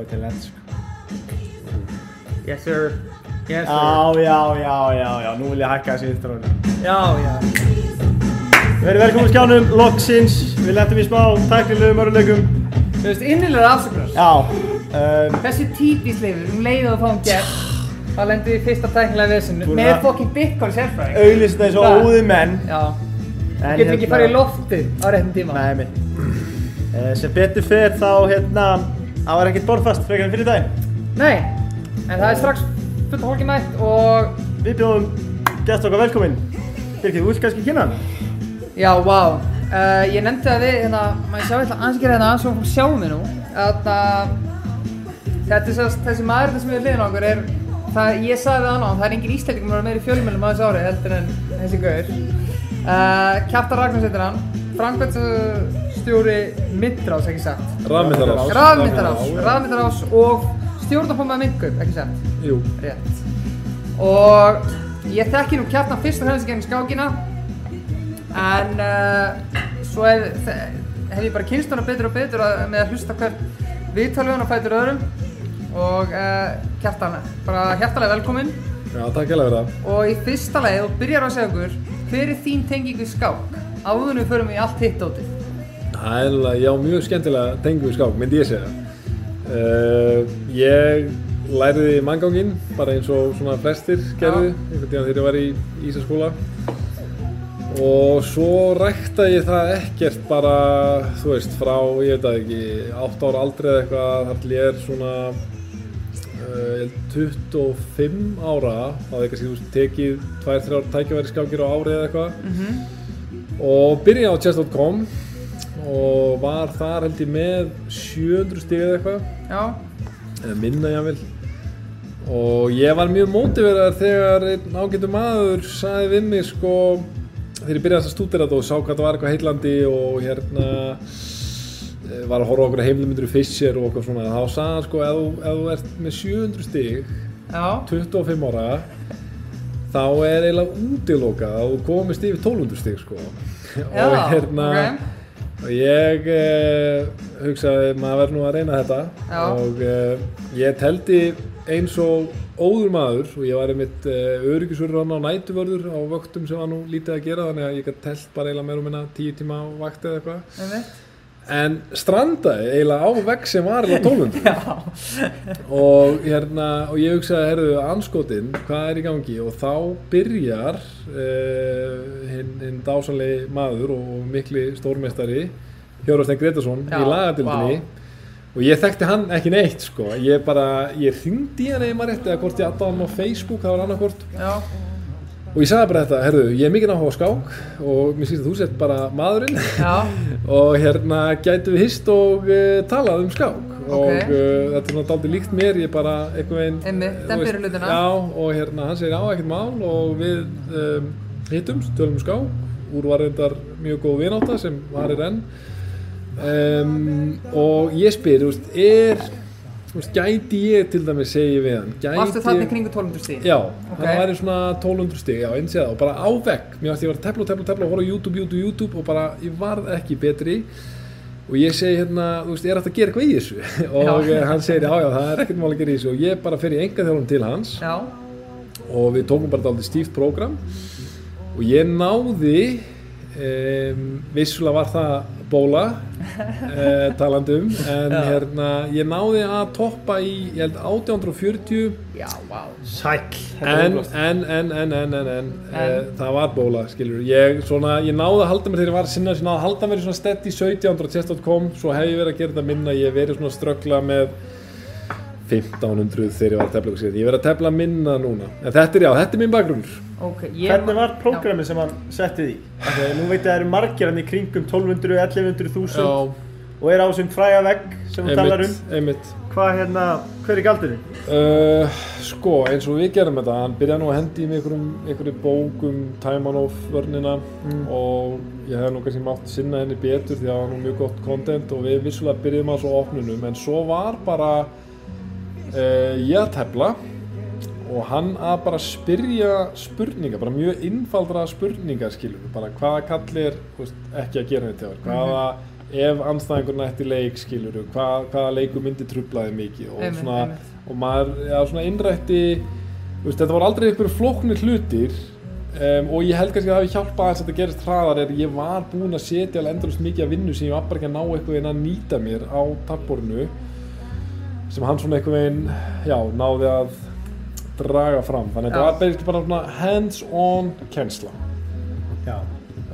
lens sko. Yes sir. Yes sir. Já, já, já, já, já, nú vil ég hækka þessi intrónu. Já, já. Við erum velkomin skjánum, loksins, við lendum í smá tæknilegum öruleikum. Þú veist, innilega afsökunar. Já, um, Þessi típisleifur, um leið og það fáum gert, þá lendum við í fyrsta tæknilega vesinu með fokkin bitcoin sérfræðing. auðlist þessu Það- óði menn. Já. En Getur ekki hérna- farið í loftið á réttum tíma. Nei, mitt. Uh, sem betur fer þá, hérna, það var ekkert borðfast frekar en fyrir daginn. Nei, en það er strax fullt hólki mætt og Við bjóðum gæst okkar velkominn. Birgir, þú vilt kannski kynna hann? já, vá. Uh, ég nefndi að við, hérna, maður sjá eitthvað gera hérna, svo fólk sjáum við nú. Þarna, þetta er sérst, þessi maður sem við hliðin á okkur er, það, ég sagði það annað, það er engin íslendingum að vera meiri fjölmjölum á þessu ári heldur en þessi gaur. Uh, Kjartan Ragnars heitir hann, framkvæmstjóri Midrás, ekki satt. Rafmyndarás. Rafmyndarás, rafmyndarás og stjórnarformaður Minkup, ekki satt. Jú. Rétt. Og ég þekki nú kjartan fyrst og fremst gegn skákina en uh, svo hef, hef ég bara kynst hana betur og betur að, með að hlusta hvert viðtal við hana fætur öðrum og uh, kjartan, bara hjartalega velkominn Já, takk hella fyrir það. og í fyrsta lagi þú byrjar á að segja okkur hver er þín tenging við skák við förum í allt hitt dótið Það er alveg, já, mjög skemmtilega tengjum við skák, myndi ég segja. Uh, ég læriði mannganginn, bara eins og svona flestir gerðu, einhvern tíðan þegar ég var í Ísaskóla. Og svo rækta ég það ekkert bara, þú veist, frá, ég veit það ekki, 8 ára aldrei eða eitthvað, þar til ég er svona uh, ég held 25 ára, þá hefði kannski þú veist, tekið 2-3 tækjaværi skákir á ári eða eitthvað og byrjaði á chess.com og var þar held ég með 700 stig eða eitthvað. Eða minna jáfnvel og ég var mjög mótiverðar þegar einn ágættu maður sagði við mig sko þegar ég byrjaði að stúdera þetta og sá hvað það var eitthvað heillandi og hérna eh, var að horfa okkur heimlumindur í Fischer og okkur svona þá sagði hann sko ef þú, ert með 700 stig já, 25 ára þá er eiginlega útilokað að þú komist yfir 1200 stig sko. Já, og hérna ok. Og ég eh, hugsaði maður verður nú að reyna þetta Já. og eh, ég teldi eins og óður maður og ég var einmitt uh, öryggisverður á nætuvörður á vöktum sem var nú lítið að gera þannig að ég gæti telt bara eiginlega meira og minna 10 tíma á vakt eða eitthvað. En strandaði eiginlega á vegg sem var eiginlega 1200 og, hérna, og ég hugsaði, herðu, anskotinn, hvað er í gangi? Og þá byrjar uh, hinn hin dásanlegi maður og mikli stórmestari Hjörvarstein Gretarsson í lagadildinni og ég þekkti hann ekki neitt sko, ég bara, ég hringdi hann eða maður rétt eða hvort ég hann á Facebook, það var annarkvort já, og ég sagði bara þetta, herðu, ég er mikið á skák og mér sýst að þú sett bara maðurinn. Og hérna gætu við hist og uh, talað um skák. Og Ok. uh, þetta er náttúrulega aldrei líkt mér ég bara einhvern veginn hlutina. já, og hérna hann segir á ekkert mál. Og við um, hittumst, tölum um skák. Úr var reyndar mjög góð vináta sem varir enn. Um, og ég spyr, þú veist, er þú veist, gæti ég til dæmis segi við hann gæti varstu þarna kringu 1200 stíð Já, Ok. hann væri svona 1200 stig, já, eins eða og bara á vegg, mér varst ég var að tefla og tefla og tefla og horfa YouTube, YouTube, YouTube og bara ég varð ekki betri. Og ég segi hérna, þú veist, er þetta að gera eitthvað í þessu? Og Já. hann segir, já, já, það er ekkert mál að gera í þessu. Og ég bara fer í enga þjálfum til hans. Já, og við tókum bara dálítið stíft prógram. Og ég náði um, vissulega var það bóla uh, talandi um en Já. hérna, ég náði að toppa í, ég held 1840 já, vá. Sæll. en, en, en, en, en, en, en, uh, það var bóla, skilur ég, svona, ég náði að halda mér þegar ég var sinna, ég náði að halda mér í svona stedd í 17 og chess.com, svo hef ég verið að gera þetta minna ég hef verið svona að ströggla með 1500 þegar ég var að tefla ég verið að tefla minna núna. En þetta er já, þetta er minn bakgrunn ok, ég Hvernig var prógramið sem hann setti því? Þegar nú veit ég að það eru margir hann í kringum 1200, 1100, 1000 og er á þessum fræga vegg sem þú talar um. einmitt, Hvað hérna, hver er galdurinn? Uh, sko, eins og við gerum þetta, hann byrjaði nú að hendi í mig einhverjum, einhverjum bókum Taimanov vörnina og ég hef nú kannski mátt sinna henni betur því að það var nú mjög gott content og við vissulega byrjuðum að svo opnunum en svo var bara uh, ég að tefla og hann að bara spyrja spurninga, bara mjög innfaldra spurningar skilur, bara hvaða kall þú veist, ekki að gera þetta þér, hvaða ef anstæðingurinn ætti leik skilur hvað, hvaða leiku myndi trublaði mikið? Og svona einmitt. og maður já, svona innrætti veist, þetta var aldrei einhverju flóknir hlutir um, og ég held kannski að það hafi hjálpað að þetta gerist hraðar er ég var búinn að setja alveg endurist mikið af vinnu sem ég var bara ekki að ná eitthvað veginn að nýta mér á tappborinu sem hann svona eitthvað veginn já, náði að draga fram þannig að þetta var basically bara svona hands-on kennsla Já.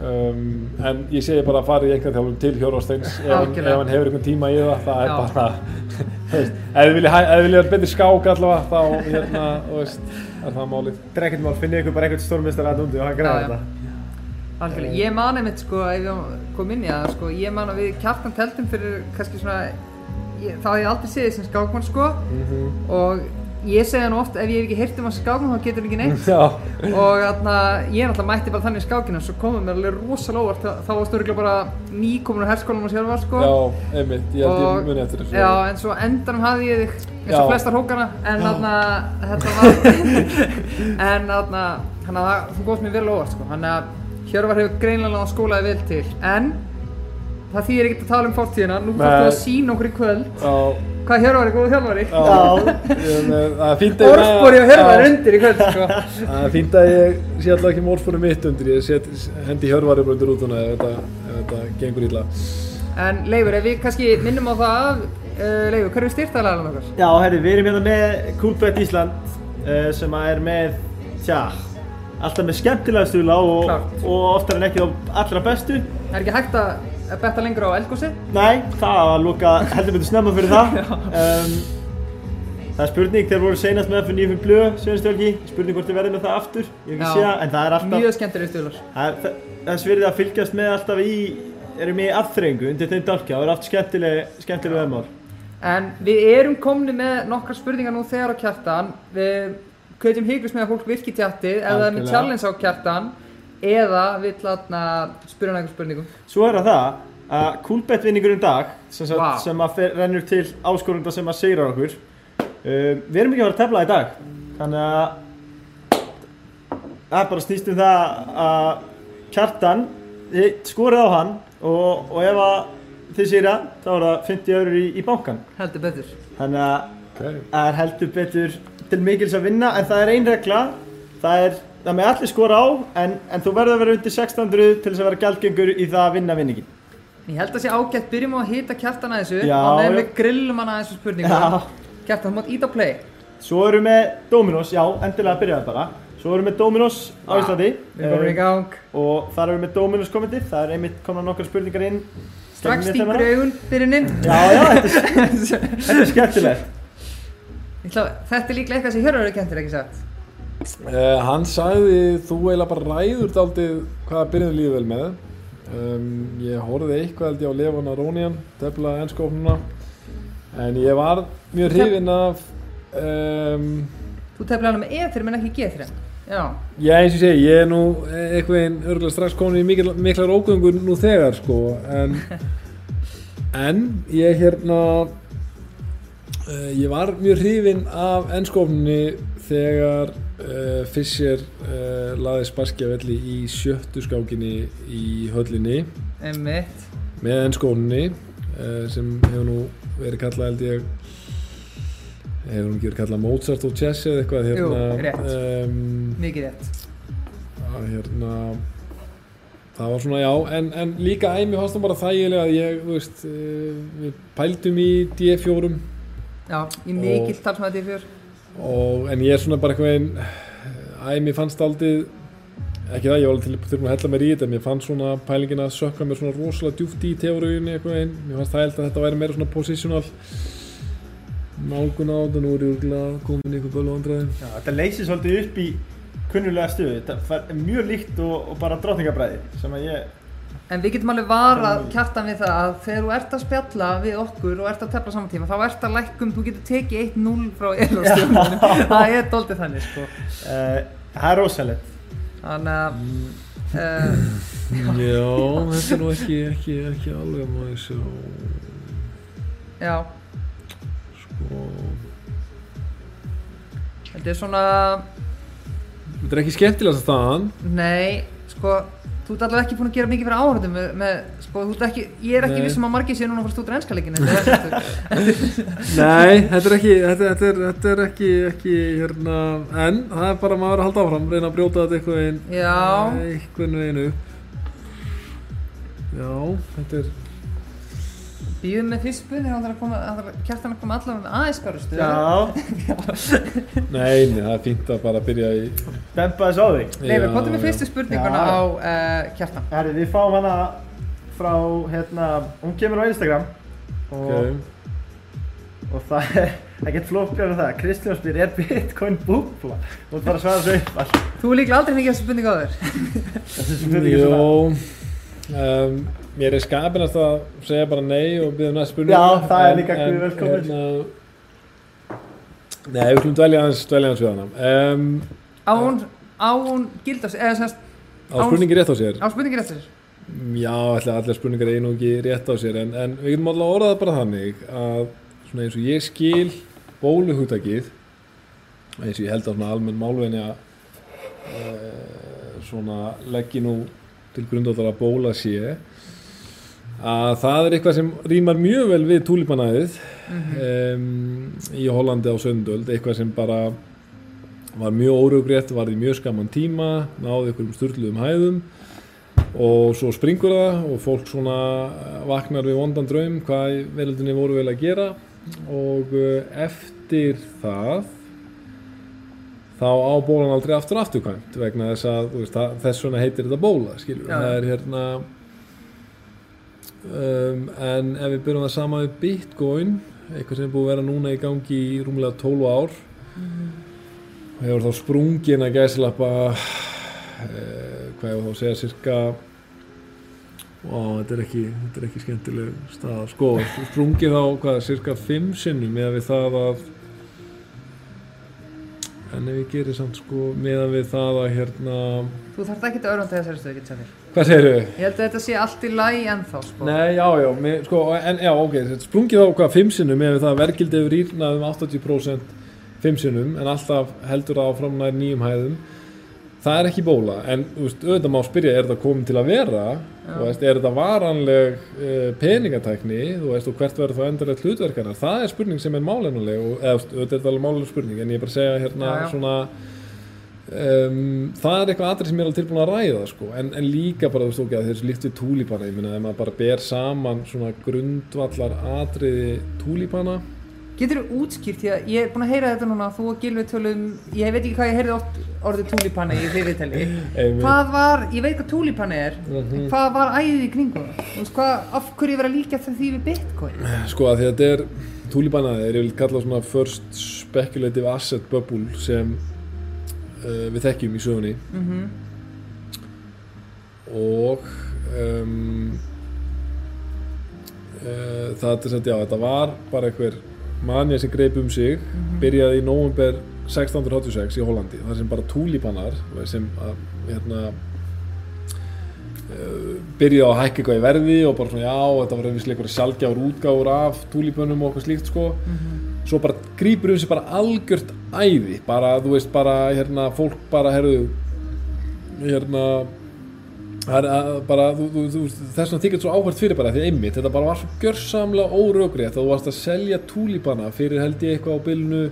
um, en ég segi bara að fara í einhvern þjálfum til Hjörvarsteins ef, ef hann hefur einhvern tíma í það það er Já. bara þú veist, ef þið viljið vera betri skák allavega þá hérna, veist, er það málið Þetta er ekkert mál, finnið ykkur bara eitthvað stórmistar að undi og hann já. þetta. Algjörlega, ég man einmitt sko, ef ég kom inn í það sko, ég man að við kjartan teltum fyrir kannski svona, ég, þá hef ég aldrei séð sem skákmann sko. Mhm. og ég segja nú oft ef ég hef ekki heyrt um að skákmann þá getur hann ekki neitt. Já, og þarna, ég er náttúrulega mætti bara þannig í skákinu svo komum mér alveg rosalega óvart. Þá, þá varstu örugglega bara nýkomin á herskólanum og sjálfar sko. Já, einmitt ég held og, ég muni eftir þessu. Já, en svo endanum hafði ég þig eins og flestar hókana en Já. þarna, þetta var en þannig að þú góðst mér vel óvart sko, þannig að Hjörvar hefur greinlega skólaði vel til. En það þýðir ekkert að tala um fórtíðina nú Nei. fórstu að sína okkur í kvöld já, hvað Hjörvar er góð þjálfari já, ég með- það er fínt að ég- orðspori og Hjörvar undir í kvöld sko. Það er fínt að ég sé alltaf ekki mórfórum mitt undir, ég set, hendi hjörvari bara undir ef þetta, ef þetta gengur illa. en Leifur, ef við kannski minnum á það uh, Leifur, hver er styrtaðalega okkar? Já, herri, við erum hérna með Coolbet Ísland uh, sem er með, tja, alltaf með skemmtilega stula og, og oftar en ekki á allra bestu. Er ekki hægt að að betta lengur á eldgósi? Nei, það var lúka heldur betur snemma fyrir það. um, það er spurning, þeir voru seinast með fyrir nýjum blöð, sjöðustölgi, spurning hvort þið verðið með það aftur, ég hef ekki það, en það er alltaf, Mjög skemmtilega stuðlar. það það, þess verið að fylgjast með alltaf í, erum í aðþrengu undir þeim dálkja, það er oft skemmtileg, skemmtileg veðmál. En við erum komni með nokkra spurningar nú þegar á kjartan. Við kveitjum hygglust með að fólk virki tjattið eða það er með challenge á kjartan eða vill latna spyrja einhver spurningum. Svo er það það að Coolbet vinningur um dag sem, sagt, Vá. sem að fer, rennur til áskorunda sem að segra okkur um, Við erum ekki að fara að tefla í dag Þannig að það er bara snýst um það að kjartan skorið á hann og, og ef að þið sér það þá er það 50 eurur í, í bankan Heldur betur. Þannig að Okay. það er heldur betur til mikils að vinna en það er ein regla það er, það með allir skora á en, en þú verður að vera undir 600 til þess að vera gjaldgengur í það að vinna vinningin Ég held að sé ágætt, byrjum á að hita kjartan að þessu og já. við grillum hann að þessu spurningum. Já. Kjartan, þú mátt ít á play. Svo erum við Dominos, já, endilega að byrja það bara Svo erum við Dominos á Vá. Íslandi um. Og þar erum við Dominos komendir Það er einmitt komna nokkar spurningar inn Strax stingur augun fyrir inn. Já, já, þetta er, þetta er skemmtilegt Þetta er líklega eitthvað sem Hjörður er kentir, ekki sagt? Uh, hann sagði þú eiginlega bara ræður daldið hvaða byrjun líður vel með um, ég horfði eitthvað held ég á Lefana Rónian tefla ennskófnuna en ég var mjög hrifinn af um, Þú tefnilega hann með E3 menn ekki G3. Já. já eins og segi ég er nú eitthvað einn örgulega strax komin í mikil, miklar ógöngur nú þegar sko en en ég hérna uh, ég var mjög hrifinn af ennskófnunni þegar uh, Fischer uh, laði sparkja velli í sjöttu skákinni í höllinni Einmitt. með ennskófnunni uh, sem hefur nú verið kallað held ég hefur nú ekki verið kallað Mozart og Chess eða eitthvað Jú, hérna, rétt. um, Mikið rétt. að hérna það var svona já en, en líka æmi fannst það bara þægilega að ég þú veist við pældum í D4 Já, í mikill talsmaði D4. Og en ég er svona bara eitthvað einn æmi fannst aldrei ekki það, ég var alveg til þurfum að hella mér í þetta mér fannst svona pælingin að sökka mér svona rosalega djúft í teóriunni eitthvað einn mér fannst það held að þetta væri meira svona positional nálgun á þetta nú er ég úrglega komin í eitthvað bölu andræði já, Þetta leysir svolítið upp í kunnulega stöðu. Þetta er mjög líkt og, og bara drottningabræði sem að ég En við getum alveg varað kjartan við það að þegar þú ert að spjalla við okkur og ert að tefla saman tíma þá ert að lækkum, þú getur tekið 1-0 frá elastjónum. það er doldið þannig sko. uh, Það er rosalegt. Þannig að uh, já, þetta er nú ekki, ekki, ekki alveg maður sjá. Já, sko. Þetta er svona Þetta er ekki skemmtilegast staðan. Nei, sko Þú ert allavega ekki búin að gera mikið fyrir áhörðum með, með, sko, þú ert ekki, ég er ekki vissum að margir séu núna að fara stútur ennskaleggin Nei, þetta er ekki, þetta, þetta er, þetta er ekki, ekki, hérna, en það er bara maður að halda áfram, reyna að brjóta þetta eitthvað einn, Já, eitthvað einu upp. Já, þetta er, býðum með fyrst spurning, hann þarf að þarf kjartan að koma allavega með aðeins skárustu. Já, nei, nei, það er fínt að bara byrja í... dempa þess á þig. Leifur, Já, komdu með fyrstu spurninguna Já. á uh, kjartan. Herri, við fáum hana frá, hérna, hún kemur á Instagram og, Ok, og það er ekkert flóknar en það. Kristján spyr, er Bitcoin búbla? Þú bara að svara svo upp allt. Þú er líklega aldrei fengið þessu spurning á þér. Þessi spurning er svona. Jó, um, mér er skapinast að segja bara nei og byrja næst spurning. Já, það er En- líka en, guð velkomin. hérna, Nei, við skulum dvelja hans, dvelja hans við hana. Um, Á hún, á hún gild á sér, eða semst, á spurningi rétt á sér. á spurningir eftir sér. Já, ætla allir spurningar einu og ekki rétt á sér en, en við getum alltaf orðað það bara þannig að svona eins og ég skil bóluhugtakið eins og ég held að svona almenn málveini að e, svona leggi nú til grundvallar að bóla sé að það er eitthvað sem rýmar mjög vel við túlipanæðið um, í Hollandi á söndöld eitthvað sem bara var mjög órugrétt, var í mjög skaman tíma náði ykkur um styrluðum hæðum og svo springur það og fólk svona vaknar við vondan draum hvað í veröldinni voru vel að gera. Og eftir það þá á bólan aldrei aftur afturkvæmt vegna þess að veist, það, þess vegna heitir þetta bóla skilur, Já. það er hérna um, en ef við byrjum það sama við Bitcoin eitthvað sem er búið að vera núna í gangi í rúmlega 12 ár og hefur þá sprungin að gæslappa eh, hvað var þá að segja cirka Ó, þetta er ekki, þetta er ekki skemmtileg stað sko, sprungið á hvað, cirka 5 sinnum með við það að en ef ég gerir samt sko meðan við það að hérna Þú þarf ekki að örvanda þessari stöðu, getur það þér. hvað segirðu? Ég held að þetta sé allt í lagi ennþá, sko. Nei, já, já, með, sko, en já, ok, sprungið á hvað 5 sinnum við það að verkildið hefur rýrnað um 80% 5 sinnum en alltaf heldur það áfram nær nýjum hæðum það er ekki bóla, en veist, auðvitað má spyrja er þetta komin til að vera veist, er þetta varanleg uh, peningatækni, veist, og hvert verður þá endurlega hlutverkana, það er spurning sem er málennuleg, og eða, auðvitað er þetta alveg málennuleg spurning, en ég er bara að segja hérna Já, já. svona um, það er eitthvað atrið sem ég er alveg tilbúin að ræða sko. en, en líka bara, þú veist, ok, að þessu líkt við túlípana, ég meina, ef maður bara ber saman svona grundvallar atriði túlípana Getur þú útskýrt, því að ég er búin að heyra þetta núna, þú og Gilvi tölum, ég veit ekki hvað ég heyrði oft orðið túlipanni í fyrirtali. Einmitt. Hvað var, ég veit hvað túlipanni er, Mhm. en hvað var æðið í kringum hvað, af hverju vera líka það því við Bitcoin? Sko að að þetta er túlíbana er ég vil kalla svona first speculative asset bubble sem uh, við þekkjum í sögunni Mm og um, uh, það er sem já, þetta var bara einhver manja sem greip um sig byrjaði í november 1686 í Hollandi. Þar sem bara túlípanar sem að hérna uh, byrjaði að hækka eitthvað í verði og bara svona já, þetta var einhverslega einhverja sjálfgjafur útgáfur af túlípönum og eitthvað slíkt sko. Svo bara grípur um sig bara algjört æði bara, þú veist, bara hérna, fólk bara, herðu hérna að, bara, þú, þú, þú, þess vegna þykir svo áhvert fyrir bara því einmitt, þetta bara var svo gjörsamlega órögrið að þú varst að selja túlípana fyrir held ég eitthvað á bylnu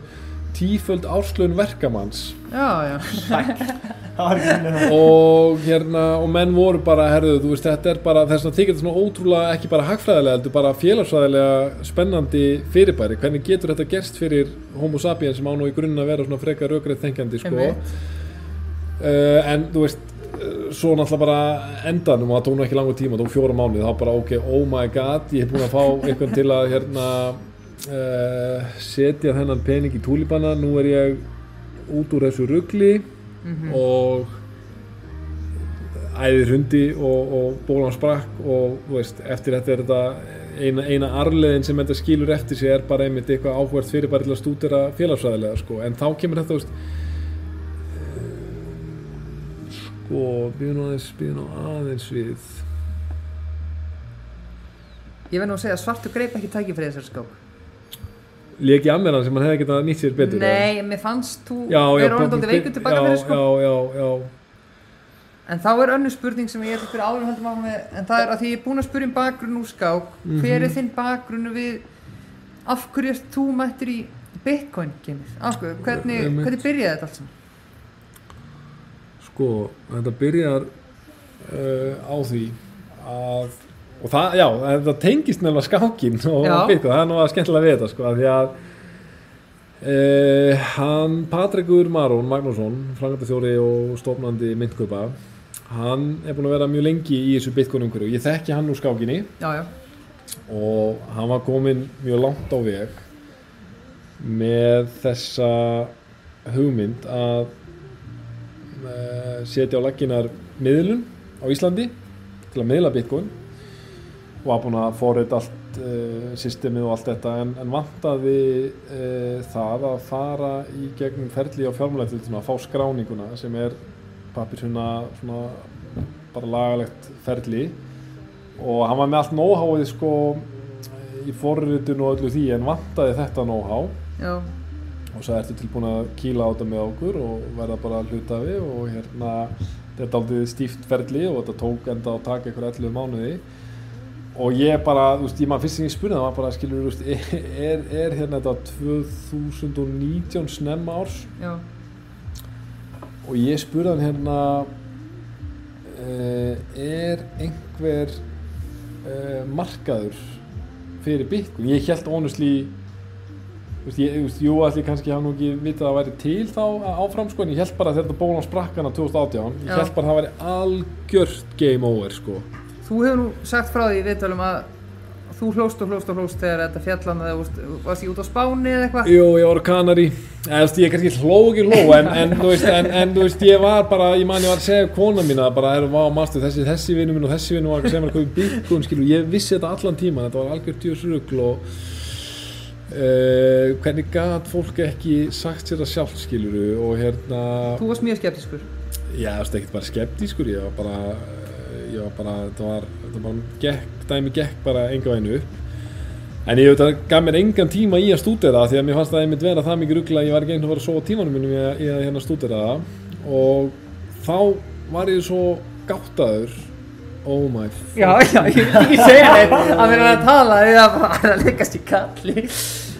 tíföld árslun verkamanns Já, já. Það var ekki minni það. og hérna, og menn voru bara herðu, þú veist, þetta er bara þess að þykir þetta svona ótrúlega ekki bara hagfræðilega, heldur bara félagsfræðilega spennandi fyrirbæri, hvernig getur þetta gerst fyrir homo sapiens sem á nú í grunn að vera svona frekar rökrið þengjandi, sko uh, en þú veist svo náttúrulega bara endanum og það tók nú ekki langur tíma, það tók fjóra mánuði þá bara ok, oh my god, ég hef búin að fá einhvern til að hérna uh, setja þennan pening í túlíbana nú er ég út úr þessu rugli og æðir hundi og, og bólan sprakk og veist, eftir þetta er þetta eina, eina arleðin sem þetta skilur eftir sig er bara einmitt eitthvað áhvert fyrir bara til að stúdera félagsfræðilega sko. en þá kemur þetta þú veist, sko, býðum aðeins býðum aðeins við Ég verð nú að segja að svartu greip ekki tækifæri þessari skák. leki ammeran sem hann hefði getað nýtt sér betur? Nei, mér fannst þú já, vera orðin dálítið veikur tilbaka fyrir sko. já, já, já En þá er önnur spurning sem ég ætla fyrir áður höldum áfram með, en það er að því ég er búinn að spyrja um bakgrunn úr skák, hver er þinn bakgrunnu við, af hverju ert þú mættir í Bitcoin gamið? Afskuðu, hvernig, hvernig byrjaði þetta allt saman? Sko, þetta byrjar uh, á því að og það, já, þetta tengist nefnilega skákin og. Bitcoin, það er nú að skemmtilega við þetta sko, af því að uh, hann Patrikur Marón Magnússon, frangatastjóri og stofnandi myndkaupa hann er búinn að vera mjög lengi í þessu Bitcoin umhverju, ég þekki hann úr skákinni. Já, já, og hann var komin mjög langt á veg með þessa hugmynd að setja á laginar miðlun á Íslandi til að miðla bitcoin. Og var búinn að forrið allt uh, systemið og allt þetta. En, en vantaði uh, það að fara í gegnum ferli á fjármálættiltuna að fá skráninguna sem er pappir svona, svona bara lagalegt ferli. Og hann var með allt know-howið sko í forritun og öllu því en vantaði þetta já, og svo ertu tilbúin að kýla á þetta með okkur og verða bara hlutafi og hérna þetta er aldrei stíft ferli og þetta tók enda að taka ykkur 11 mánuði. Og ég bara, þú veist, ég maður fyrst sem ég spurði það var bara, skilur, þú veist, er, er hérna þetta 2019 snemma árs? Já, og ég spurði hann hérna uh, er einhver uh, markaður fyrir Bitcoin? Ég held þú veist, ég, veist, jú allir kannski hafa nú ekki vitað að það væri til þá áfram sko en ég held bara að þetta bólan sprakkana 2018 ég held bara að það væri algjört game over sko. Þú hefur nú sagt frá því í viðtölum að þú hlóst og hlóst og hlóst þegar þetta fjallan eða varst, ég út á Spáni eða eitthvað? Jú, ég var á Kanari eða, ég kannski hló ekki hló en, en, en, en þú veist, ég var bara ég man ég var að segja kona mína bara erum vá master þessi, þessi vinnu minn og þessi vinnu var að segja mér uh, hvernig gat fólk ekki sagt sér það sjálf skiluru og hérna Þú varst mjög skeptiskur. Já, þú veist, ekkert bara skeptískur, ég var bara, ég var bara, þetta var, þetta bara gekk, dæmi gekk bara enga vænu upp. En ég að það gaf mér engan tíma í að stúdera það því að mér fannst það einmitt vera það mikið ruggla að ég var ekki einhvern að fara að sofa tímanum mínum í að, að hérna stúdera það og þá var ég svo gáttaður, oh my fuck. Já, já, ég vil ekki segja neitt að vera að tala eða bara að leggast í kalli.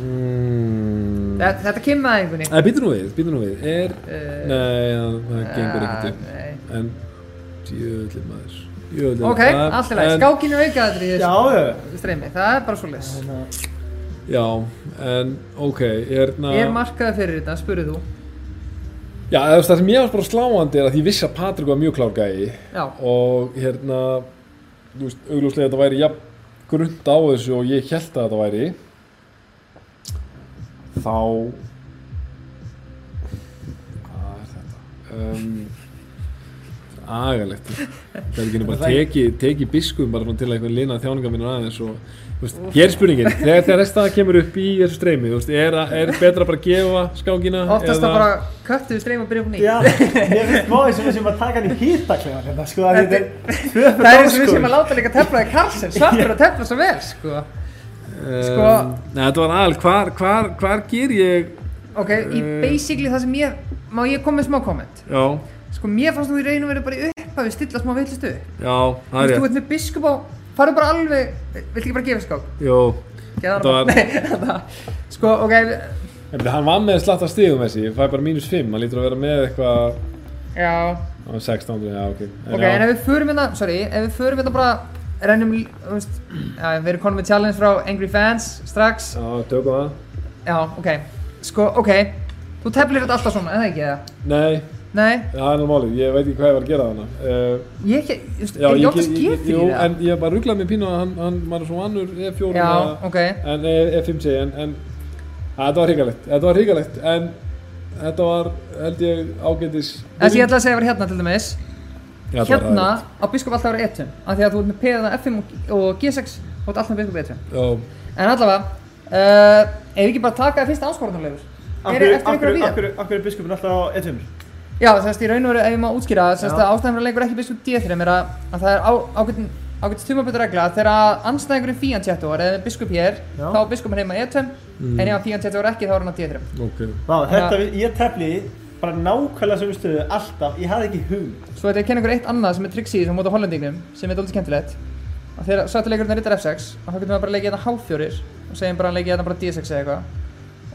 Mm. Þetta, þetta kemur að einhvernig. Nei, býtu nú við, býtu nú við, er, Uh, nei, það, það gengur ekkert upp, Nei. en djöðlið maður, djöðlið. Ok, allt í lagi. Skákinu aukaðaður í Já, þessu já. streymi. Það er bara svo les. Já, en ok, hérna... Er markaði fyrir þetta, spurðu þú. Já, það sem ég var bara sláandi er að ég vissi að Patrik var mjög klár gæi Já, og hérna, þú veist, augljóslega þetta væri jafn grund á þessu og ég held að þetta væri þá hvað er þetta? Um, agalegt það er ekki bara teki, teki biskum bara til að einhvern lina þjáninga mínu aðeins og veist, hér er spurningin, þegar, þegar þess staða kemur upp í þessu streymi, veist, er, er betra bara að gefa skákina oftast það bara köttu við streymi og byrja upp á nýtt. Já, ég finnst eins og við sem að taka hann í hýttaklegan hérna, sko, að er Það er eins og við sem að láta líka teflaði Karlsson, svartur að tefla svo vel, sko. Sko- um, Nei, þetta var aðal, hvar, hvar, hvar ger ég Ok, í Eh. basically það sem ég, má ég koma með smá komment? Já, Sko, mér fannst þú í raun og verið bara í upphafi stilla smá villist upp. já, það er veist, þú ert með biskup á, farðu bara alveg, viltu ekki bara gefa skák? Jó, var- það, sko, ok, en hann var með slatta stigum þessi, ég fæ bara mínus 5 hann lítur að vera með eitthvað já, á 16, já, ok. En ok, já, en ef við förum hérna, sorry, ef við förum hérna bara, rennum, þú veist, já, við erum konum með challenge frá Angry Fans strax, Já, tökum það. Já, ok, sko, ok, þú teflir þetta alltaf svona, eða ekki, eða? Nei, Nei, það er alveg málið, ég veit ekki hvað ég var að gera þannig uh, ég ekki, veist, Já, er ég, oftast jú, fyrir það? en ég bara rugglaði mig pínu að hann, hann maður er svo vannur E4 Já, ok, en E- E5 segi, en, en að, þetta var hrigalegt, þetta var hrigalegt en þetta var, held ég, ágætis þess að ég ætla að segja var hérna til dæmis, Já, hérna á biskup alltaf að vera etum, af því að þú ert með P1, F5 og- og G6, þú ert alltaf með biskup etum. Já, En allavega, uh, ef við ekki bara taka það fyrsta? Er víða? Akkur er biskupin alltaf á E1 Já, þess að í raun og veru, ef ég má útskýra það, ástæðan fyrir að leikur ekki biskup D3 er að, að það er á, ágætin, ágætist tumabötu regla að þegar anstæðingurinn fíantjættu er eða biskup hér, Já. þá er biskupin heima E2 en ef hann fíantjættu er ekki þá er hann á D3 ok. Vá, þetta, við- ég tefli bara nákvæmlega sem stöðu alltaf, ég hafði ekki hugum Svo ég að kenna ykkur eitt annað sem er triksi í þessum móta hollendingnum sem er doldið skemmtilegt. Að þegar sættileikurinn er rittar F6 og þá getur maður bara að leikja þetta H4 og segjum bara að leikja þetta bara D6 eða eitthvað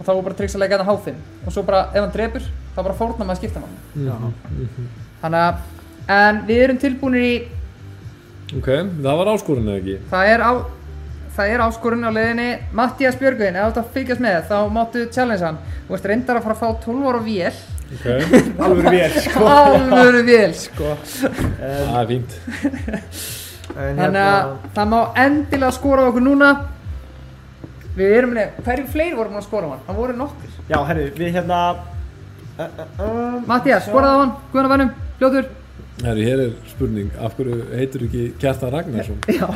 og þá er bara triks að leikja þetta H5 og svo bara ef hann drepur þá bara fórnar maður að skipta mann Mhm. þannig að en við erum tilbúinir í Ok, það var áskorun eða ekki? það er, á, það er áskorun á leiðinni. Mattias Björgvin, ef þú ert að fylgjast með þá máttu challenge hann. Þú veist reyndar að fara að fá 12 ára vél. Ok, alveg vel sko. alvöru vél. Sko. En, það er fínt. en Þannig að það má endilega skora á okkur núna Við erum með, hverju fleiri vorum að skora á hann? Það voru nokkur já, herri, við hérna uh, uh, uh, Mattias, skoraði á hann, Guðan Vennum, fljótur Herri, hér er spurning, af hverju heitur ekki Kjartan Ragnarsson? Já,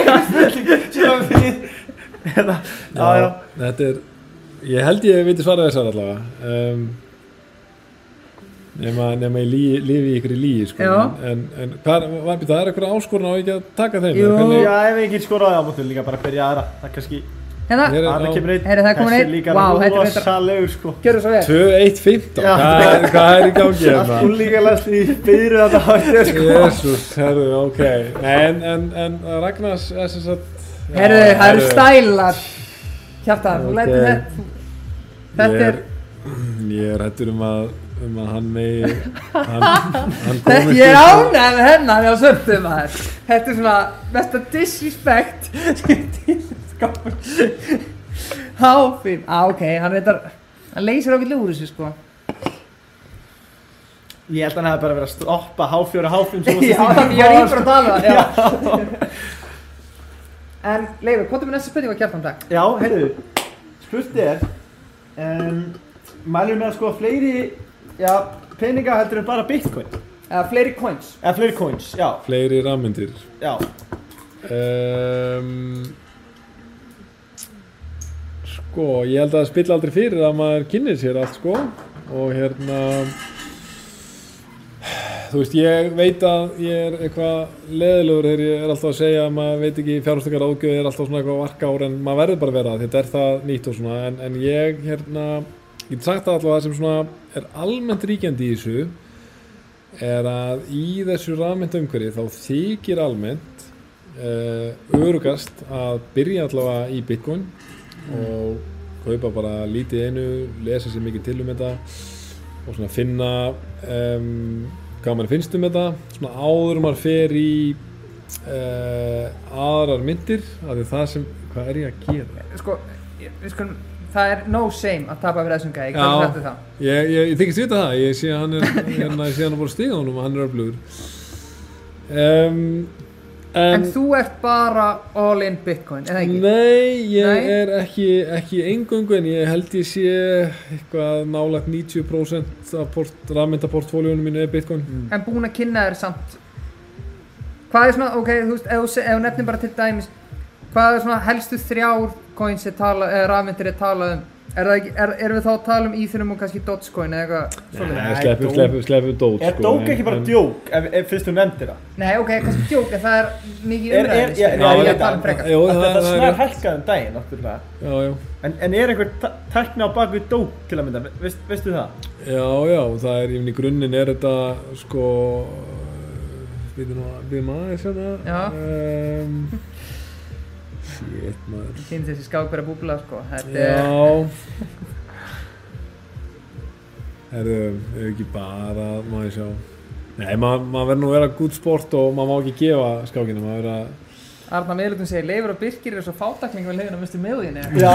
Já, sem við hérna, já, já Þetta er, ég held ég viti svara þessar allavega. Um, nema, nema ég lí, lifi í ykkur í líi, sko. En, en hvað, var, það er eitthvað áskorun á ekki að taka þeim? Hvernig- Já, ef ekki skoraði á mótum líka bara að byrja aðra Það er kannski, hérna, Hér er- aðra já. kemur einn það er Þessi einn. líka Vá, þetta er reyndar- rosalegur sko gjörðu svo vel 2-1-15, Já. hvað, hvað er í gangi hérna? úlíkalast í byrju þetta hætti sko Jésús, herru, ok en, en, en Ragnars er sem sagt já, Herðu, það eru herru, stælar Hjartan, þú lætur þetta Þetta er, Ég er hættur um að um að hann megi hann, hann komist ég er ánægð með hennar á sömnum maður. Þetta er svona mesta disrespect. Háfinn, á ok, hann reyndar Hann leysir ákveðlega úr þessu sko. Ég held að hann hefði bara verið að stoppa H4 og H5 sem Já, ég er íbúin að tala um það. En Leifur, hvað er með næsta spurning á kjartan dag? Já, heyrðu, spurti er um, Mælum við með að sko fleiri já, peninga heldur en bara bitcoin. Eða fleiri coins. Eða fleiri coins, já, Fleiri rafmyndir. Já. Um, Sko, ég held að það spilla aldrei fyrir að maður kynir sér allt sko. Og hérna þú veist, ég veit að ég er eitthvað leðilegur þegar ég er alltaf að segja að maður veit ekki fjárhustakar ágjöð er alltaf svona eitthvað varka ár en maður verður bara að vera þetta er það nýtt og svona. En, en ég hérna ég get sagt það alltaf það sem svona er almennt ríkjandi í þessu er að í þessu rafmynda umhverfi þá þykir almennt uh, örugast að byrja allavega í Bitcoin og kaupa bara lítið einu, lesa sér mikið til um þetta og svona finna um, hvað mann finnst um þetta svona áður maður fer í uh, aðrar myndir því það sem, hvað er ég að gera? Sko, ég- við skulum Það er no shame að tapa fyrir þessum gæði, hvað er þetta það? Ég, ég, ég þykist vita það, ég sé að hann er hérna, sé að hann er búin að stiga honum og hann er öflugur um, En, en, þú ert bara all in bitcoin, eða ekki? Nei, ég Nei? er ekki, ekki eingöngu en ég held ég sé eitthvað nálægt 90% af port, rafmyndaportfóljónu mínu er Bitcoin. En búin að kynna þér samt Hvað er svona, ok, þú veist, ef þú nefnir bara til dæmis Hvað er svona helstu þrjár coins er tala, eða rafmyndir er talað um Er það ekki, er, erum við þá að tala um Ethereum og kannski Dogecoin eða eitthvað? Nei, Nei, sleppu, Doge- sleppu, sleppu dót. Er dók ekki bara djók ef, ef fyrst þú nefndir það? Nei, ok, kannski djók, en það er mikið Er- er- umræðis já, Ég er ég tala um frekar það, að Það það er snar rétt. hækkaði um daginn, náttúrulega Já, já. En, en er einhver tækni á bakvið dók til að mynda, Veist, veistu það? Já, já, það er, í grunninn er þetta, sko, við nú að byrja maður svona. Já. Shit, maður. Finnst þessi skák vera búbla, sko Þetta er, Já. Herru, ef ekki bara, maður sjá. Nei, maður mað verður nú að vera gútt sport og maður má ekki gefa skákina, maður verður að Arna Miðlutum segir, Leifur og Birkir eru svo fátakling við mistu miðuðinni Já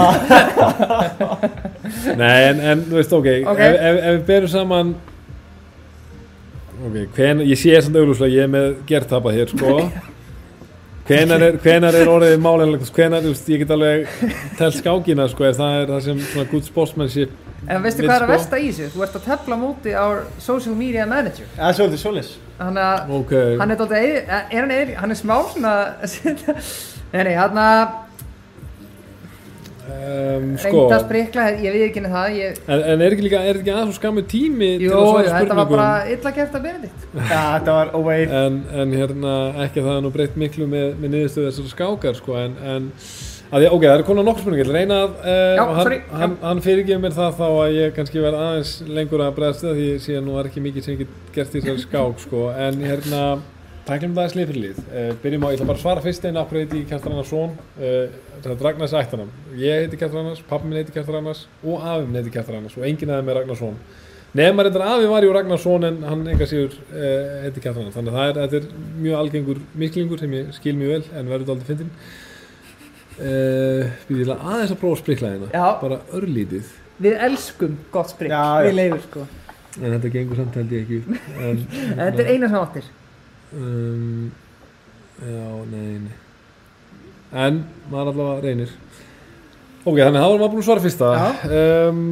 Nei, en, en þú veist, ok, Ok. Ef, ef, ef við berum saman Ok, hven, ég sé samt auglúslega, ég er með gert tapað hér, sko Hvenar er, hvenar er orðið málinlegt, hvenar, ég get alveg telt skákina, sko, ef það er það sem svona good sportsmanship En veistu hvað er að sko- versta í þessu? Þú ert að tefla á móti á social media manager. Það er svolítið Ok, hann er dálítið, eyð- er hann, hann er smá svona Nei, nei, hann að um, sko, reynda að sprikla, ég við ekki það ég, en, en er ekki líka, er ekki aðeins svo skammu tími jú, til að svara þetta var spurningum? bara illa gert að Benedikt Já, þetta var óveið. en, en hérna ekki að það er nú breytt miklu með, með niðurstöðu þessar skákar sko, en, en að því, ok, það er konar nokkur að reyna að uh, Já, og hann, hann, hann fyrirgefur mér það þá að ég kannski verð aðeins lengur að bregðast við því ég sé að nú er ekki mikið sem ég get gert í þessari skák sko, en hérna tæklum það að slið fyrir lið. Uh, byrjum á, ég ætla bara að svara fyrst einn okkur heiti Kjartan Annars Són uh, Ragnars ættanam, ég heiti Kjartan Annars pappi minn heiti Kjartan Annars og afi minn heiti Kjartan Annars og enginn aðeins með Ragnar Són Nefnir þetta afi var jú Ragnar Són en hann enga síður uh, heiti Kjartan Annars þannig að það er, þetta er mjög algengur miklingur sem ég skil mjög vel en verður aldrei fyndin Við vil aðeins að prófa að sprikla hérna. Bara örlítið. Við elskum gott sprikl, Já, já. við leifur sko. En þetta gengur samt held ég ekki. En, en þetta er eina sem áttir um, Já, nei, nei. En maður allavega reynir. Ok, þannig að það var maður búin að svara fyrsta. Um,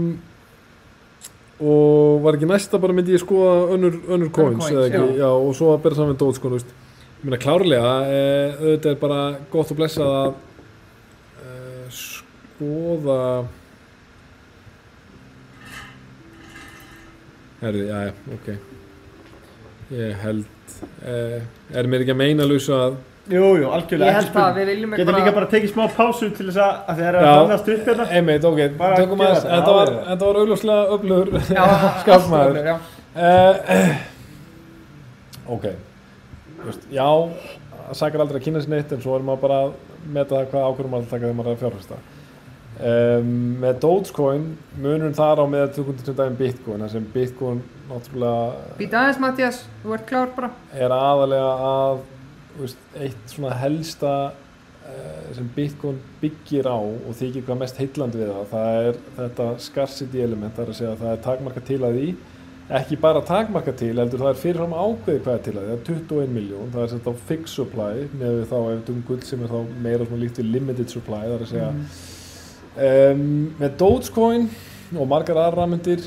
Og var ekki næsta bara myndi ég skoða önnur, önnur coins, coins, ekki, já. já. og svo að bera saman dót sko, Ég meina klárlega, eh, auðvitað er bara gott og blessað að eh, skoða Herði, já, já, ok. Ég held Er mér ekki að meina lausa að Jú, jú, algjörlega. ég held að spurning. við viljum ekki Getur líka bara tekið smá pásu til þess að, að þið er að Já. fannast upp hérna. Einmitt, ok, Bara tökum að þetta, þetta já, var, já. þetta var augljóslega öflugur Já, skapmaður já. uh, Ok Þú veist, Já, það sakar aldrei að kynna sér neitt en svo er maður bara að meta það hvað að taka þegar maður er að fjárfesta um, Með Dogecoin munurinn þar á með 2000 daginn Bitcoin þar sem Bitcoin náttúrulega Býta aðeins Mattias, þú ert klár bara. er aðalega að veist, eitt svona helsta uh, sem Bitcoin byggir á og þykir hvað mest heillandi við það það er þetta scarcity element það er að segja að það er takmarka til að því. Ekki bara takmarka til heldur það er fyrirfram ákveði hvað er til að því það er 21 miljón, það er sett á fixed supply með þá ef um gull sem er þá meira svona líkt við limited supply það er að segja um, með Dogecoin og margar aðra myndir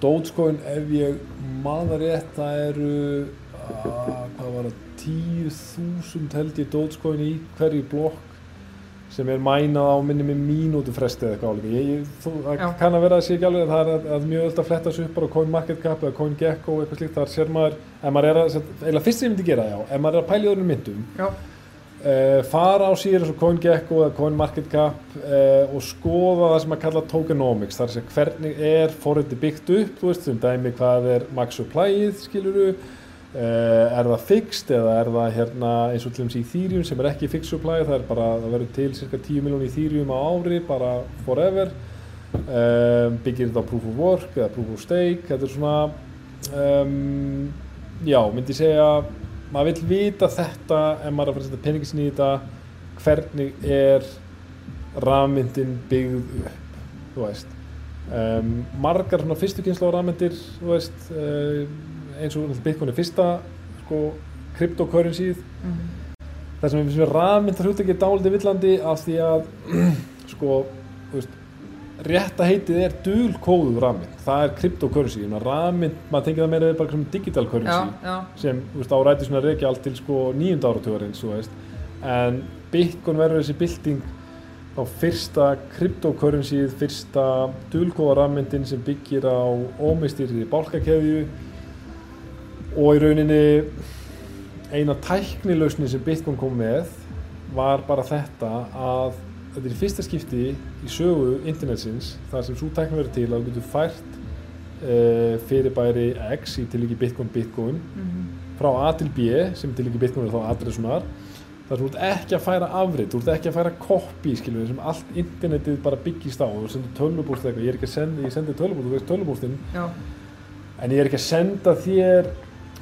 Dogecoin ef ég maður rétt það eru að, hvað var það 10.000 held ég Dogecoin í hverju blokk sem er mænað á minni með mínútu fresti eða eitthvað það kann að vera að sé ekki alveg það er að, að mjög öll að fletta þessu upp bara CoinMarketCap eða CoinGecko eitthvað slíkt. Þar sér maður, ef maður er að, eða fyrst sem ég myndi gera já, ef maður er að pæla í öðrum myndum Já, fara á síður eins og CoinGecko eða CoinMarketCap uh, og skoða það sem að kalla tokenomics þar sem hvernig er forriti byggt upp þú veist, um dæmi hvað er max supplyið skiluru uh, er það fixed eða er það hérna eins og til dæmis í Ethereum sem er ekki fixed supply það er bara, það verður til cirka 10 miljón Ethereum á ári, bara forever. Byggir þetta á proof of work eða proof of stake þetta er svona um, já, myndi ég segja maður vill vita þetta ef maður er að fara að setja peningin sinni í þetta hvernig er rafmyndin byggð upp þú veist. Um, margar svona fyrstu kynslu á rafmyndir þú veist uh, eins og Bitcoin er fyrsta sko cryptocurrencyð það sem við finnst rafmynd það hluta ekki dálítið villandi af því að sko rétta heitið er dulkóðu rafmynd það er cryptocurrency. Rafmynd, maður tengir það meira við bara sem digital já, currency já sem þú veist, á ræti svona reykja allt til sko nýjunda veist. en Bitcoin verður þessi bylting á fyrsta cryptocurrencyð, fyrsta dulkóða rafmyndin sem byggir á ómistýrði bálkakeðju. Og í rauninni eina tæknilausni sem Bitcoin kom með var bara þetta að þetta er í fyrsta skipti í sögu internetsins þar sem svo tækni verður til að þú getur fært uh, fyrirbæri X í tilíki Bitcoin Bitcoin frá A til B sem tilíki Bitcoin er þá adressunar þar sem þú ert ekki að færa afrit, þú ert ekki að færa copy skilur sem allt internetið bara byggist á. Og þú sendur tölvubúst eitthvað, ég er ekki að senda, ég sendi tölvubúst, þú veist tölvubústinn Já, en ég er ekki að senda þér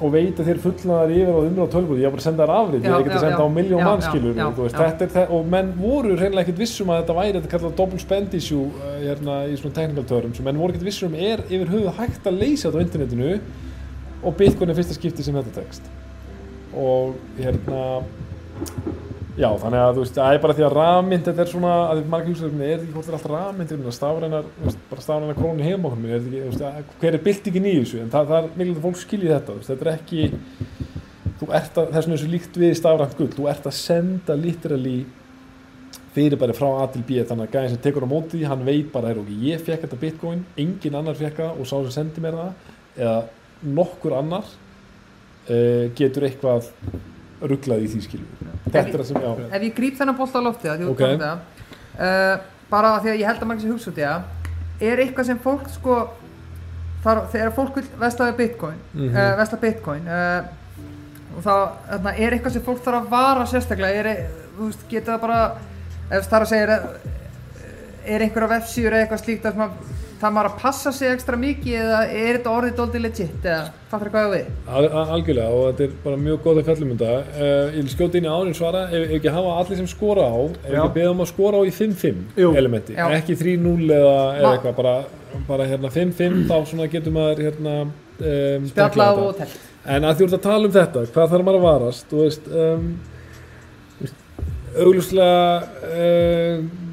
og veita þér fullnaðar yfir á umröð tölvubúst, ég er bara að senda þér afrið, ég já, senda á miljón Já, mann já, skilur já, þú veist, já. þetta það, og menn voru reynilega ekkert vissum að þetta væri þetta kallað double spend issue uh, hérna í svona technical terms, menn voru ekkert vissum er yfir höfuð hægt að leysa þetta á internetinu og Bitcoin er fyrsta skipti sem þetta tekst og hérna já, þannig að þú veist, það er bara því að rafmynd þetta er svona, að margir hugsaður er þetta ekki hvort er allt rafmynd, stafrænar þú veist, bara stafrænar krónu heim okkur er ekki, veist, hver er byltingin í þessu? En það, það er mikilvægt fólk skilji þetta, veist, þetta er ekki þú ert að, vegna er þessu líkt við stafrænt gull, þú ert að senda literally fyrir bara frá A til B þannig að gæðin sem tekur á móti því, hann veit bara, ok, ég fekk þetta bitcoin engin annar fekk það og sá sem sendi mér það eða nokkur annar uh, getur eitthvað rugglað í því skilju þetta er það sem, já, ef ég gríp þennan bolt á lofti okay. uh, bara af því að ég held að maður sé hugsa út í það er eitthvað sem fólk sko þar, þegar fólk vil vestlaði bitcoin mm Mhm. uh, vestla bitcoin uh, og þá þarna, er eitthvað sem fólk þarf að vara sérstaklega er, þú veist, geta það bara ef það er að segja er, er einhverja vefsýur eða eitthvað slíkt að maður, það maður að passa sig ekstra mikið eða er þetta orðið dóldi legit eða fattur hvað ég á við al al algjörlega og þetta er bara mjög góð að fjallum um þetta uh, ég vil skjóta inn í árin svara ef, ef ekki hafa allir sem skora á ef Já. ekki beða um að skora á í 5-5 Jú. elementi, Já. ekki 3-0 eða, eða eitthvað, bara, bara hérna 5-5 þá getur maður hérna um, spjalla tæklað og telt En að voru að tala um þetta, hvað þarf maður að varast, þú veist, um, augljóslega uh,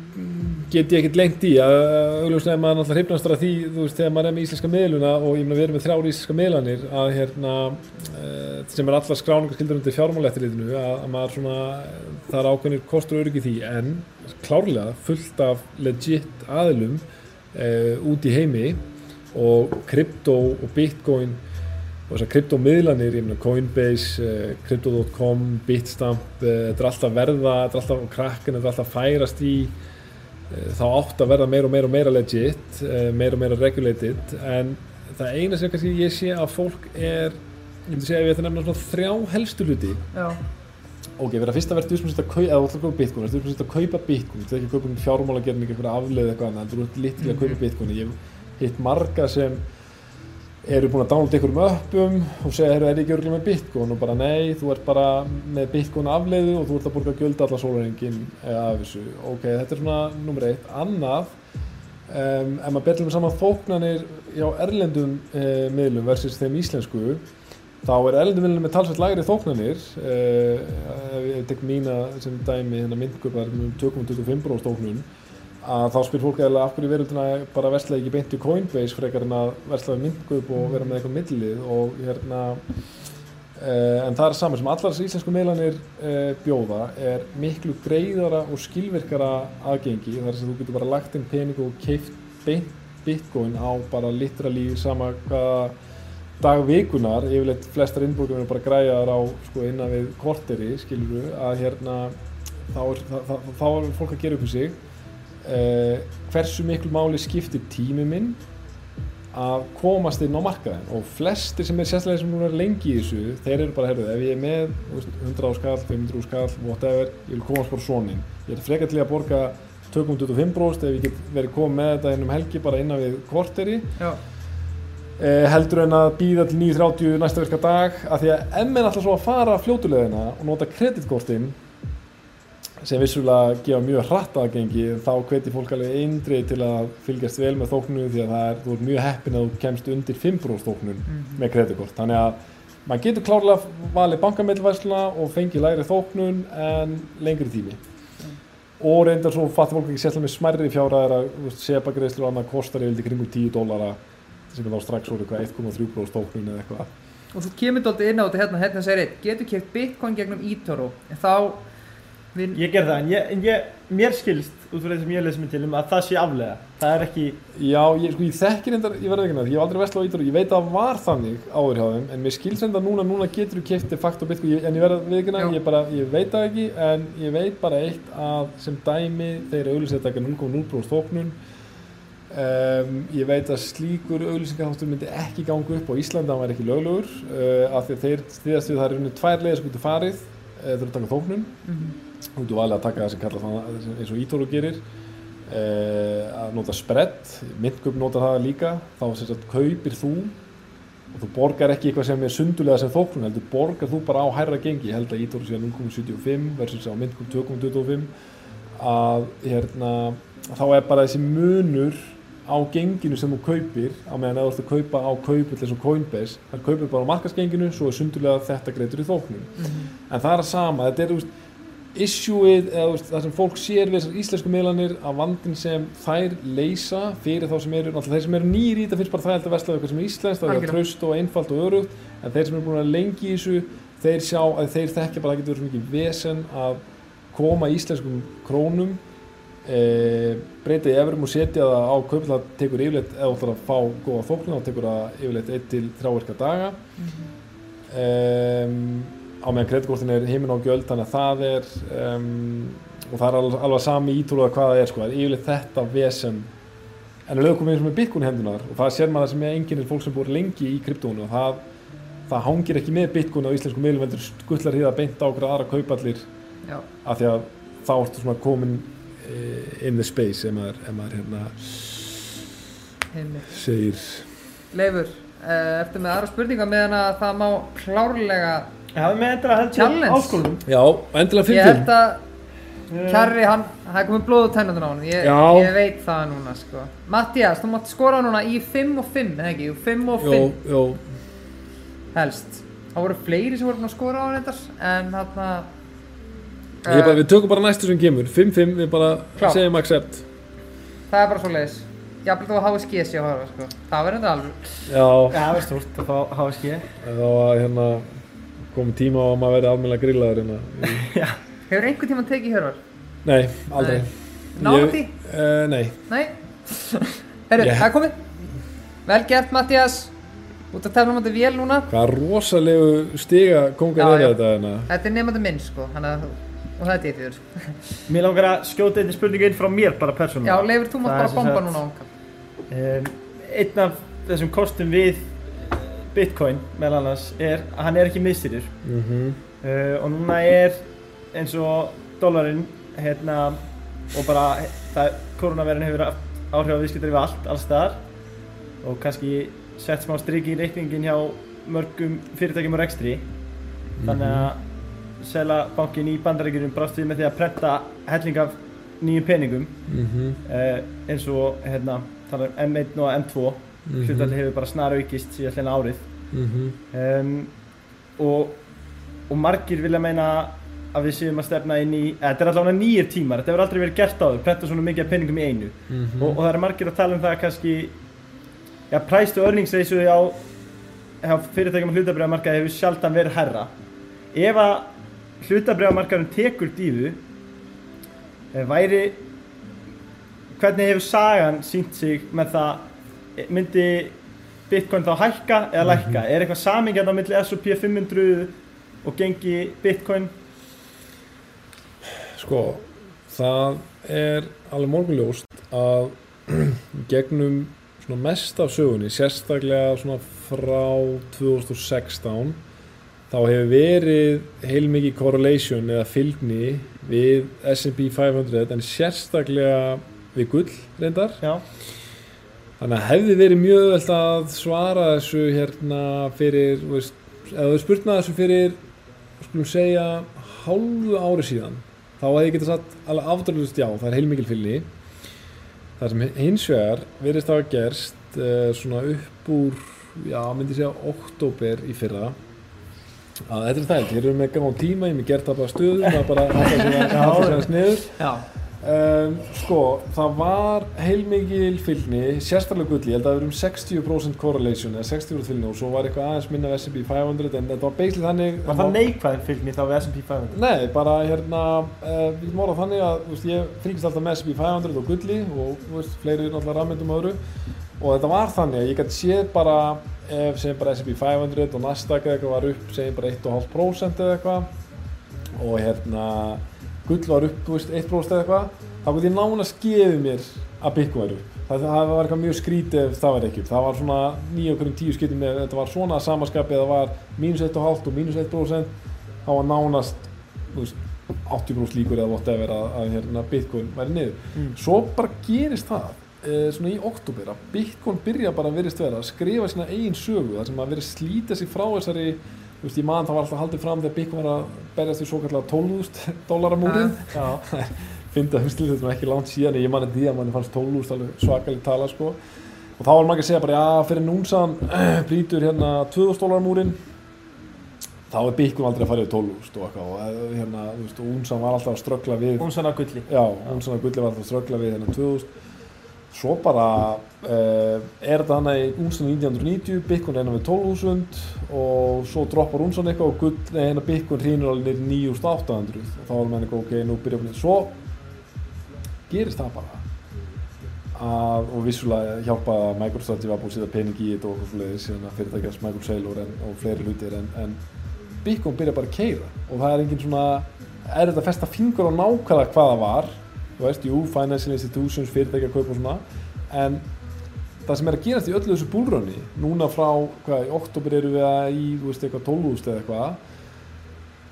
get ég ekkert lengt í að uh, augljóslega er maður náttúrulega hrifnastur af því, þú veist, þegar maður er með íslenska miðluna og ég meina við erum með þrjár íslenska miðlanir að hérna, uh, sem er allar skráningarskildur undir fjármálættilitinu, að, að maður svona, það er ákveðnir kostur og öryggi því, en klárlega fullt af legit aðilum uh, út í heimi og krypto og bitcoin og þessar kryptomiðlanir, ég meina Coinbase, uh, Crypto.com, Bitstamp, þetta er alltaf verða, þetta er alltaf krakken, þetta er alltaf færast í þá átt að verða meira og meira og meira legit, uh, meira og meira regulated, en það eina sem kannski ég sé að fólk er, ég myndi segja að ég ætti að nefna svona þrjá helstu hluti. Ok, fyrir að fyrsta verður þú sem að kaupa, eða þú ætlar að kaupa bitcoin, þú sem að kaupa bitcoin, þú ert ekki að kaupa fjármálagerning, einhverja afleið eitthvað annað, þú ert litli að kaupa bitcoin. Ég hitt marga sem eru búin að downloada einhverjum uppum og segja, heyrðu, er ég ekki örgulega með bitcoin og bara nei, þú ert bara með bitcoin afleiðu og þú ert að borga gjöld alla sólarengin af þessu. Ok, þetta er svona nummer eitt. Annað, um, ef maður betlum saman þóknanir hjá erlendum uh, miðlum versus þeim íslensku, þá er erlendum miðlum með talsveit lagri þóknanir uh, ef ég tek mína sem dæmi hérna myndgöpar um 2,25% þóknun að þá spyr fólk eða af hverju veröldina bara versla ekki beint í Coinbase frekar en að við myndgöp og vera með eitthvað millið og hérna uh, en það er saman sem allar íslensku miðlanir uh, bjóða er miklu greiðara og skilvirkara aðgengi þar sem þú getur bara lagt inn pening og keift beint bitcoin á bara literally sama hvaða dag vikunar, yfirleitt flestar innbúrgjum er bara græðar á sko, innan við korteri, skilur að hérna þá er, þá, þá, þá er fólk að gera upp í sig uh, hversu miklu máli skiptir tími minn að komast inn á markaðin og flestir sem er sérstaklega sem núna er lengi í þessu þeir eru bara, herruð, ef ég er með þú veist, 100 á skall, 500 á skall, whatever ég vil komast bara svona inn. Ég er frekar til að borga 2,25% ef ég get verið komið með þetta inn um helgi bara innan við korteri. Já, eh, heldur en að býða til 9.30 næsta virka dag af því að ef menn alltaf svo að fara fljótulegina og nota kreditkortin sem vissulega gefa mjög hratt aðgengi þá hveti fólk alveg eindrið til að fylgjast vel með þóknu því að það er, ert mjög heppin að þú kemst undir 5% þóknun með kreditkort. Þannig að maður getur klárlega valið bankamillvæsla og fengið lægri þóknun en lengri tími. Og reyndar svo fattir fólk ekki sérstaklega með smærri fjárhæðar að sepagreislu og annað kostar yfir kringum 10 dólara sem er þá strax úr eitthvað 1,3% þóknun eða eitthvað. Og þú kemur dálítið inn á þetta hérna, hérna segir við, Ég ger það, en, ég, en ég, mér skilst út frá því sem ég lesið mér til um að það sé aflega Það er ekki, Já, ég, sko, ég þekkir reyndar, ég verði ekki nætt, ég hef aldrei vestlað á Ítalíu, ég veit að það var þannig áður hjá þeim, en mér skilst reyndar núna, núna getur þú de facto bitcoin, ég- en ég verði ekki Já. ég bara, ég veit það ekki, en ég veit bara eitt að sem dæmi þeir auðlýsið taka 0,0% þóknun, um, ég veit að slíkur auðlýsingaháttur myndi ekki ganga upp á Íslandi, hann væri ekki löglegur, uh, af því að þeir, þýðast við það er rauninu tvær leiðir sem getur farið, uh, þeir eru að taka þóknun, Mhm. Þú getur valið að taka það sem kallast það eins og Ítóru gerir. Uh, að nota spread myndgöp nota það líka. Þá sagt kaupir þú og þú borgar ekki eitthvað sem er sundulega sem þóknun heldur borgar þú bara á hærra gengi. Ég held að Ítóru sé að 0,75 versus á myndgöp 2,25 að hérna þá er bara þessi munur á genginu sem þú kaupir. Á meðan eða þú ert að kaupa á kaupill eins og Coinbase þar kaupir bara á markasgenginu svo er sundulega þetta greitur í þóknun. En það er að sama, þetta er veist, issueið eða það sem fólk sér við þessar íslensku miðlanir að vandin sem þær leysa fyrir þá sem eru, náttúrulega þeir sem eru nýri í þetta finnst bara þægilt að vesla eitthvað sem er íslenskt, það er traust og einfalt og örugt en þeir sem eru búin að lengi í þessu þeir sjá að þeir þekkja bara að það getur verið svo mikið vesen að koma íslenskum krónum e, breyta í efrum og setja það á kaupin það tekur yfirleitt, þú ætlar að fá góða þóknun þá tekur það yfirleitt 1-3 virka daga. Um, á meðan kreditkortin er heiminn á gjöld þannig að það er um, og það er alveg, alveg sami ítúruða hvað það er sko, það er yfirleitt þetta vesen en að lögum eins og með bitcoin hendunar og það sér maður sem er enginn fólk sem búið lengi í kryptónu og það, það hangir ekki með bitcoin á íslensku miðlum heldur skullar hýða beint á okkur aðra kaupallir Já, af því að þá ertu svona komin eh, in the space ef maður, ef maður hérna heimir. segir Leifur, uh, ertu með aðra spurninga meðan að það má klárlega Já, við með þetta held ég Challenge. áskorunum já, endilega Ég 5-5 held að Kjarri, hann, það er komið blóð úr tennundun á hann ég, ég veit það núna sko. Mattias, þú mátt skora núna í 5 og 5 eða ekki, 5 og 5 Jó, jó, helst. Það voru fleiri sem voru búin að skora á hann reyndar en hann að ég bara, við tökum bara næstu sem kemur. 5-5, við bara Klart. segjum accept. Það er bara svo leiðis Jafnvel þú að hafa skesi að horfa sko. Það verður þetta alveg já, Já, það er stórt að fá HSG þá var hérna komið tíma á að maður verði almennilega grillaður hérna í- Hefur einhvern tímann tekið hjörvar? nei, aldrei. Ég- því? eh, nei, Nei? Herru, Ég- það komið. Vel gert Mattias. Út að tefna um þetta vél núna. Hvað rosalegu stiga kongar Já, er já. þetta hérna? Þetta er nefnandi minn sko Þannig að Og það er þetta fyrir. Mér langar að skjóta einni spurningu inn frá mér bara persónulega. Já, Leifur, þú mátt bara bomba núna ánka um, Einn af þessum kostum við Bitcoin meðal annars er að hann er ekki miðstýrir mm uh, og núna er eins og dólarinn hérna og bara það, koronaverin hefur áhrif á viðskiptar við allt, alls staðar. Og kannski sett smá striki í reikningin hjá mörgum fyrirtækjum og rekstri. Þannig að Selabankin í bandarækjunum brást við með því að prenta helling af nýjum peningum. -hmm. uh, eins og hérna, þannig að M1 og M2 Mhm. hlutalli hefur bara snar aukist síðan árið Mhm. um, og, og margir vilja meina að við séum að stefna inn í þetta er allavega nýjir tímar, þetta hefur aldrei verið gert áður prenta svona mikið af peningum í einu Mhm. og, og það eru margir að tala um það að kannski to earnings ratio á, á fyrirtækjum og hlutabriðamarkaði hefur sjaldan verið herra ef að hlutabriðamarkaðin tekur dífu eh, væri hvernig hefur sagan sínt sig með það myndi Bitcoin þá hækka eða lækka? Er eitthvað samingjarn á milli S&P 500 og gengi Bitcoin? Sko, það er alveg morgunljóst að gegnum mest af sögunni, sérstaklega frá 2016 þá hefur verið heilmikið correlation eða fylgni við S&P 500 en sérstaklega við gull reyndar. Já, Þannig að hefði verið mjög öll að svara þessu hérna fyrir, veist, eða þú spurnaði þessu fyrir, skulum segja, hálfu ári síðan, þá hefði ég getað satt alveg afdröðlust já, það er heilmikil fylgni. Það sem hins vegar verðist hafa gerst uh, svona upp úr, já, myndi ég segja, oktober í fyrra, að þetta er það, erum við með gáðan tíma, ég er með gert það bara stöðum, það er bara að segja, hægt að sniður. Já Um, sko, það var heilmikil fylgni, sérstaklega gulli, ég held að það verið um 60% correlation eða 60% fylgni og svo var eitthvað aðeins minna af S&P 500 en þetta var basically þannig var það neikvæðin fylgni þá við S&P 500 Nei, bara hérna, uh, við getum orðað þannig að veist, ég fylgist alltaf með S&P 500 og gulli og veist, fleiri náttúrulega rafmyndum og öðru. Og þetta var þannig að ég gæti séð bara ef segjum bara S&P 500 og Nasdaq eða eitthvað var upp segjum bara 1,5% eða eitthvað. Og hérna gull var upp, veist, 1% eða eitthvað þá gæti ég nánast gefið mér að Bitcoin væri upp. Það, það var eitthvað mjög skrítið ef það var ekki upp. Það var svona 9 okkur um 10 skiptum með þetta var svona samaskapið það var mínus 1,5 og mínus 1% þá var nánast veist, 80% líkur eða whatever að, að hérna, Bitcoin væri niður. Mm. svo bara gerist það e, svona í oktober að Bitcoin byrja bara að verist vera að skrifa sína eigin sögu þar sem að verið slíta sig frá þessari þú veist, ég man það var alltaf haldið fram þegar Bitcoin var að berjast í svo kallar 12.000 dólaramúrin já, fyndi að hustið þetta er ekki langt síðan en ég manni því að manni fannst 12.000 alveg svakalig tala sko. Og þá var maður ekki að segja bara já fyrir núnsan brýtur hérna 2000 dólaramúrin þá er Bitcoin aldrei að fara yfir 12.000 og eitthvað. Og eh, hérna, þú veist, og Unsan var alltaf að ströggla við hún svona gulli. Já, hún svona gulli var alltaf að ströggla við hérna 2000 Svo bara uh, er þetta hana í Unsan 1990, Bitcoin er hérna við 12.000 og svo droppar Unsan eitthvað og gull, nei, hérna Bitcoin hrýnur alveg í 9.800 og þá er maður eitthvað ok, nú byrja að Svo gerist það bara að, og vissulega hjálpa að Microsoft var búin að setja pening í þetta og svoleiðis að fyrirtækjast Michael Saylor en, og fleiri hlutir en, en Bitcoin byrja bara að keira og það er engin svona er þetta að festa fingur á nákvæmlega hvað það var? Þú veist, jú, financial institutions fyrirtækja að kaupa og svona. En það sem er að gerast í öllu þessu búlröndi núna frá, hvað, í oktober eru við að í, þú veist, eitthvað 12.000 eða eitthvað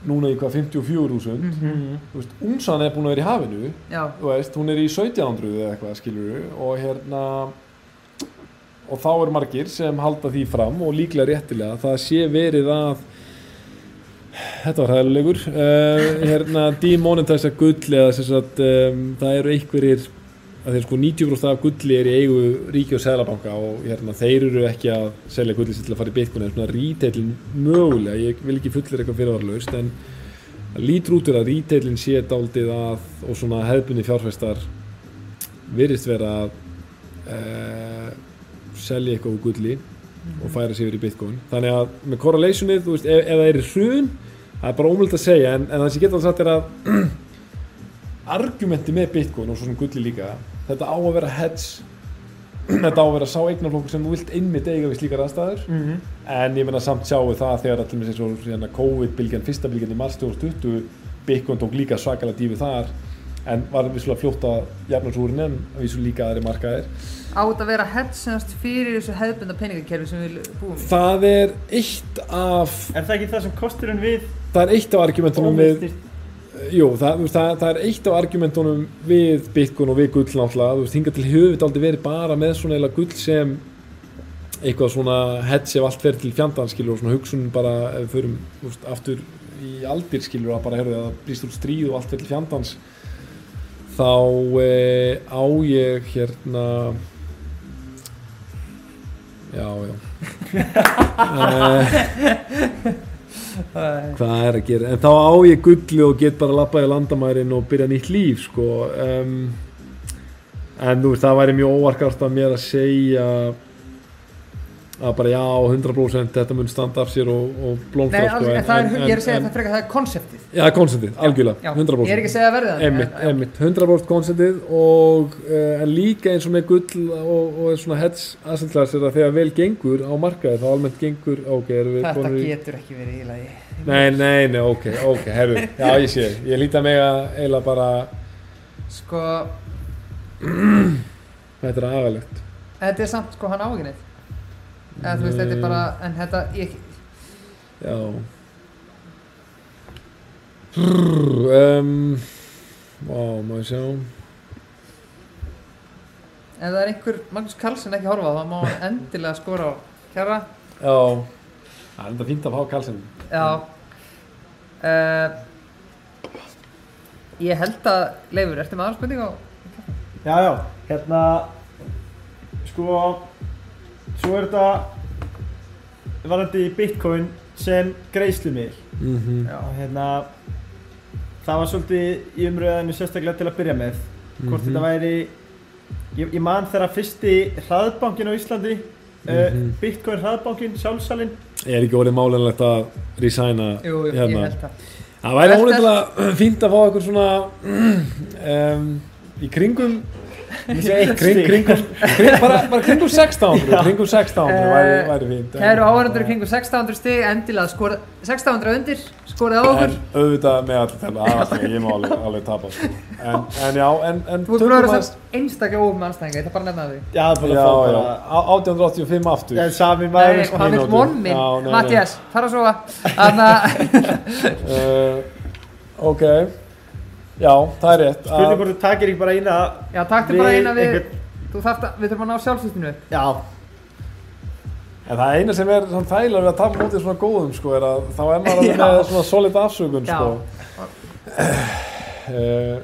núna í hvað 54.000 Mhm. þú veist, Unsan er búin að vera í hafinu Já, þú veist, hún er í 1700 eða eitthvað skilur og hérna og þá er margir sem halda því fram og líklega réttilega að það sé verið að þetta var hæðilegur uh, hérna demonetize gull eða um, það eru einhverjir að þeir sko 90% af gulli er í eigu ríki og seglabanka og hérna þeir eru ekki að selja gulli sér til að fara í bitcoin en svona retailin mögulega, ég vil ekki fullir eitthvað fyrirvarlaust en það lítur út úr að retailin sé daldið að og svona hefðbunni fjárfæstar virðist vera að uh, selja eitthvað úr gulli og færa sig yfir í bitcoin. Þannig að með correlationið, þú veist, ef, ef það er hrun það er bara ómöld að segja en, en það sem ég geta alveg sagt er að argumenti með bitcoin og svo sem gulli líka þetta á að vera hedge. Þetta á að vera sá eignarflokkur sem þú vilt einmitt eiga við slíkar aðstæður. Mhm. en ég menna samt sjáu það þegar allir með þessu hérna, COVID-bylgjan, fyrsta bylgjan í mars 2020 Bitcoin tók líka svakalega dífi þar. En var vissulega fljótt að jafna súrin en vissu líka aðri markaðir. Á þetta að vera hetsennast fyrir þessu hefðbunda peningakerfi sem við búum í? Það er eitt af Er það ekki það sem kosturinn við það er eitt af argumentunum við Jú, það, það, það er eitt af argumentunum við Bitcoin og við gull náttúrulega, þú veist, hinga til höfut aldrei verið bara með svona eila gull sem eitthvað svona hedge ef allt fer til fjandan skilur og svona hugsun bara ef við förum veist, aftur í aldir skilur að bara herðu að það brýst út stríð og allt fer til fjandans þá e, á ég hérna já, já. E, hvað er að gera? En þá á ég gulli og get bara lappað í landamærin og byrja nýtt líf sko um, en þú veist það væri mjög óvarkart af mér að segja að bara já 100% þetta mun standa af sér og, og Nei, blómstra alls, sko en, það er, ég er að segja en, að það frekar það er konseptið já, konsentið, algjörlega, Já, 100% Ég er ekki að segja að verði það Einmitt, einmitt, 100% konsentið og uh, en líka eins og með gull og, og svona heads asset er að þegar vel gengur á markaði þá almennt gengur, ok, erum við Þetta konur í getur ekki verið í lagi. Nei, nei, nei, ok, ok, herru, já ég sé, ég líti að mig að eiginlega bara, Sko, þetta er agalegt. þetta er samt sko hann á ekki neitt Eða þú veist, þetta er bara, en þetta ég, Já. Um, Vá, má ég sjá. ef það er einhver Magnús Karlsson ekki að horfa á það má hann endilega skora á kjara Já, það er enda fínt að fá kalsinn. Já uh, Ég held að Leifur, ertu með aðra spurning á Já, já, hérna sko svo er þetta varandi Bitcoin sem greiðslumil Mm -hmm. hérna það var svolítið í umröðinu sérstaklega til að byrja með hvort Mhm. þetta væri ég, ég man þegar fyrsti hraðbankin á Íslandi uh, Mhm. Bitcoin hraðbankin, sjálfsalinn Er ekki orðið málinlegt að resigna Jú, jú, ég hérna? held það Það væri ónefnilega fínt að fá eitthvað svona um, í kringum ég kring, kringum, kring, bara, bara kringum 1600 Já. kringum 1600 Eh, væri, væri fínt en- Kæru áhörundur kringum 1600 stig endilega skora 1600 undir, skorið á okkur. En auðvitað með allir aðast ég má alveg, alveg tapa sko. en, en já, en, en Þú að vera samt einstaklega óum anstæðinga, ég ætla bara að nefna því Já, það er bara já, að já, bara á- 1885 aftur. Það er sami maður og hann vil von minn. Mattias, fara að sofa. Þannig uh, ok já, það er rétt Spurning hvort þú takir ekki bara eina Já, taktu bara eina við þarft að, við þurfum að ná sjálfsýttinu Já, en það eina sem er svona þægilega við að tala mútið svona góðum sko, er að þá er maður alveg með svona solid afsökun Já. sko. uh,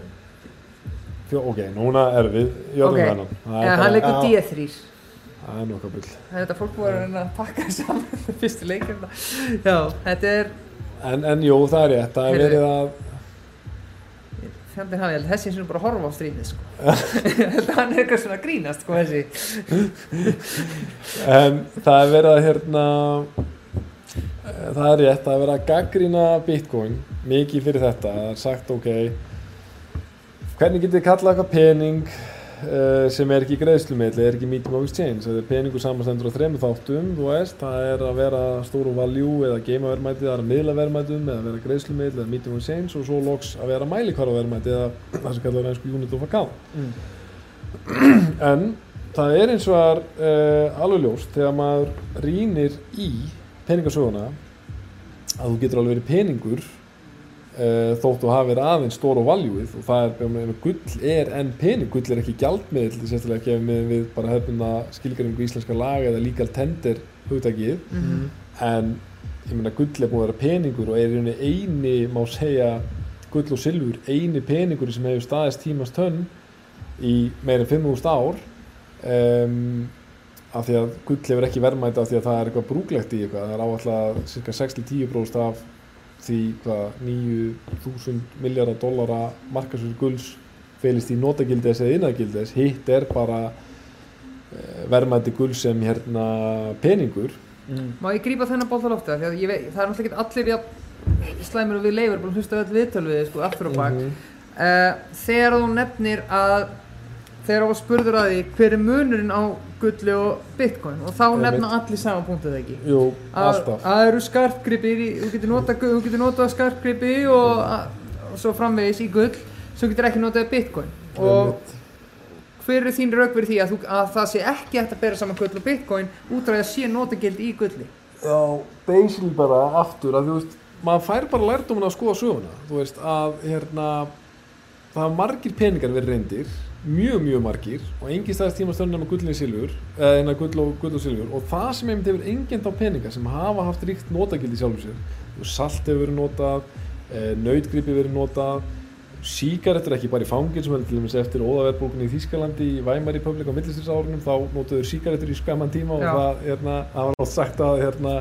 fjó, ok, núna erum við jöfnum Ok. þennan. Það er, leikur Já. D3 það er nokkað bull. Það er þetta fólk búið að þess saman fyrstu leikir Já, þetta er en, en jú, það er rétt, það er verið að fjandinn hafi, ég held þessi sem bara að horfa á stríðið sko. Að hann er eitthvað svona að grínast sko þessi. En það er verið að hérna eh, það er rétt, það er verið að gaggrína Bitcoin mikið fyrir þetta, það er sagt ok hvernig getið þið kallað eitthvað pening uh, sem er ekki greiðslumiðl, er ekki medium of exchange, það er peningur samanstendur á þremur þáttum, veist, það er að vera stóru value eða geimaverðmæti, það er að miðla verðmætum eða að vera greiðslumiðl eða medium of exchange og svo loks að vera mælikvarða verðmæti eða það sem kallar einsku unit of account. en það er eins og að uh, alveg ljóst þegar maður rýnir í peningasöguna að þú getur alveg verið peningur uh, þótt þú hafi verið aðeins stór og valjúið og það er, um, gull er enn pening, gull er ekki gjaldmiðl sérstaklega ekki með við bara hefðum að skilgjaringu íslenska laga eða legal tender hugtakið, Mhm. en ég meina gull er búin að vera peningur og er eini, má segja gull og silfur, eini peningur sem hefur staðist tímast tönn í meira en 5.000 ár. Um, af því að gull hefur ekki verðmæti af því að það er eitthvað brúglegt í eitthvað. Það er áallega cirka 6-10% af því hvað 9.000 miljardar dollara markasur gulls felist í notagildis eða innagildis hitt er bara uh, verðmæti gull sem hérna peningur Má ég grípa þennan lofti það? Því að ég veit, það er náttúrulega ekki allir jafn slæmur og við leifur, bara hlusta öll viðtöl við sko, aftur og bak. Mhm. Uh, þegar þú nefnir að þegar þú spurður að því hver er munurinn á gulli og bitcoin? Og þá nefna allir saman punktið ekki? Jú, alltaf. að það eru skartgripir þú getur notað, notað skartgripi og, og svo framvegis í gull svo getur ekki notað bitcoin. Og hver er þín fyrir því að, þú, að það sé ekki hægt að bera saman gull og bitcoin út af að sé notagildi í gulli? Já, basically bara aftur að þú veist, maður fær bara lærdómin að skoða söguna, þú veist, að hérna, það hafa margir peningar verið reyndir, mjög, mjög margir og engin staðist tíma stöndum að gullinni silfur eða eina gull og, gull og silfur. Og það sem einmitt hefur enginn þá peninga sem hafa haft ríkt notagildi sjálfur sér. Salt hefur verið notað, e, nautgripi verið notað sígarettur ekki bara í fangin sem til dæmis eftir óðaverðbólkunni í Þýskalandi í Weimar Republic á millistýrsárunum þá notuður sígarettur í skamman tíma og Já. það, hérna, það var nátt sagt að hérna,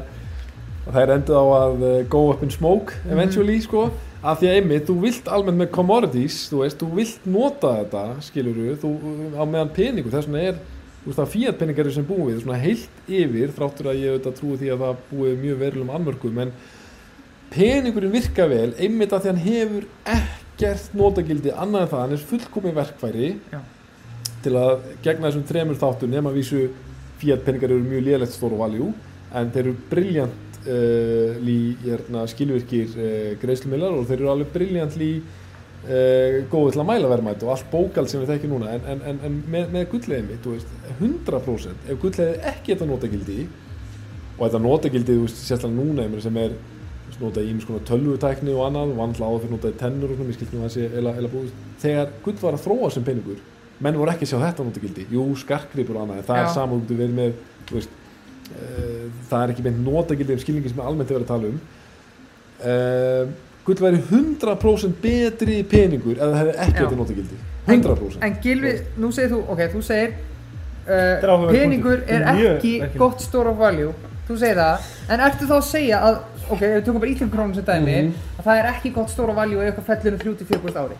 að það er endið á að uh, go up in smoke eventually sko af því að einmitt, þú vilt almennt með commodities þú veist, þú vilt nota þetta skilur þú, á meðan peningur þess vegna er, þú veist það fiat peningar sem búum við svona heilt yfir, þráttur að ég auðvitað trúi því að það búið mjög verulegum anmörkum en peningurinn virka vel einmitt að því hann hefur ekkert notagildi annað en það, hann er fullkomið verkfæri Já. til að gegna þessum þremur þáttum nema vísu fiat peningar eru mjög lélegt stóru valjú en þeir eru briljant uh, lí hérna, skilvirkir uh, greiðslumillar og þeir eru alveg briljant lí uh, góði til að mæla verðmætt og allt bókald sem við þekkjum núna en, en, en, en með, með gulllegið mitt, veist, 100% ef gulllegið ekki þetta notagildi og þetta notagildi, sérstaklega núna sem er notað í ímis konar tölvutækni og annað, vannla áður fyrir notaði tennur og svona, að sé eila, eila þegar gull var að þróa sem peningur menn voru ekki að sjá þetta notagildi jú, skarkripur og annað, það Já. er saman þú getur verið með, þú veist það er ekki beint notagildi um skilningi sem er almennt er verið að tala um. Uh, gull væri 100% betri peningur ef það hefði ekki þetta notagildi. 100% En Gilvi, nú segir þú, ok, þú segir uh, peningur er ekki gott store of value. Þú segir það, en ertu þá að segja að ok, ef við tökum bara ítlum krónum sem dæmi Mhm. að það er ekki gott store of value ef eitthvað fellur um 34% ári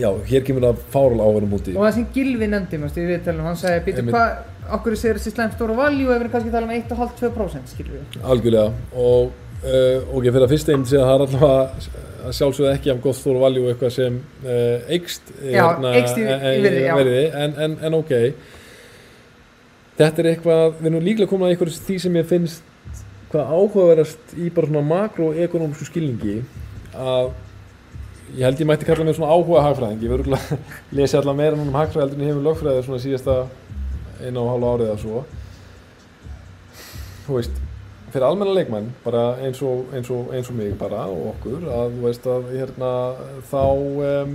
já, hér kemur það fárál áverðum úti. Og það sem Gilvi nefndi, mástu, í viðtælunum hann sagði, býtu hvað, okkur segir þessi slæm store of value ef við erum kannski að tala um 1,5-2% skilur við Algjörlega. Og uh, ok, fyrir að fyrst einn segja að það er allavega að sjálfsögðu ekki af gott stóru valjú eitthvað sem uh, eikst í virði, já. verði en, en, en ok. Þetta er eitthvað, við erum líklega komin að eitthvað því sem ég finnst hvað áhugaverðast í bara svona makroekonomsku skilningi að ég held ég mætti kalla mig svona áhuga hagfræðing. Ég verður að lesi allavega meira núna um hagfræði en ég hefur lögfræði svona síðasta einu og hálfa árið eða svo. Þú veist fyrir almenna leikmenn, bara eins og, eins og, eins og mig bara og okkur að þú veist að hérna þá um,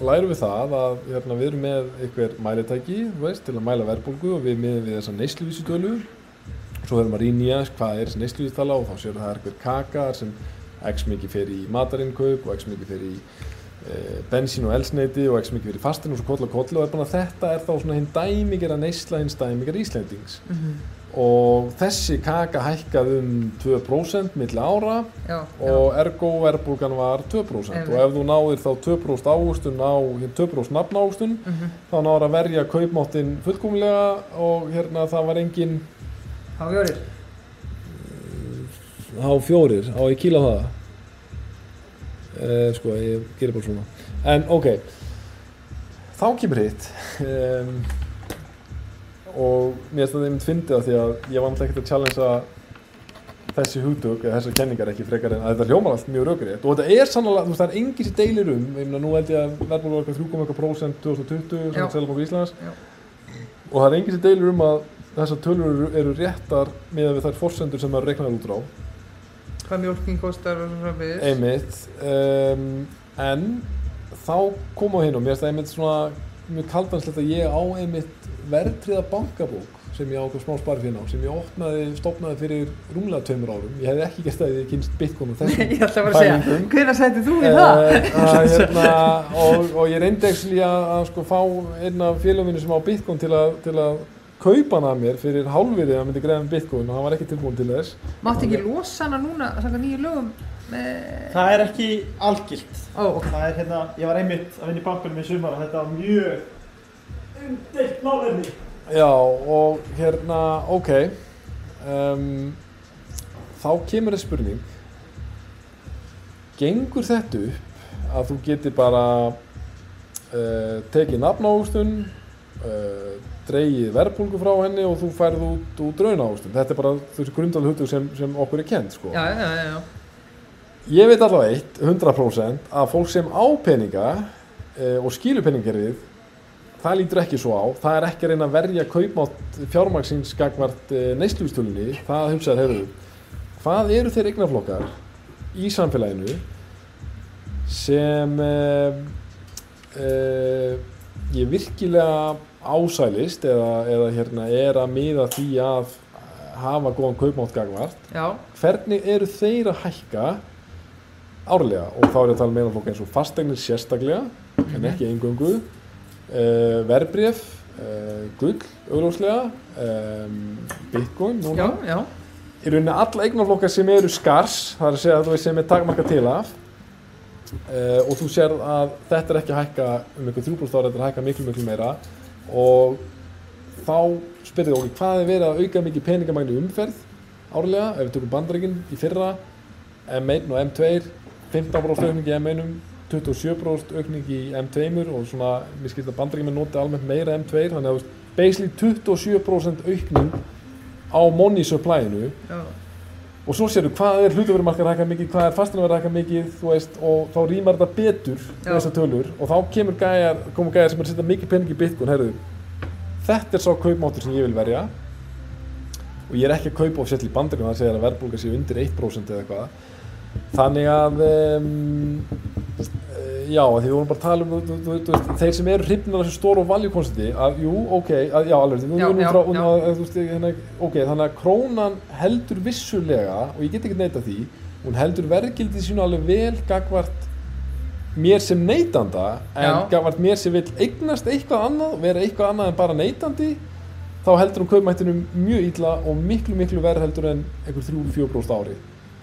lærum við það að hérna, við erum með einhver mælitæki veist, til að mæla verðbólgu og við miðum við þessa neysluvísutölu svo verðum að rýnja hvað er þessi neysluvísutala og þá séum við að það er einhver kaka sem x mikið fer í matarinnköp og x mikið fer í e, bensín og elsneiti og x mikið fer í fastin og svo koll og koll og er bara, þetta er þá svona hinn dæmikera neysla hins dæmikera Íslandings mm -hmm. og þessi kaka hækkað um 2% millir ára já, og já. ergo erbúgan var 2% Eri. og ef þú náðir þá 2% águstun á 2% nafn águstun mm -hmm. þá náður að verja kaupmáttinn fullkomlega og hérna það var enginn Háfjörður H4 á ég kíla á það. Uh, sko ég gerir bara svona. En ok. Þá kemur hitt. Um, og mér finnst þetta einmitt fyndið að því að ég var alltaf ekkert að challengea þessi hugdug eða þessi kenningar ekki frekar en að þetta hljómar allt mjög raugrið og þetta er sannlega, þú veist það er engið sem deilir um, ég meina nú held ég að verðbólur var 3,1% 2020 sem seljabank í Íslands. Já. og það er engið sem deilir um að þessar tölur eru réttar með þær fórsendur sem það er reiknaður út á Hvað mjólking kostar og svona við. einmitt um, en þá kom á hinn og mér finnst það einmitt svona mjög kaldanslegt að ég á einmitt verðtriða bankabók sem ég á okkur smá spari fyrir á sem ég opnaði, stopnaði fyrir rúmlega tveimur árum ég hefði ekki gert það ef ég kynst Bitcoin og þessum Ég ætla bara að segja, hvernig sætti þú í það? Eh, að, hérna, og, og ég reyndi ekki að, að sko, fá einn af félagum mínu sem á Bitcoin til að, til að kaupa hann að mér fyrir hálfverið að hann myndi greiða um Bitcoin og hann var ekki tilbúin til þess Mátti ekki losa hana núna, sanga nýju lögum með... Það er ekki algilt. Ó, ok. Það er hérna, ég var einmitt að vinna í bankunum í sumar og þetta var mjög umdeilt málefni. Já, og hérna, ok um, þá kemur þess spurning gengur þetta upp að þú getur bara uh, tekið nafnáhustun uh, dreigið verbulgu frá henni og þú færð út út raunahustun þetta er bara þessi grundal hugtug sem, sem okkur er kent sko. Já, já, já, já. Ég veit allavega eitt, 100% að fólk sem á peninga uh, og skilur peningarið það lítur ekki svo á, það er ekki að reyna að verja kaupmátt fjármaksins gagvart uh, neysluðstölunni, það hugsaður heyrðu, hvað eru þeir eignaflokkar í samfélaginu sem uh, ég virkilega ásælist eða, eða hérna, er að miða því að hafa góðan kaupmátt gagvart Já, hvernig eru þeir að hækka árlega? Og þá er ég að tala meira um fólk eins og fasteignir sérstaklega en ekki eingöngu. Uh, verbref uh, gull, augljóslega um, bitcoin já, núna. Já. í rauninni alla eignarflokkar sem eru skars það er að segja að þú veist sem er takmarka til af uh, og þú sér að þetta er ekki að hækka um einhver 3% ára, þetta er að hækka miklu miklu meira. Og þá spyrir þið okkur hvað er verið að auka mikið peningamagni í umferð árlega, ef við tökum bandaríkinn í fyrra M1 og M2 15% aukning í M1 27% aukning í M2 og svona, mér skilst að bandaríkinn með noti almennt meira M2 þannig að þú basically 27% aukning á money supplyinu. Og svo sérðu hvað er hlutaverumarkar að hækka mikið, hvað er fastanverð að hækka mikið veist, og þá rýmar þetta betur þessar tölur. Og þá kemur gæjar, komur gæjar sem er að setja mikið pening í bitcoin herru, þetta er sá kaupmáttur sem ég vil verja. Og ég er ekki að kaupa í bandaríkun það segir að verðbólga sé undir 1% eða eitthvað þannig að um, já, því við vorum bara að tala um þú, þú, þú, þeir sem eru hrifnir af þessu stóru valjúkonstiti að jú, ok, að, já, alveg Já, já, já. að, hérna, ok, þannig að krónan heldur vissulega og ég get ekki neita því hún heldur verðgildið sínu alveg vel gagvart mér sem neytanda en gagvart mér sem vil eignast eitthvað annað vera eitthvað annað en bara neytandi þá heldur hún kaupmættinum mjög illa og miklu miklu verð heldur en einhver 3-4% ári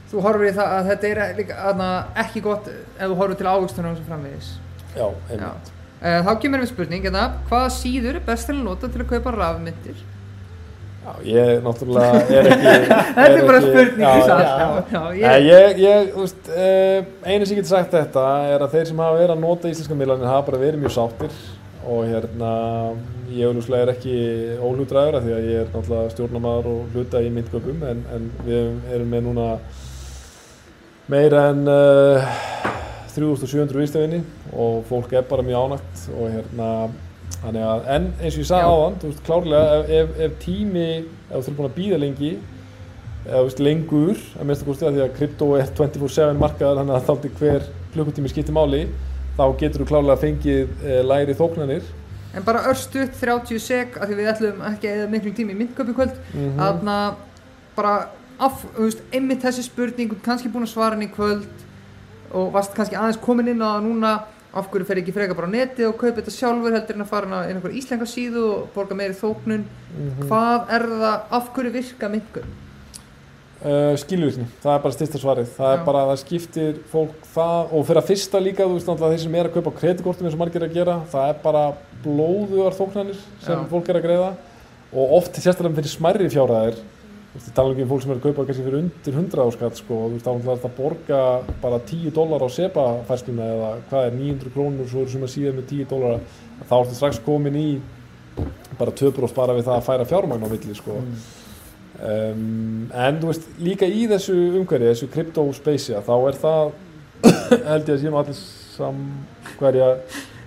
Þú horfir í það að þetta er líka aðna, ekki gott ef þú horfir til og svo framvegis. já, Já. einmitt Uh, þá kemur við spurning, hérna, hvaða síður er best til að nota til að kaupa rafmyndir? Já, ég náttúrulega er ekki Þetta er bara spurning, já, já, já. já, já, ég, ég, ég, veist, uh, einu sem ég get sagt þetta er að þeir sem hafa verið að nota íslenska miðlanir hafa bara verið mjög sáttir og hérna, ég auðvitað er ekki óhlutræður af því að ég er náttúrulega stjórnamaður og hluta í myndköpum en, en við erum með núna meira en uh, 3700 viðstöðinni og fólk er bara mjög ánægt og hérna, þannig að, en eins og ég sagði áðan, þú veist, klárlega ef, ef, ef tími, ef þú ert búin að býða lengi eða þú veist, lengur að minnst að kosti að því að krypto er 24-7 markaðar þannig að þátti hver klukkutími skiptir máli þá getur þú klárlega fengið e, læri þóknanir. En bara örstuðt 30 sek, af því við ætlum ekki að eða miklu tími í myndköpi kvöld, mm aðna bara af, veist, einmitt þessi spurning, kannski búin að svara henni í kvöld og varst kannski aðeins komin inn á það núna, af hverju fer ekki frekar bara á netið og kaupa þetta sjálfur heldur en að fara inn á íslenga síðu og borga meiri þóknun, Mhm. hvað er það, af hverju virka myndköp? Uh, skilvirkni, það er bara styrsta svarið það Já. er bara, það skiptir fólk það og fyrir að fyrsta líka, þú veist náttúrulega þeir sem er að kaupa kreditkortum eins og margir að gera það er bara blóðugar þóknanir sem Já. fólk er að greiða og oft sérstaklega fyrir smærri fjárhæðir Þú veist, ég tala ekki um fólk sem er að kaupa kannski fyrir undir 100 áskatt sko, og þú veist, þá er þetta að borga bara 10 dólar á SEPA færsluna eða hvað er 900 krónur, svo eru sem að síðan með 10 dólar, þá ertu strax komin í bara 2% bara við það að færa fjármagn á milli sko. Um, en þú veist, líka í þessu umhverfi, þessu crypto space þá er það, held ég að séum allir samhverja,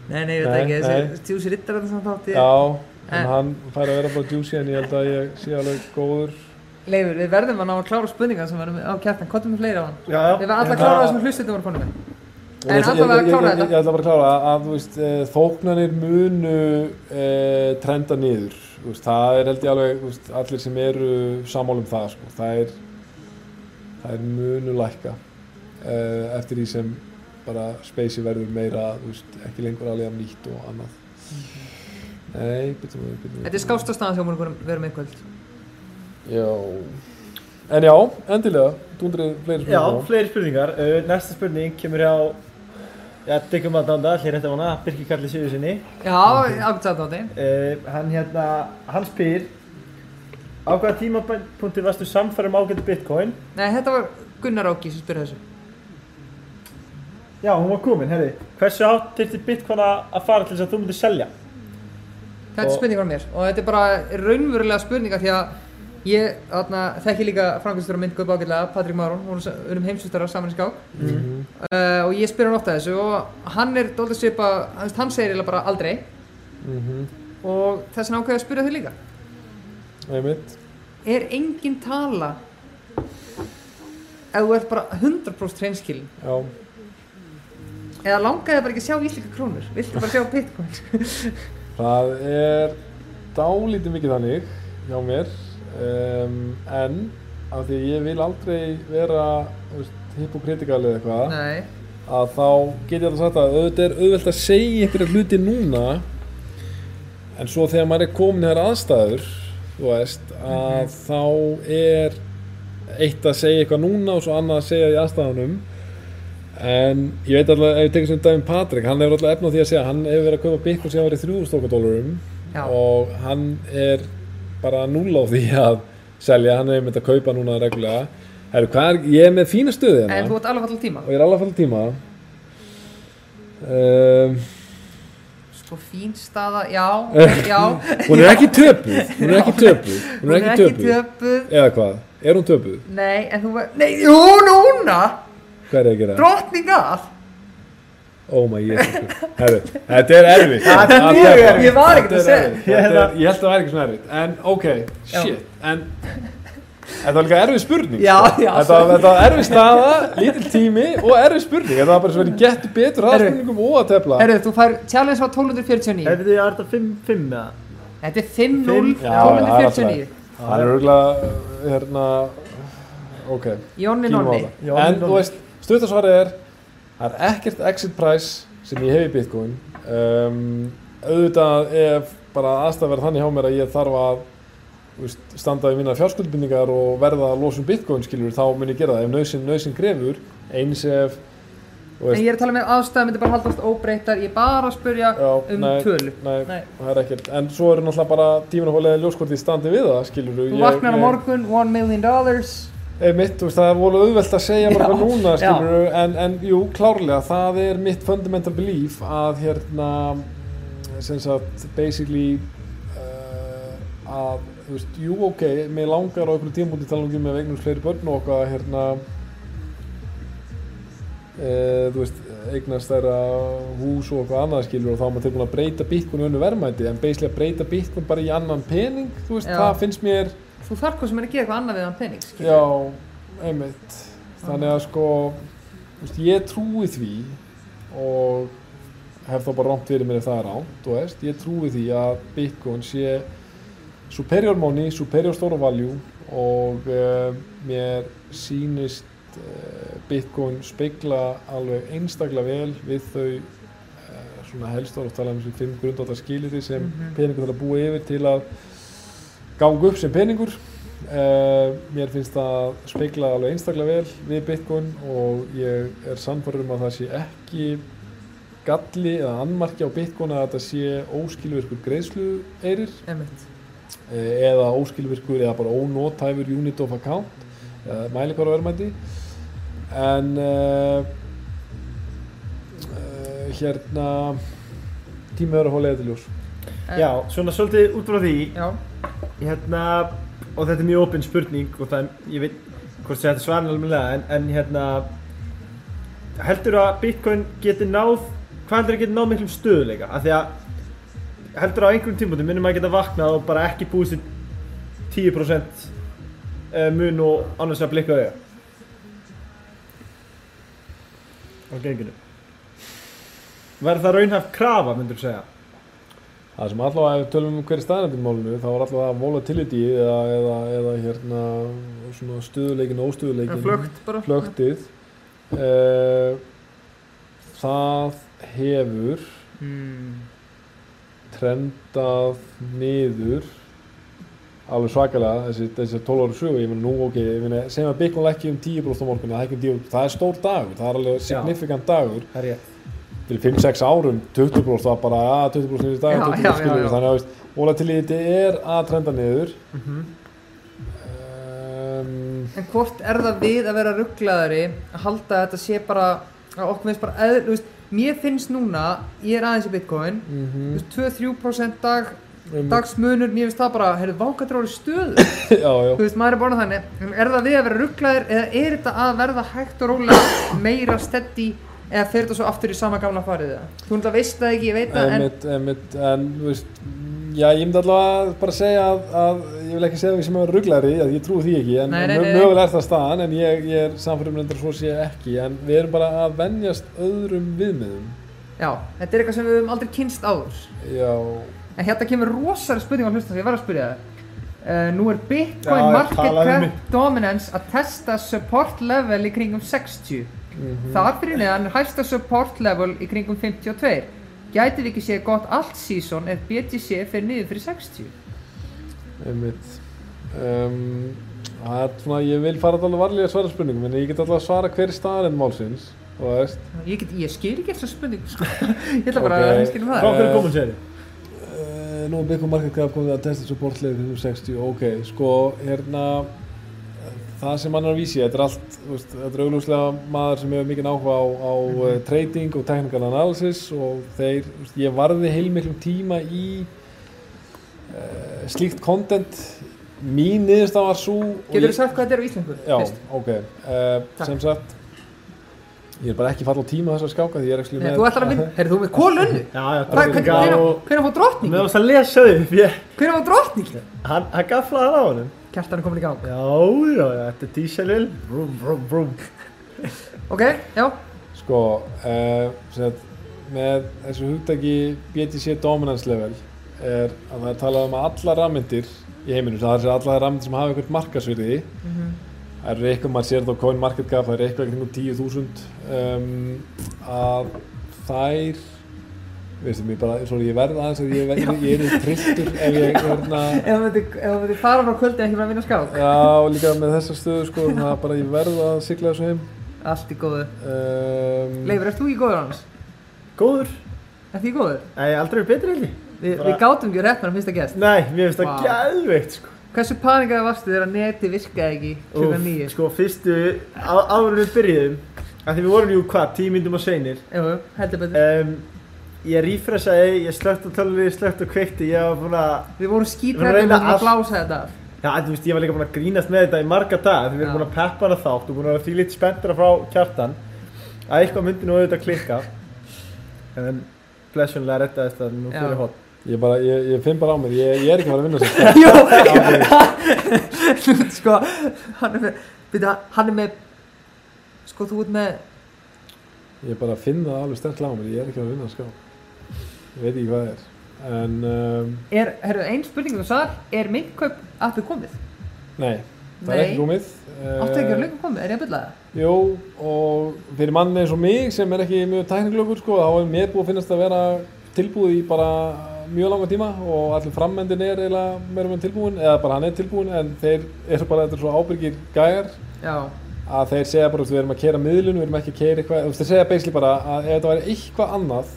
Nei, nei, ég veit ekki, þessi Tjúsi Ritter er það þátt ég já, en En- hann fær að vera bara juicy en ég held að ég sé alveg góður. Leifur, við verðum að ná að klára spurningar sem verðum á kjartan, hvað með fleiri á hann? Já, já. Við verðum alltaf að klára það- sem hlustutum voru konum með En allavega ég- ég- klára þetta. Ég ætla bara að klára að, að þú veist, e, þóknanir munu e, trenda niður. Þú Veist, það er held ég alveg, þú veist, allir sem eru sammála um það, sko. það, er, það er munu lækka e, eftir því sem bara spacey verður meira, þú ekki lengur alveg af nýtt og annað. Nei, byrjum við, við. Þetta er skásta staðan sem voru verum einhvöld Já, en já, endilega, dúndrið fleiri Já, spurningar. fleiri spurningar. Uh, næsta spurning kemur hjá, já, Diggum aðdanda, hér þetta vona, Birki Karli Sigurðssoni. Já, ákveðt aðdátti Uh, hann hérna, hann spyr, á hvaða tímapunkti varstu samfærum ágættu bitcoin? Nei, þetta var Gunnar Áki sem spurði þessu Já, hún var komin, herri. Hversu átt þurfti bitcoin að að fara til þess að þú myndir selja? Þetta er Og- spurning frá mér og þetta er bara raunverulega spurninga því að ég þekki líka framkvæmstur og myndgöp ágætlega, Patrik Máron, hún er um heimsustara saman í skák. Mhm. uh, og ég spyr hann ofta þessu og hann er dólið svipa, hann segir bara aldrei. Mhm, og þess vegna ákveði að spyrja þau líka. Einmitt. er engin tala ef þú ert bara 100% hreinskilin? Já, eða langaði bara ekki að sjá íslika krónur? Viltu bara sjá bitcoin? Það er dálítið mikið þannig hjá mér um, en af því að ég vil aldrei vera hypokritikal eða eitthvað að þá get ég alltaf sagt að auðvitað er auðvelt að segja einhverja hluti núna en svo þegar maður er komin í þær aðstæður þú veist að þá er eitt að segja eitthvað núna og svo annað að segja í aðstæðunum. En ég veit alltaf, ef ég tekur sem dæmi Patrik, hann hefur alltaf efna á því að segja hann hefur verið að kaupa bitcoin sem hann verið 3000 okkadólarum Já. og hann er bara núl á því að selja, hann hefur myndið að kaupa núna reglulega. Heru, er, ég er með fína stöði hérna. Og ég er alveg falla tíma. Um, sko fín staða, já, já. Hún er ekki töpuð. Hún er ekki töpuð. Hún er ekki töpuð. eða hvað, er hún töpuð? nei, en þú nei, jú, núna. Hvað er ég að gera? drottningar oh my jesus Heru, þetta er erfitt. Þetta er Að mjög erfitt. Ég var ekkert að er segja. er- ég held að það væri ekki svona erfitt. En ok, shit. En Þetta var líka erfið spurning. Já, já, Þetta var, erfið staða, lítill tími og erfið spurning. Þetta var bara svo verið gett betur Herru. aðspurningum og að tefla. herru, þú fær, challenge var 1249 Hefði þið að þetta 5-5 með það? þetta er 5-0, Fimm, já, það er 1249 Það er örgulega, hérna, ok. Jónni Kínum á það. En þú veist, stuttasvarið er Það er ekkert exit price sem ég hef í bitcoin. Um, Auðvitað ef bara aðstæð verður þannig hjá mér að ég þarf að þú veist, standa í mína fjárskuldbindingar og verða að losa um bitcoin skilur þá mun ég gera það. Ef nöðsinn nöðsinn grefur eins ef þú en ég er að tala með aðstæða myndi bara haldast óbreyttar ég er bara að spurja já, um nei, tölu. nei, Nei. það er ekkert. En svo eru náttúrulega bara tíminn að hólega ljóskort í standi við það skilur þú vaknar á morgun, 1 million dollars Þú veist, það er volið auðvelt að segja bara núna, skilur en, en jú, klárlega, það er mitt fundamental belief að hérna sem sagt, basically uh, að, þú veist, jú, ok mér langar á einhverju tímabúti talangum með eignum fleiri börn og okkar, hérna uh, þú veist, eignast þeirra hús og eitthvað annað skilur og þá er maður tilbúin að breyta bitcoin í önnu verðmæti en basically að breyta bitcoin bara í annan pening, þú veist, Já. það finnst mér þú þarf hvað sem er að gera eitthvað annað við hann pening skilur. Já, einmitt þannig að sko veist, ég trúi því og hef þá bara rámt fyrir mér ef það er rámt veist, ég trúi því að Bitcoin sé superior money, superior store value og uh, mér sýnist uh, Bitcoin speikla alveg einstaklega vel við þau uh, svona helst ára að tala um þessi fimm grundáta skiliri sem Mhm. peningur þarf að búa yfir til að ganga upp sem peningur. Uh, mér finnst það speikla alveg einstaklega vel við Bitcoin og ég er sannfærður um að það sé ekki galli eða annmarki á Bitcoin að þetta sé óskilvirkur greiðslu eirir eh, eða óskilvirkur eða bara ónótæfur unit of account eða mælikvara verðmæti en uh, uh, hérna tími verður að hóla eða til ljós Já, svona svolítið út frá því. Já, hérna, og þetta er mjög opinn spurning og það ég veit hvort þetta er svaran alveg en, en hérna heldur að Bitcoin geti náð hvað heldur að geti náð miklum stöðuleika af því að heldur á einhverjum tímpúti minnum að geta vaknað og bara ekki búið sér 10% eh, mun og annars að blikka auða á genginu verður það raunhaft krafa myndur þú segja Það sem allavega ef við tölum um hverju staðnættin málinu þá er allavega volatility eða, eða, eða hérna svona stuðuleikin og óstuðuleikin bara. Flöktið. Uh, það hefur mm. trendað niður alveg svakalega þessi, þessi 12 ára sögu, ég meina nú ok ég meina, segjum að Bitcoin lækki um 10% á morgun það, um 10, það er stór dagur, það er alveg signifikant dagur. Það er rétt fyrir 5-6 árum 20% var bara að 20% í dag Já, 20% já, já, skilur já. þannig að veist, volatility er að trenda niður Mhm. um, En hvort er það við að vera rugglaðari að halda að þetta sé bara að okkur finnst bara eð, veist, mér finnst núna, ég er aðeins í Bitcoin mm veist, 2-3% dag um, dagsmunur, mér finnst það bara, heyrðu, vákatróli stöðu já, já. veist, maður er bara þannig er það við að vera rugglaðir eða er þetta að verða hægt og rólega meira steady eða fer þetta svo aftur í sama gamla farið það? Þú veist það ekki, ég veit það en einmitt, en þú veist já, ég myndi allavega bara segja að, að ég vil ekki segja því sem er að ég trúi því ekki, en mögulega er það staðan en ég, ég er samfyrir reyndar svo sé ekki en við erum bara að venjast öðrum viðmiðum já, þetta er eitthvað sem við höfum aldrei kynst áður já, En hérna kemur rosalega spurning á hlustan sem ég var að spyrja það. Uh, nú er Bitcoin Já, market cap dominance að testa support level í kringum 60. mhm, Þar fyrir neðan er hæsta support level í kringum 52. Gæti við ekki séð gott allt season ef BTC fyrir niður fyrir 60? einmitt um, það er svona, ég vil fara alveg varlega að svara spurningum en ég get allavega að svara hver staðarinn málsins Ég, get, ég skil ekki þessa spurning, sko. Ég ætla bara Ok. að skilja það. hverju komin sér Uh, nú er Bitcoin Market Cap komið að testa supportleið fyrir 60, ok, sko, hérna, það sem hann er að vísi, þetta er allt, þú veist, þetta er augljóslega maður sem hefur mikið áhuga á, á uh, trading og technical analysis og þeir, þú veist, ég varði heilmiklum tíma í uh, slíkt content, mín niðurstað var svo Getur þú sagt hvað þetta er á íslensku? Já, fyrst? ok, uh, sem sagt, ég er bara ekki falla á tíma þess að skáka því ég er ekki Nei, þú ætlar að vinna, heyrðu þú með kólunni? Já, já, Hvernig drottninga og fór drottning? Með þess að lesa þau, ég, Hvernig fór drottning? hann, hann gaflaði á honum Kjartan er komin í gang. Já, já, þetta er díselil Brum, brum, brum Ok, já. Sko, uh, sagt, með þessu hugtaki BTC Dominance Level er að það er talað um að alla rafmyndir í heiminum, það er allar rafmyndir sem hafa einhvert markasvirði það eru eitthvað, maður sér þetta á Coin Market Cap það er eitthvað kringum 10.000 um, að þær veistu mér bara, sorry, ég verð aðeins að ég, ég, ég er trilltur ef ég hérna Ef þú myndi, ef þú myndi fara frá kvöldi ekki bara að vinna skák. já, líka með þessa stöðu sko, það er bara ég verð að sigla þessu heim Allt í góðu. um, Leifur, ert þú ekki góður annars? Góður Ert ekki góður? Nei, aldrei verið betri held ég Vi, Bara- Við gátum ekki rétt með hann fyrsta gest. Nei, mér finnst það gæðveikt sko Hversu paningaði varstu þegar að neti virkaði ekki klukkan Úff, nýju? Sko, fyrstu, áður við byrjuðum af því við vorum jú hvað, tíu Ég refreshaði, ég slögt á tölvi, slögt á kveikti Ég var búin að Við vorum reyna og að blása þetta. Af. Já, þú veist, ég var líka búin að grínast með þetta í marga dag Því við erum búin að peppa hana þátt og búin að vera því lítið spenntra frá kjartan. Að eitthvað myndi nú auðvitað klikka. En blessunlega rettaðist það nú fyrir hot ég, bara, ég, ég finn bara á mér, ég, ég er ekki að fara að vinna Jú, sko, hann er með, byrja, hann er með, sko, þú ert með, Ég bara finn það alveg sterklega á mér, ég er ekki að vinna að ská. Ég veit ekki hvað er. En, um, er, herru, ein spurning þú sagðar, er myntkaup aftur komið? nei, það er Nei. ekki komið. Áttu ekki að lögum komið, er ég að byrja það? Jú, og fyrir mann eins og mig sem er ekki mjög tækniklökur, sko, þá er mér búið að finnast að vera tilbúið í bara mjög langa tíma og allir frammendin er eiginlega meira með tilbúin, eða bara hann er tilbúin, en þeir eru bara, þetta er svo ábyrgir gæjar Já, að þeir segja bara, þú veist, við erum að keira miðlun, við erum ekki að keira eitthvað, þú veist, þeir segja basically bara að ef þetta væri eitthvað annað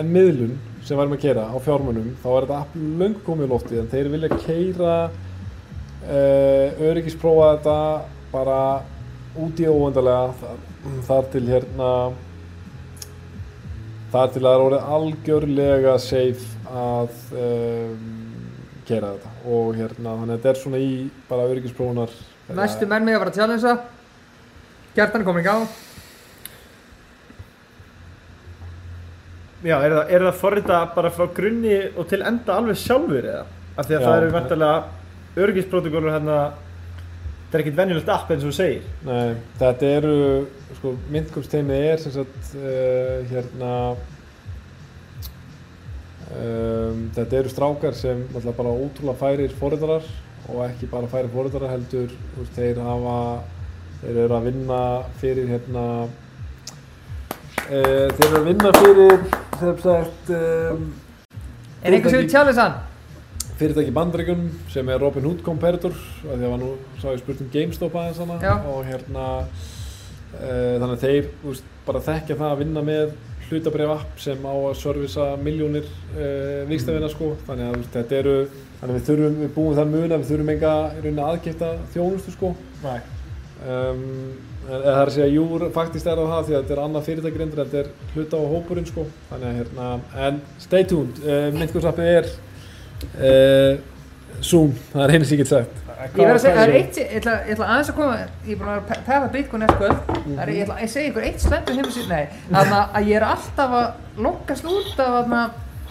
en miðlun sem værum að keira á fjármunum þá er þetta app löngu komið í loftið en þeir vilja keira uh, öryggisprófa þetta bara út í óvendalega þar, þar til hérna þar til að það er orðið algjörlega safe að um, keira þetta. Og hérna þannig að þetta er svona í bara öryggisprófunar Næstu menn mig að fara að challengea Gjartan er komin í gang Já, er það, það forrita bara frá grunni og til enda alveg sjálfur eða? Af því að Já. það eru verðarlega öryggisprotokollur hérna Það er ekkert venjulegt app eins og þú segir Nei, þetta eru, sko, myndgómsteimið er sem sagt, uh, hérna, um, þetta eru strákar sem náttúrulega bara ótrúlega færir fóriðarar og ekki bara færir fóriðarar heldur, þú veist, þeir hafa, þeir eru að vinna fyrir, hérna, uh, þeir eru að vinna fyrir, sem sagt, um, Er einhver sem vil challenge hann? fyrirtæki í Bandaríkjunum sem er Robin Hood Comparator af því að það var nú, sá ég spurt um GameStop aðeins hana Já. og hérna uh, þannig að þeir úst, bara þekkja það að vinna með hlutabrif app sem á að servisa miljónir uh, vikstafina sko. Þannig að úst, þetta eru þannig að við þurfum, við búum það mun að við þurfum enga í rauninni aðgifta þjónustu sko. Nei. Um, en það er að segja, jú, faktist er það það því að þetta er annað en þetta er hluta á hópurinn sko. Þannig að hérna, en stay tuned. Uh, myndkursappið er uh, Zoom, það er einu sem ég get sagt. Ég verð að segja, það er eitt, ég ætla, ég ætla aðeins að koma, ég er búin að pefa Bitcoin eftir kvöld, er, ég ætla að segja ykkur eitt slendur heim síðan, nei, að ég er alltaf að lokkast út af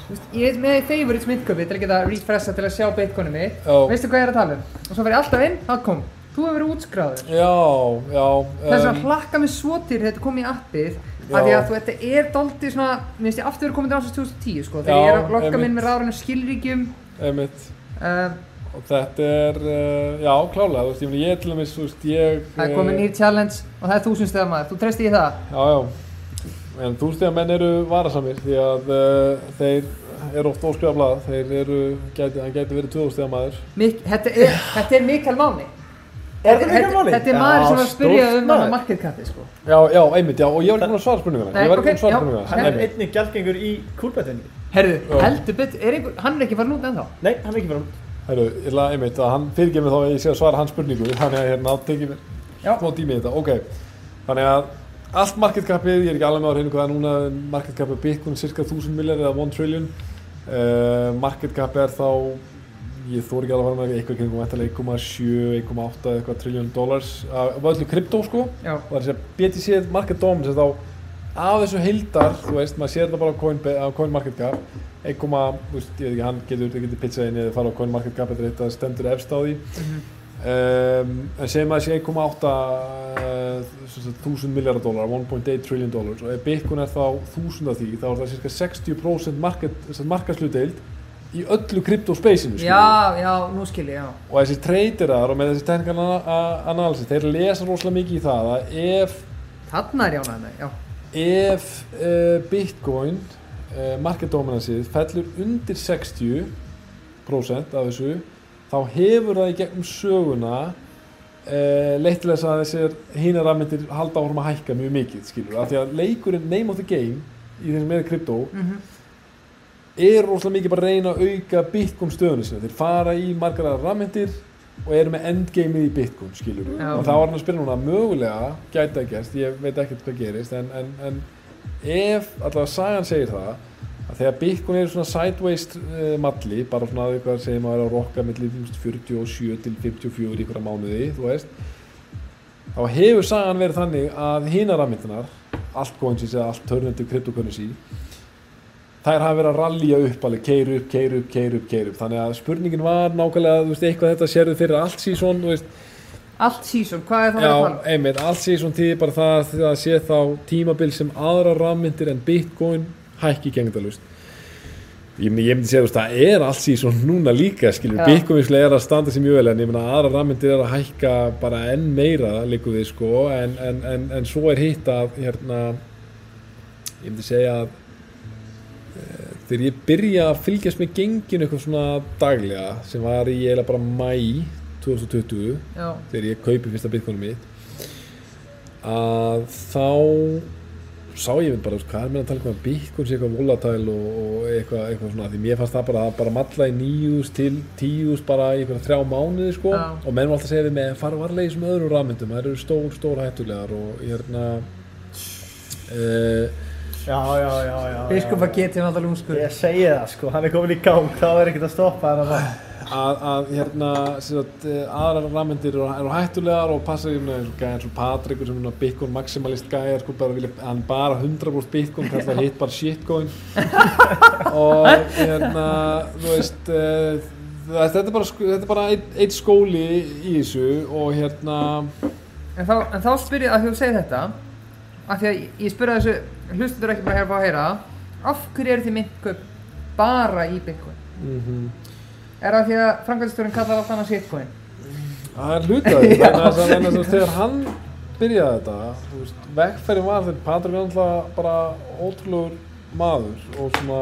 þú veist, ég er með favorites myndköpi til að geta refresha til að sjá mitt, Já. veistu hvað ég er að tala um? Og svo verð ég alltaf inn, það kom, þú hefur verið útskráður. Já, já Þess að um, hlakka mig svo til þetta kom í appið, Já. af því að þú, þetta er daldið svona, mér finnst ég aftur verið komin til ásins 2010, sko, þegar ég er að lokka minn með ráðurinn skilríkjum, einmitt uh, og þetta er, uh, já, klálega þú veist, ég, ég til dæmis, þú veist, ég það er komin eh, nýr challenge og það er þúsund stegar maður, þú treysti í það? Já, já, en þústegar menn eru varasamir því að uh, þeir eru oft óskrifa blað, þeir eru, gæti, hann gæti verið 2000 maður Mik þetta, er, þetta er Mikael Máni Er þetta Mikael Máni? Þetta er maður sem var að spyrja um hann market capið sko. Já, já, einmitt, já, og ég var ekki búin að svara spurninguna Ég var ekki búin að svara spurninguna Hann er einmitt. einnig gjaldgengur í kúlbetinni Herðu, heldur betur, er einhver, hann er ekki farin út ennþá? Nei, hann er ekki bara Herru, ég ætla einmitt að hann fyrirgef mig þá að ég sé að svara hans spurningu. Þannig að hérna, tekið mér smá tími í þetta, ok. Þannig að allt market capið, ég er ekki alveg með á hreinu hvað er ég þóri ekki alveg að fara með eitthvað kringum væntanlega 1,7, 1,8 eitthvað trillion dollars. Af öllu kryptó sko. Já, og það er að segja BTC market dom sem þá af þessu heildar, þú veist, maður sér þetta bara á Coinba- á CoinMarketCap 1, þú veist, ég veit ekki, hann getur, getur pizzað inn eða fara á CoinMarketCap eða þetta stendur efst á því. Mhm. um, en segjum að það sé 1,8 uh, þúsund miljardar dólar 1.8 trillion dollars. Og ef Bitcoin er þá þúsund af því þá er það cirka 60% market, markaslutdeild í öllu kryptospacinu já, já, nú skil ég, já. Og þessi traderar og með þessi analysis þeir lesa rosalega mikið í það að ef Þarna er jánaði með, já. ef uh, Bitcoin uh, market dominansið fellur undir 60% af þessu þá hefur það í gegnum söguna uh, leitt til þess að þessir hínar rafmyndir halda áfram að hækka mjög mikið skilur af því að leikurinn name of the game í þessum meira kryptó Mhm. Er rosalega mikið bara að reyna að auka Bitcoin stöðunni sinna þeir fara í margar rafmyndir og eru með endgameið í Bitcoin skilur Já. og það var hann að spila núna. Mögulega gæti að gerst, ég veit ekkert hvað gerist en, en, en ef allavega sagan segir það að þegar Bitcoin er svona sideways uh, malli, bara svona eitthvað sem að vera að rokka millir 47 til 54 í einhverja mánuði, þú veist þá hefur sagan verið þannig að hinar rafmyndinar altcoins eða alternative cryptocurrency þær hafa verið að rallja upp alveg, keir upp, keir upp, keir upp, keir upp þannig að spurningin var nákvæmlega, þú veist, eitthvað þetta sérðu fyrir allt sísón, þú veist, Allt season, hvað er það að já, tala? um? einmitt, allt sísón tíði bara það að það sé þá tímabil sem aðra rafmyndir en bitcoin hækki gengdalust ég ég myndi segja, þú veist, það er allt sísón núna líka, skilur, Já. bitcoin vissulega er að standa sér mjög vel, en ég myndi aðra rafmyndir er að hækka bara enn meira, líku við, sko, en, en, en, en svo er hitt að, hérna ég myndi segja að þegar ég byrja að fylgjast með genginu eitthvað svona daglega sem var í eiginlega bara mæ 2020 Já, þegar ég kaupi fyrsta bitcoinu mitt að þá sá ég bara, hvað er mér að tala um að Bitcoin sé eitthvað volatile og, og eitthvað, eitthvað svona, því mér fannst það bara að bara matla í 9.000 til 10.000 bara í einhverja þrjá mánuði, sko, Já. og menn var alltaf að segja við með fara varlega í þessum öðrum rafmyndum, það eru stór, stór hættulegar og ég hérna, uh, Já, já, já, já. Biskup já, að geti hann alltaf lúmskur. Ég segi það sko, hann er komin í gang, það er ekkert að stoppa hann að það. að, að hérna, sem sagt, eh, aðrar rafmyndir eru, hættulegar og passa í eins og gæðar svo Patrikur sem er Bitcoin maximalist gæðar, sko, bara vilja, hann bara 100% Bitcoin, kallar hitt bara shitcoin og hérna, þú veist, uh, þetta er bara, sko- þetta er bara einn ein skóli í þessu og hérna, En þá, en þá spyr ég að þú segir þetta, af því að ég- að þessu, hlustuður ekki bara að fá að heyra, af hverju eru þið myntkaup bara í Bitcoin? mm Er það því að framkvæmstjórinn kallar allt annað shitcoin? Það er hlutaði, þess að að þegar hann byrjaði þetta, vegferðin var þegar Patrik er alltaf bara ótrúlegur maður og svona,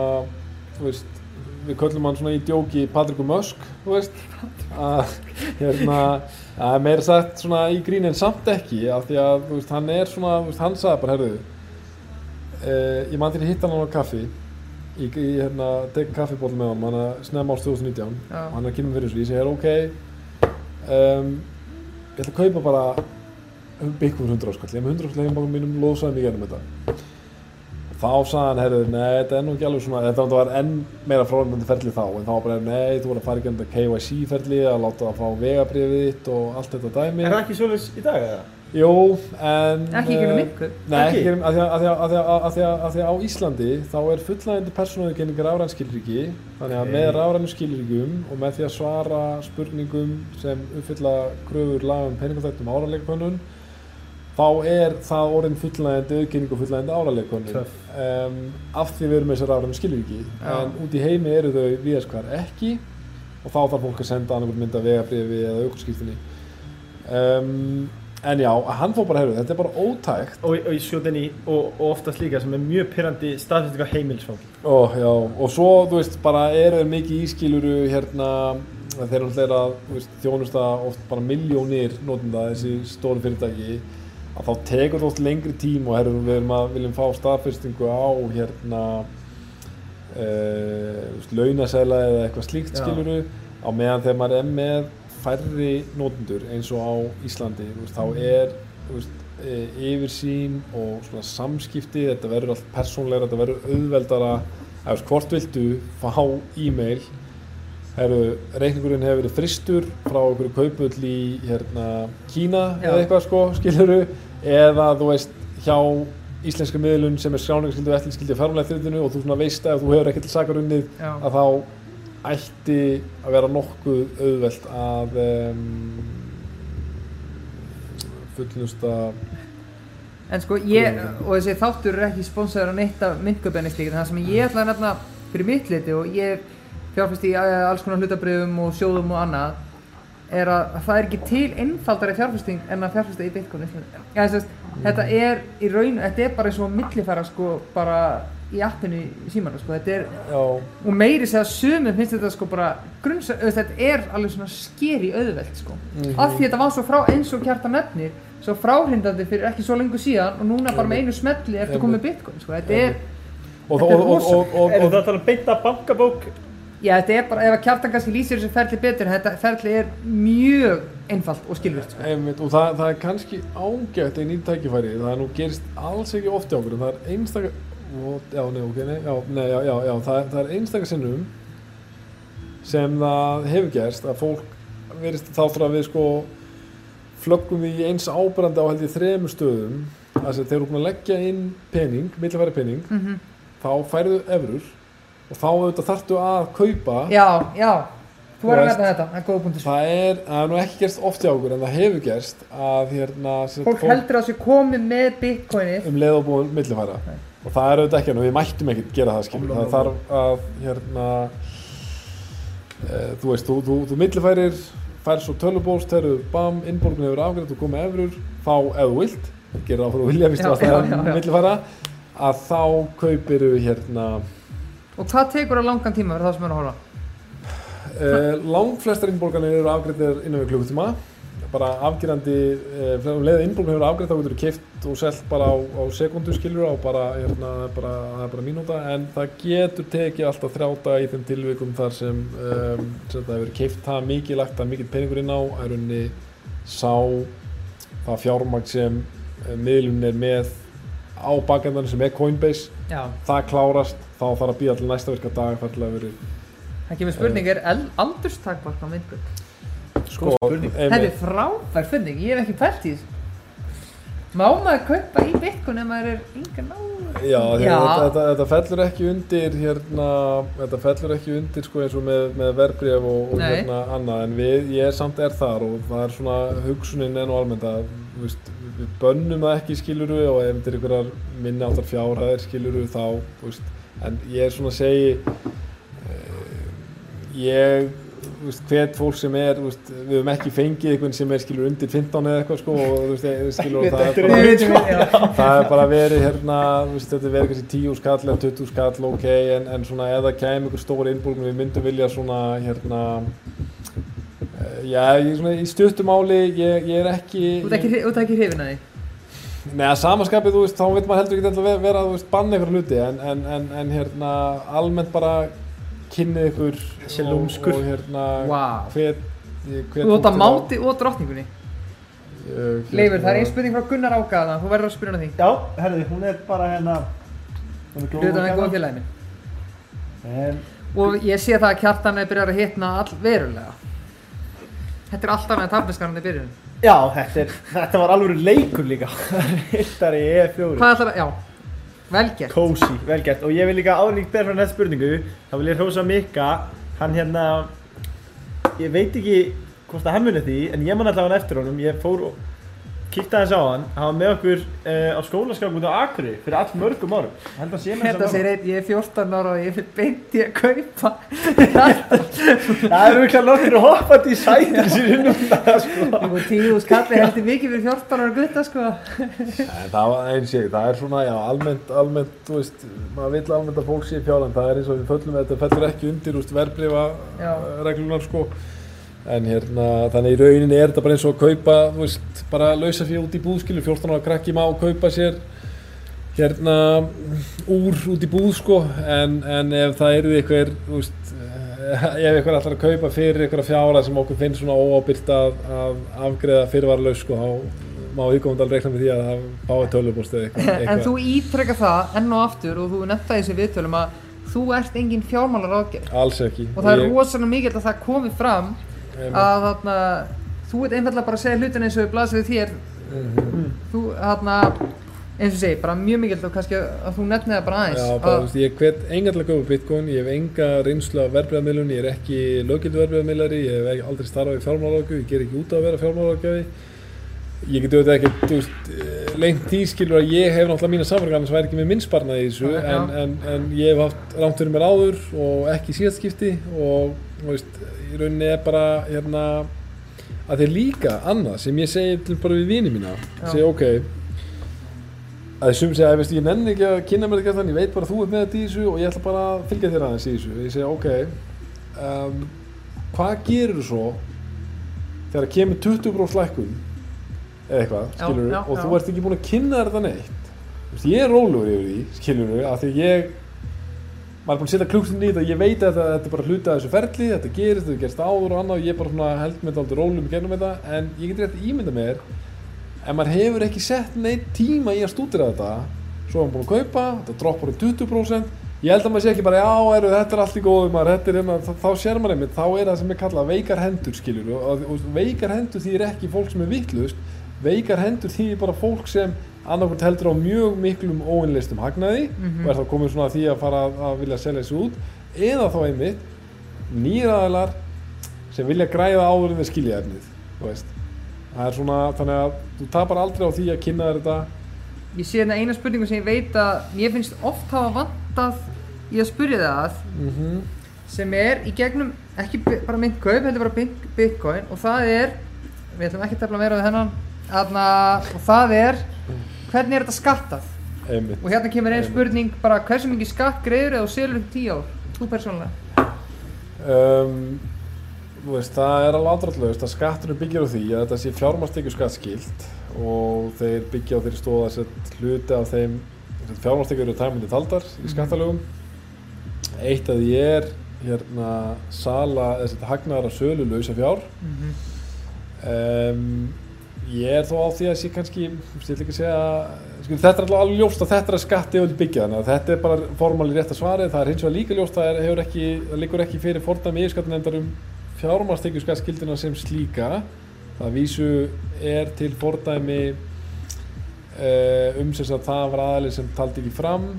veist, við köllum hann svona í djóki Patriku Musk, þú veist, að, hérna, að meira sagt svona í grín en samt ekki, af því að, þú veist, hann er svona, veist, hann sagði bara, herruðu, eh, ég man til að hitta hann á kaffi, í, í hérna, tekið kaffiból með hann, hann að snemma árs 2019, Já. og hann er kynna fyrir þessu, ég segir, ok, um, ég ætla að kaupa bara um byggjum 100 áskall, ég er með 100 áskall heimbakum mínum, losaði mig gernum þetta. Þá sagði hann, heyrðu, nei, þetta er nú ekki alveg svona, þetta var enn meira fráðmyndi ferli þá, en þá var bara, nei, þú voru að fara í þetta KYC ferli, að láta það fá vegabrifið þitt og allt þetta dæmi. Er það ekki svolítið í dag eða? Jú, en... Ekki gegnum eh, myntkaup? Nei, ekki Ekki? gegnum, af því að, af því að, af því að, af því að, af því að á Íslandi þá er fullnægindi persónuðurkenningar rafræn skilríki þannig að með rafrænum skilríkjum og með því að svara spurningum sem uppfylla kröfur laga um peningafættum áralegkönnun þá er það orðin fullnægindi auðkenning og fullnægindi áralegkönnun Töff. um, af því við erum með þessi rafrænu skilríki Já. en út í heimi eru þau viðast hvar ekki og þá þarf fólk að senda annað mynda vegabrifi eða aukurskýrtinni um, en já, hann fór bara herru, þetta er bara ótækt Og, og í skjótinni og, og oftast líka sem er mjög pyrrandi staðfesting á heimilisfangi. Ó, já, og svo, þú veist, bara eru þeir mikið ískiluru hérna, að þeir eru alltaf að, þjónusta oft bara miljónir notenda þessi stóru fyrirtæki að þá tekur oft lengri tím og herru, við erum að, viljum fá staðfestingu á hérna uh, launasæla eða eitthvað slíkt skiluru á meðan þegar maður er með færri notendur eins og á Íslandi, veist, þá er, þú veist, e, yfirsýn og svona samskipti, þetta verður allt persónleira, þetta verður auðveldara. Eða hvort viltu fá e-mail Heru, reikningurinn hefur verið fristur frá einhverju kaupull í hérna, Kína Já. eða eitthvað sko, skiluru eða þú veist hjá íslenska miðlun sem er skráningarskildu og eftirlitskildu fjármælega þjóðinu og þú svona veist að þú hefur ekki til sakar unnið Já. að þá ætti að vera nokkuð auðvelt að um, fullnusta En sko ég, og þessi þáttur er ekki sponsorar á neitt af myndköpenni slíkt, það sem ég ætla að nefna fyrir mitt liti og ég fjárfæst í eh, alls konar hlutabriðum og sjóðum og annað, er að það er ekki til einfaldari fjárfæsting en að fjárfæsta í Bitcoin. Ja, þess, þetta er í raun, þetta er bara eins og millifæra sko bara í appinu í símanu sko, þetta er, já, og meiri segja sumum finnst þetta sko bara grunns, þetta er alveg svona skeri auðvelt sko, Mhm. af því þetta var svo frá eins og kjartan nefnir, svo fráhrindandi fyrir ekki svo lengur síðan og núna bara með einu smelli ertu komið Bitcoin sko, þetta er, og, Þetta er og, og, og, og, Er það að tala um beint af bankabók? Já þetta er bara, ef að kjartan kannski lýsir þessu ferli betur, þetta ferli er mjög einfalt og skilvirt sko. Einmitt, og það, það er kannski ágætt í nýtt tækifæri, það er nú gerist alls ekki oft hjá okkur, en það er einstaka ó, já, nei, ok, nei, já, nei, já, já, já það, það er einstaka sinnum sem það hefur gerst að fólk verist þáttur að við sko flöggum við í eins ábyrrandi á held ég þremur stöðum. Að þeir eru búin að leggja inn pening, millifæri pening Mm þá færðu efrur og þá auðvitað þarftu að kaupa. Já, já, þú var að Þú nefna þetta, er góða punktur. það er, það er nú ekki gerst oft hjá okkur en það hefur gerst að hérna Fólk heldur að þessu komið með bitcoinið. um leið og búin millifæra. Nei. og það er auðvitað ekki og við mættum ekkert gera það skilur. Það þarf að hérna e, þú veist, þú, þú, þú millifærir fær svo tölubóst, þegar bam, innborgun hefur afgrætt, þú komið efrur þá ef þú vilt, gera það fyrir að vilja vistu Já, að það er millifæra. Að þá kaupiru hérna Og hvað tekur það langan tíma fyrir það sem er að horfa? Uh, langflestar innborganir eru afgreitir innan við klukkutíma. Bara afgerandi eh, um leið innbrúm hefur afgreitt þá getur þú keift og selt bara á, á sekundu skilur á bara, hérna, bara, er bara mínúta. En það getur tekið alltaf þrjáta í þeim tilvikum þar sem, um, það hefur keift það mikið lagt það mikið peningur inn á. Að rauninni sá það fjármagn sem eh, miðlun er með á bakendan sem er Coinbase Já, það klárast þá þarf að býja til næsta virka dag það kemur spurning, er el- aldurstakmark á myndgöld? sko, spurning. Þetta einmitt. er frábær spurning, ég hef ekki pælt í þessu. Má maður kaupa í Bitcoin ef maður er yngan á? Já, Já. Þetta, þetta, þetta fellur ekki undir hérna, þetta fellur ekki undir sko eins og með, með verbref og, og hérna annað en við, ég samt er þar og það er svona hugsunin enn og almennt að veist, við bönnum það ekki skiluru og ef þetta er einhverjar minni áttar fjárhæðir skiluru þá, veist, en ég er svona að segi uh, ég hvet fólk sem er veist, við höfum ekki fengið einhvern sem er skilur undir 15 eða eitthvað sko og eh, skilur, og það er bara já. það er bara verið hérna, þetta er verið kannski 10 skall eða 20 skall, ok, en, en svona ef það kemur ykkur stóri innbúrgun við myndum vilja svona, hérna, já, ég, svona, í stuttumáli, ég, ég er ekki, Þú ert ekki, þú hrifin að því? neða, samaskapið, þú veist, þá veit maður heldur ekki alltaf vera, vera, þú veist, banna ykkur hluti, en, en, en, en hérna, almennt bara kynnið ykkur Sé og, og hérna, hvet, ég- hvet Þú fólk að máti og drottningunni. Ég, Leifur, það er hérna- ein spurning frá Gunnar Ágaðan, þú verður að spyrja hana því. Já, herðu, hún er bara hérna Hún er Hlutan er góð. En Og ég sé það að kjartan er byrjar að hitna all verulega. Þetta er alltaf með tafniskarandi byrjun. já, þetta, er, þetta var alveg leikur líka. Hittari E4 Hvað ætlar að, já, vel gert. Cozy, vel gert. Og ég vil líka áður líka bera frá næsta spurningu. Þá vil ég hrósa Mikka Hann hérna Ég veit ekki hvort að hann muni því En ég man allavega eftir honum. Ég fór og kíkti aðeins á hann Hann var með okkur uh, á skólaskap út á Akri Fyrir all mörgum árum held að sé með Þetta þess segir einn, ég er 14 ára og ég fyrir beint í að kaupa. Það eru ekki nokkur hoppandi í sætir sér núna sko. Og tíu skalli heldur mikið fyrir 14 ára gutta, sko. En það var eins ég, það er svona, já, almennt, almennt, þú veist, maður vill almennt að fólk sé fjárlega, það er eins og við föllum, þetta fellur ekki undir, Já. reglunar, sko. En hérna, þannig í rauninni er þetta bara eins og að kaupa, þú veist, bara lausa fyrir út í búðskilu, 14 ára krakki má kaupa sér, hérna, úr út í búð, sko, en, en ef það eru eitthvað, þú veist, eh, ef eitthvað ætlar að kaupa fyrir eitthvað fjára sem okkur finnst svona óábyrgt að, að afgreða fyrirvaralaus, sko, þá má viðkomandi alveg reikna með því að það fái tölvupóst eða eitthvað. En þú ítrekka það enn og aftur og þú nefnta þessi viðtölum að þú ert engin fjármálar ágjör. Alls ekki. Og það er Ég- rosalega mikilvægt að það komi fram. Að þarna, þú ert einfallega bara að segja hlutin eins og við blasið við þér. Mhm. Þú, þarna, eins og segi, bara mjög og kannski að þú nefnið það bara aðeins. Já, bara, þú að, ég hvet enga til að köpa bitcoin, ég hef enga reynslu af verbreyðamiðlun, ég er ekki löggildu verbreyðamiðlari, ég hef aldrei starfað í fjármálarákjöf, ég ger ekki út að vera fjármálarákjöfi. Ég get auðvitað ekki, þú veist, eh, lengt því skilur að ég hef náttúrulega mína samverkar, annars væri ekki með minnsparnað í þessu, en, en, en ég hef haft fyrir mér áður og ekki síðast skipti og, veist, í rauninni er bara, hérna, að þeir líka annað sem ég segi til bara við vini mína, Já. segi ok, að þessum segja, veist, ég nenni ekki að kynna mér að þannig, ég veit bara að þú ert með þetta í þessu og ég ætla bara að fylgja þér aðeins í þessu. Ég segja, ok, um, hvað gerir þú svo þegar kemur 20% lækkun eða eitthvað, Já, skilur já, og já. þú ert ekki búin að kynna þetta neitt. Ég er rólegur yfir því, skilur af því að ég, maður er búin að setja klukkstinn í þetta, ég veit að þetta, er bara hluti af þessu ferli, þetta gerist, þetta gerist áður og annað og ég bara svona held með þetta aldrei rólum í gennum þetta, en ég get rétt ímynda mér ef maður hefur ekki sett neitt tíma í að stúdira þetta svo er maður búin að kaupa, þetta droppar um 20% ég held að maður sé ekki bara, já, eru, þetta er allt í góðu maður, þetta er hérna, þá, þá sér maður einmitt þá er það sem er kallað veikar hendur, skiljur og, og, og veikar hendur þýðir ekki fólk sem er vittlust veikar hendur þýðir bara fólk sem annarkvæmt heldur á mjög miklum óinleistum hagnaði Mhm. og er þá komið svona því að fara að, að vilja selja þessu út eða þá einmitt nýraðalar sem vilja græða áður en þeir skilja efnið það er svona, þannig að þú tapar aldrei á því að kynna þér þetta. Ég sé hérna eina spurningu sem ég veit að ég finnst oft hafa vantað í að spyrja það að mm sem er í gegnum ekki bara myntkaup, heldur bara bit- bitcoin og það er, við ætlum ekki að tefla meira við hennan Þarna, og það er hvernig er þetta skattað? Einmitt. Og hérna kemur einn spurning bara hversu mikið skatt greiður eða selur um 10 ár? Þú persónulega? Um, veist, það er alveg ádraðlaust að skatturinn byggir á því að þetta sé fjármástekju skattskilt og þeir byggja á þeirri stóða að hluti af þeim fjármástekjur eru tæmandi taldar í skattalögum. Eitt af því er hérna sala, þess að hagnaðar af sölu lausa fjár Mhm. um, ég er þó á því að sé kannski, ég vil ekki segja sko, þetta er alveg ljóst að þetta er skatti og byggja þannig að þetta er bara formáli rétt að svari. Það er hins vegar líka ljóst að það hefur ekki fyrir fordæmi yfirskattunendar um fjármástekju skattskildina sem slíka. Það vísu er til fordæmi uh, um sem að það var aðalið sem taldi ekki fram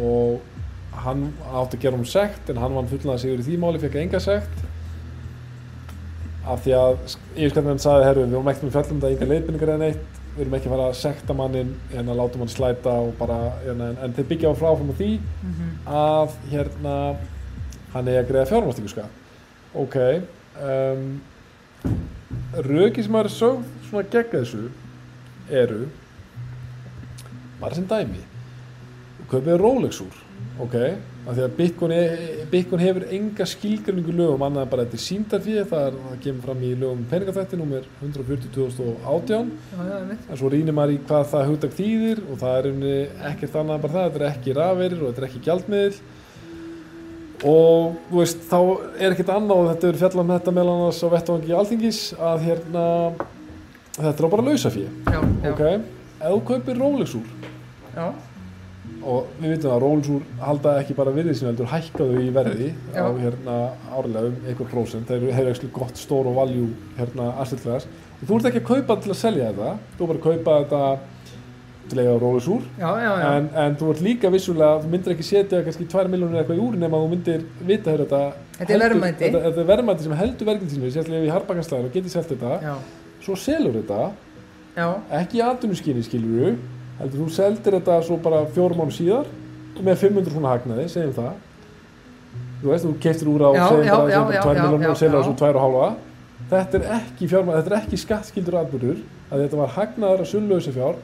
og hann átti að gera um sekt en hann vann fullnaða sigur í því máli, fekk enga sekt af því að yfirskattunend sagði, herru, við vorum ekkert með fjallum það enga leiðbynningar eða neitt. Við erum ekki að fara að sekta mannin en að láta mann slæta og bara, en, en þeir byggja á fráfram á því Mhm. að hérna hann eigi að greiða fjármástingu skatt ok um, röki sem maður er sögð svona gegn þessu eru bara sem dæmi kaupið Rolex úr ok, af því að Bitcoin, e- Bitcoin hefur enga skilgrinningu lögum annað bara þetta er síndarfið það, er- það kemur fram í lögum peningafætti nummer 140.2018 Já, já, einmitt. en svo rýnir maður í hvað það hugtak þýðir og það er unni ekkert annað bara það, þetta er ekki rafeirir og þetta er ekki gjaldmiðl og þú veist, þá er ekkert annað og þetta er fjallað um þetta meðal annars á vettvangi alþingis að hérna þetta er bara lausafí Já, já, ok, ef þú kaupir Rolex úr já, og við vitum að Rolex úr halda ekki bara virðið sín heldur hækkaðu í verði Já. á hérna árlega um einhver prósent. Þeir eru- ekki gott stór og valjú hérna class. Og þú ert ekki að kaupa til að selja þetta. Þú er bara að kaupa þetta til að eiga Rolex úr. Já, já, já. en, en þú ert líka vissulega þú myndir ekki setja kannski 2 miljónir eitthvað í úr nema þú myndir vita hér þetta Þetta er verðmæti. þetta, er verðmæti sem heldur verðmæti sínu. Sérstaklega ef í harpakanslæðin og getur selt þetta. Já, svo selur þetta. Já, ekki í atvinnuskyni skilur heldur þú seldir þetta svo bara fjórum mánu síðar með 500 svona hagnaði, segjum það? Þú veist, þú keftir úr á Já, segjum já, já, segjum bara 2 já, miljónir já, og selja já. það svo 2,5 þetta er ekki fjármæð, þetta er ekki skattskildur atbyrður að þetta var hagnaðar að sullauðsa fjár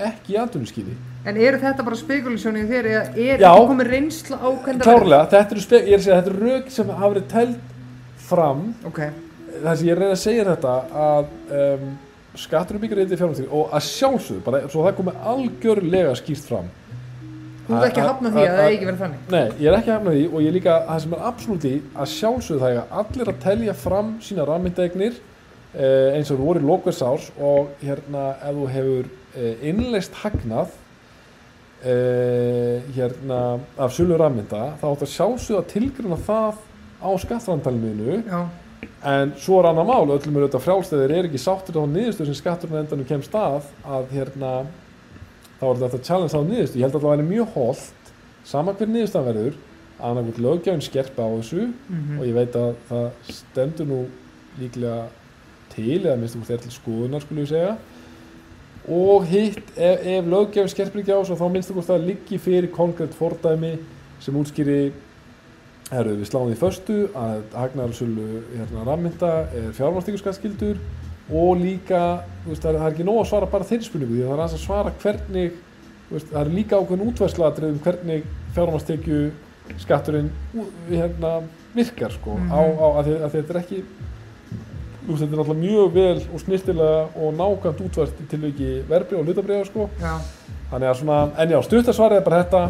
ekki atvinnuskyni. En eru þetta bara spekulasjónið þér eða er ekki komið reynsla á hvernig klárlega, þetta er að segja, þetta eru rauk sem hafa verið tæld fram. Ok, það sem ég reyna að segja þetta að um, skattur er byggjur eitthvað fjármæð og að sjálfsögðu, bara svo það komið algjörlega skýrt fram. Þú ert ekki að hafna því að það eigi verið þannig. Nei, ég er ekki að hafna því og ég er líka, það sem er absolutt í að sjálfsögðu það eiga allir að telja fram sína rammyndaegnir eh, eins og voru í lokvers árs og hérna ef þú hefur eh, innleist hagnað eh, hérna af sölu rammynda þá áttu að sjálfsögðu að tilgruna það á skattrantalinu Já, en svo er annað mál, öllum er auðvitað frjálstæðir er ekki sáttur á niðurstöð sem skatturinn endanum kemst að að hérna þá er þetta challenge á niðurstöð, ég held að það væri mjög holdt sama hver niðurstöðan verður að annarkvæmt löggjöfin skerpa á þessu mhm, og ég veit að það stendur nú líklega til eða minnst þú er til skoðunar skulle ég segja. Og hitt ef, ef löggjöfin skerpir ekki á þessu þá minnst þú það liggi fyrir konkrétt fordæmi sem útskýri herru við sláum því föstu að hagnarsölu hérna rammynda er fjármálstíkurskatskildur og líka veist, það, er, ekki nóg að svara bara þeirri spurningu því að það er að svara hvernig veist, það er líka ákveðin útvæðslatrið um hvernig fjármálstíkju skatturinn hérna, virkar sko, Mhm. á, á, að, því, að því þetta er ekki veist, þetta er náttúrulega mjög vel og snirtilega og nákvæmt útvært í tilviki verbrið og hlutabriða sko já, Þannig að svona, en já, stuttasvarið er bara þetta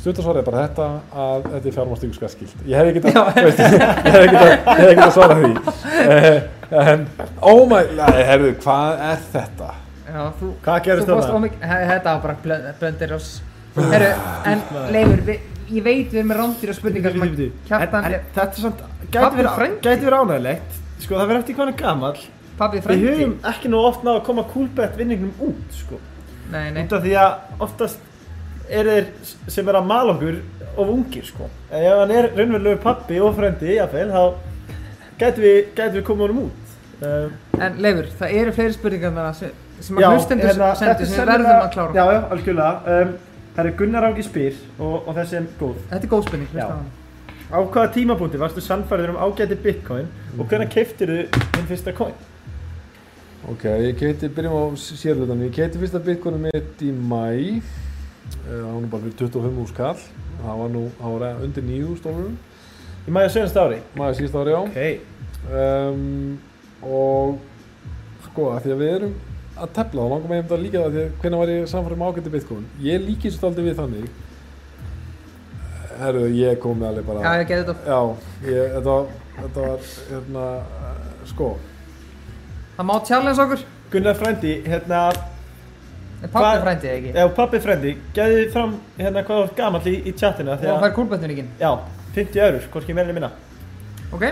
stuttasvarið er bara þetta að þetta er fjármástíku skattskilt ég hef ekki Já. að, svara því. Uh, en, oh my nei, herðu, hvað er þetta? já, þú Hvað gerist ómikið, þetta var bara blö- blöndir ás Herru, en Leifur, vi, ég veit við erum með rándýra spurningar sem að En, en þetta er samt, gæti verið, frændi. gæti verið ánægilegt Sko það verður eftir er gamall. Pabbi Við höfum ekki nú oft náð að koma kúlbett vinningnum út sko. Nei, nei, Út af því að oftast er þeir sem er að mala okkur of ungir sko. En ef hann er raunverulegu pappi og frendi jafnvel þá gæti við, við koma honum út. Uh, en Leifur, það eru fleiri spurningar þarna sem, sem að hlustendur hérna, sendu sem við verðum að klára. Já, já, algjörlega. Um, Það er Gunnar Áki spyr og, og þessi er góð. Þetta er góð spurning, hlusta á hana. Á hvaða tímapunkti varstu sannfærður um ágæti bitcoin og hvernig keiftir þú þinn fyrsta coin? Ok, ég keiti, byrjum á sérlutan ég keiti fyrsta bitcoinu mitt í mæ það var nú bara fyrir 25 úr skall það var nú, það var undir 9 stólurum Í maður senast ári? maður síðast ári á Ok, um, og sko að því að við erum að tefla þá langar mig einmitt að líka það því að hvernig var ég samfærum ágætti Bitcoin? Ég líkist aldrei við þannig. Herru ég kom með alveg bara Já, ég geti þetta. Já, ég, þetta, þetta var hérna, eh, sko. Það má challenge okkur. Gunnar frændi, hérna, pappi frændið ekki? ef pappi frændi, gæði þið fram hérna hvað ert gamall í, í chatinu Og því að, fær kúlbötningin. já, 50 eurur, hvorki en minna. Ok?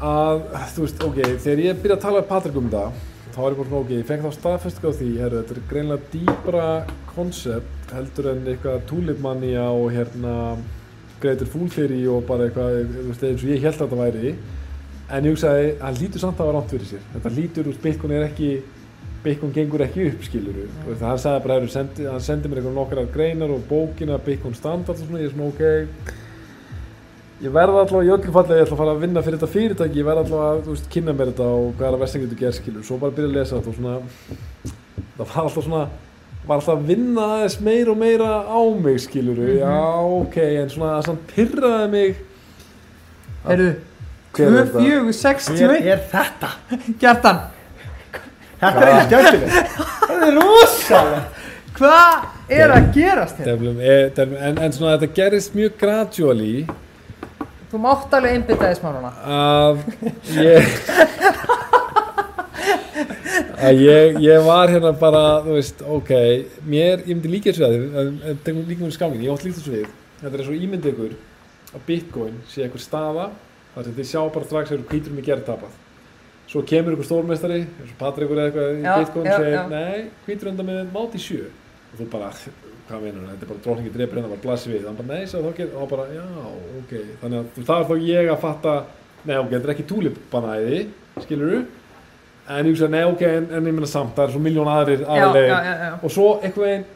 að, þú veist, ok, þegar ég byrja að tala með Patrik um þetta þá er ég bara svona, ok, ég fekk þá staðfestingu á því, herru, þetta er greinlega dýbra konsept heldur en eitthvað tulipmania og hérna greitur fúlfyrir og bara eitthvað, eins og ég held að þetta væri en ég hugsaði, hann lítur samt að vera rámt fyrir sér þetta lítur, þú veist, Bitcoin gengur ekki upp, skiluru og það hann sagði bara, herru, sendi, hann sendi mér eitthvað nokkrar greinar og bókina Bitcoin standard og svona, ég er svona, ok. Ég verða allavega í öllu fallega, ég ætla að fara að vinna fyrir þetta fyrirtæki, ég verða allavega að þú veist, kynna mér þetta og hvað er að vestan getur gert skilur, svo bara byrja að lesa þetta og svona, það var alltaf svona, var alltaf að vinna aðeins meira og meira á mig skilur, já ok, en svona það samt pyrraði mig, Heyrðu, Hver er 2, 4, 6, Hver 2, er þetta? Gjartan. Þetta er ekki skemmtilegt. Þetta er rosalega. Hvað er að gerast hérna? Deflum, e, deflum, en, en svona þetta gerist mjög gradually Þú mátt alveg einbytta þess mánuna. að ég að ég, ég var hérna bara þú veist, ok mér, ég myndi líka þessu að þið tegum líka mér skángin, ég átt líka þessu við þetta er svo ímyndið ykkur að Bitcoin sé einhver staða þar sem þið sjá bara strax að hvítur mig gerð tapað svo kemur ykkur stórmestari eins og Patrikur eða eitthvað í Bitcoin já, segir, nei, hvítur enda með máti sjö. Og þú bara, hvað meinar þetta er bara drókningi drefur hérna, bara blasi við. Hann bara, nei, svo þá gerir, og bara, já, ok. Þannig að þú- það er þá ég að fatta nei, ok, þetta er ekki túlipanæði skilur en ég hugsa, nei, ok, en, en ég meina samt, það er svo miljón aðrir já. og svo eitthvað veginn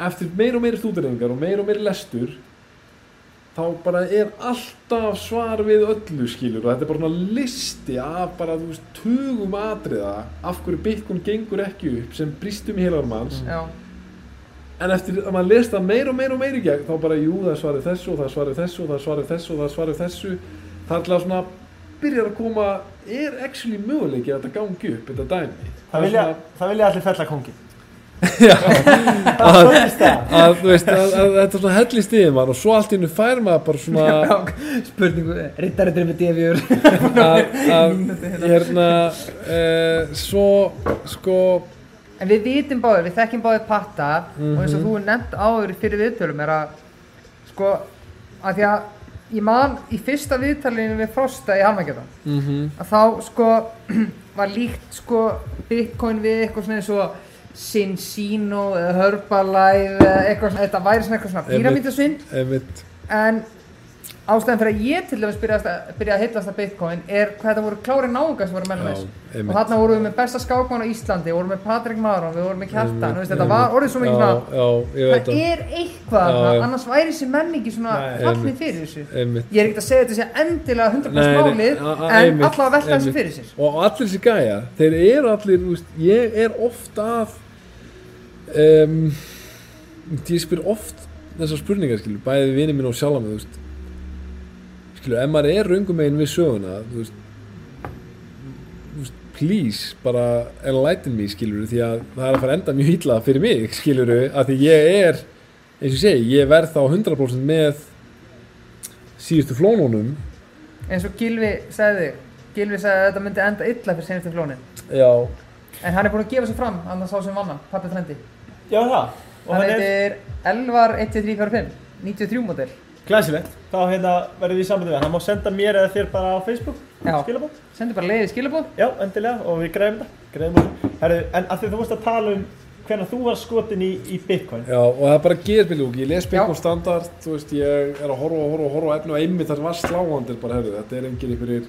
eftir meir og meiri stúderingar og meir og meiri lestur þá bara er alltaf svar við öllu skilur og þetta er bara svona listi af bara þú veist tugum atriða af hverju Bitcoin gengur ekki upp sem bristum í heilar manns. Já, en eftir að maður lest það meir og meir og meir í gegn þá bara jú það er svarið þessu og það er svarið þessu og það er svarið þessu og það er svarið þessu. Það er alltaf svona byrjar að koma er actually möguleiki að þetta gangi upp þetta dæmi Það vilja, það vilja allir fella kongin. að, að, veist, að, að þetta er svona hellist yfir mann og svo allt í hennu fær maður bara svona spurningu, rittaritri með defjur. að, að hérna uh, svo sko En við vitum báðir, við þekkjum báðir patta og eins og Mhm. þú er nefnt áður fyrir viðtölum er að sko, að því að ég man í fyrsta viðtalinu við Frosta í Halmækjöfum mm -hmm. að þá sko var líkt sko Bitcoin við eitthvað svona eins og Sinsino Herbalife eitthvað þetta væri svona eitthvað svona píramítasvinn en ástæðan fyrir að ég til dæmis byrjaði að, byrjaði að að Bitcoin er hvað þetta voru klári náungar sem voru með þessu og þarna vorum við með besta skákmann á Íslandi, við vorum með Patrik Maron, við vorum með Kjartan, veist, þetta var orðið svo mikið svona já, ég veit það er eitthvað, Já, já. annars væri þessi menningi svona fallið fyrir þessu. einmitt. Ég er ekkert að segja þetta sé endilega 100% Nei, nei, málið en einmitt, allavega velta þessu fyrir sér. Og allir þessi gæja, þeir eru allir þú veist, ég er oft að um, ég spyr oft þessar spurningar skilur, bæði vinið minn og sjálf skilur, ef maður er raungum megin við söguna þú veist, þú veist please, bara enlighten me skilur, því að það er að fara enda mjög illa fyrir mig, skilur, að því ég er eins og ég segi, ég verð þá 100% með síðustu flónunum. Eins og Gilvi sagði Gilvi sagði að þetta myndi enda illa fyrir senustu flónin. Já, en hann er búinn að gefa sig fram, annars sá sem vanna pappi frendi, Já, það. Og hann hann er heitir Elvar 12345 93 model glæsilegt. Þá hérna verðum við við hann. Hann má senda mér eða þér bara á Facebook. Já. Skilabóð. sendu bara leiði skilabóð Já, endilega. Og við greiðum þetta. Greiðum þetta. Herru, en að því þú vorst að tala um hvernig þú var skotin í, í Bitcoin. Já, og það er bara gerðbílúk, ég les Bitcoin Já. standard, þú veist, ég er að horfa og horfa og horfa á efni og einmitt það var sláandir bara, herru, þetta er engin einhverjir,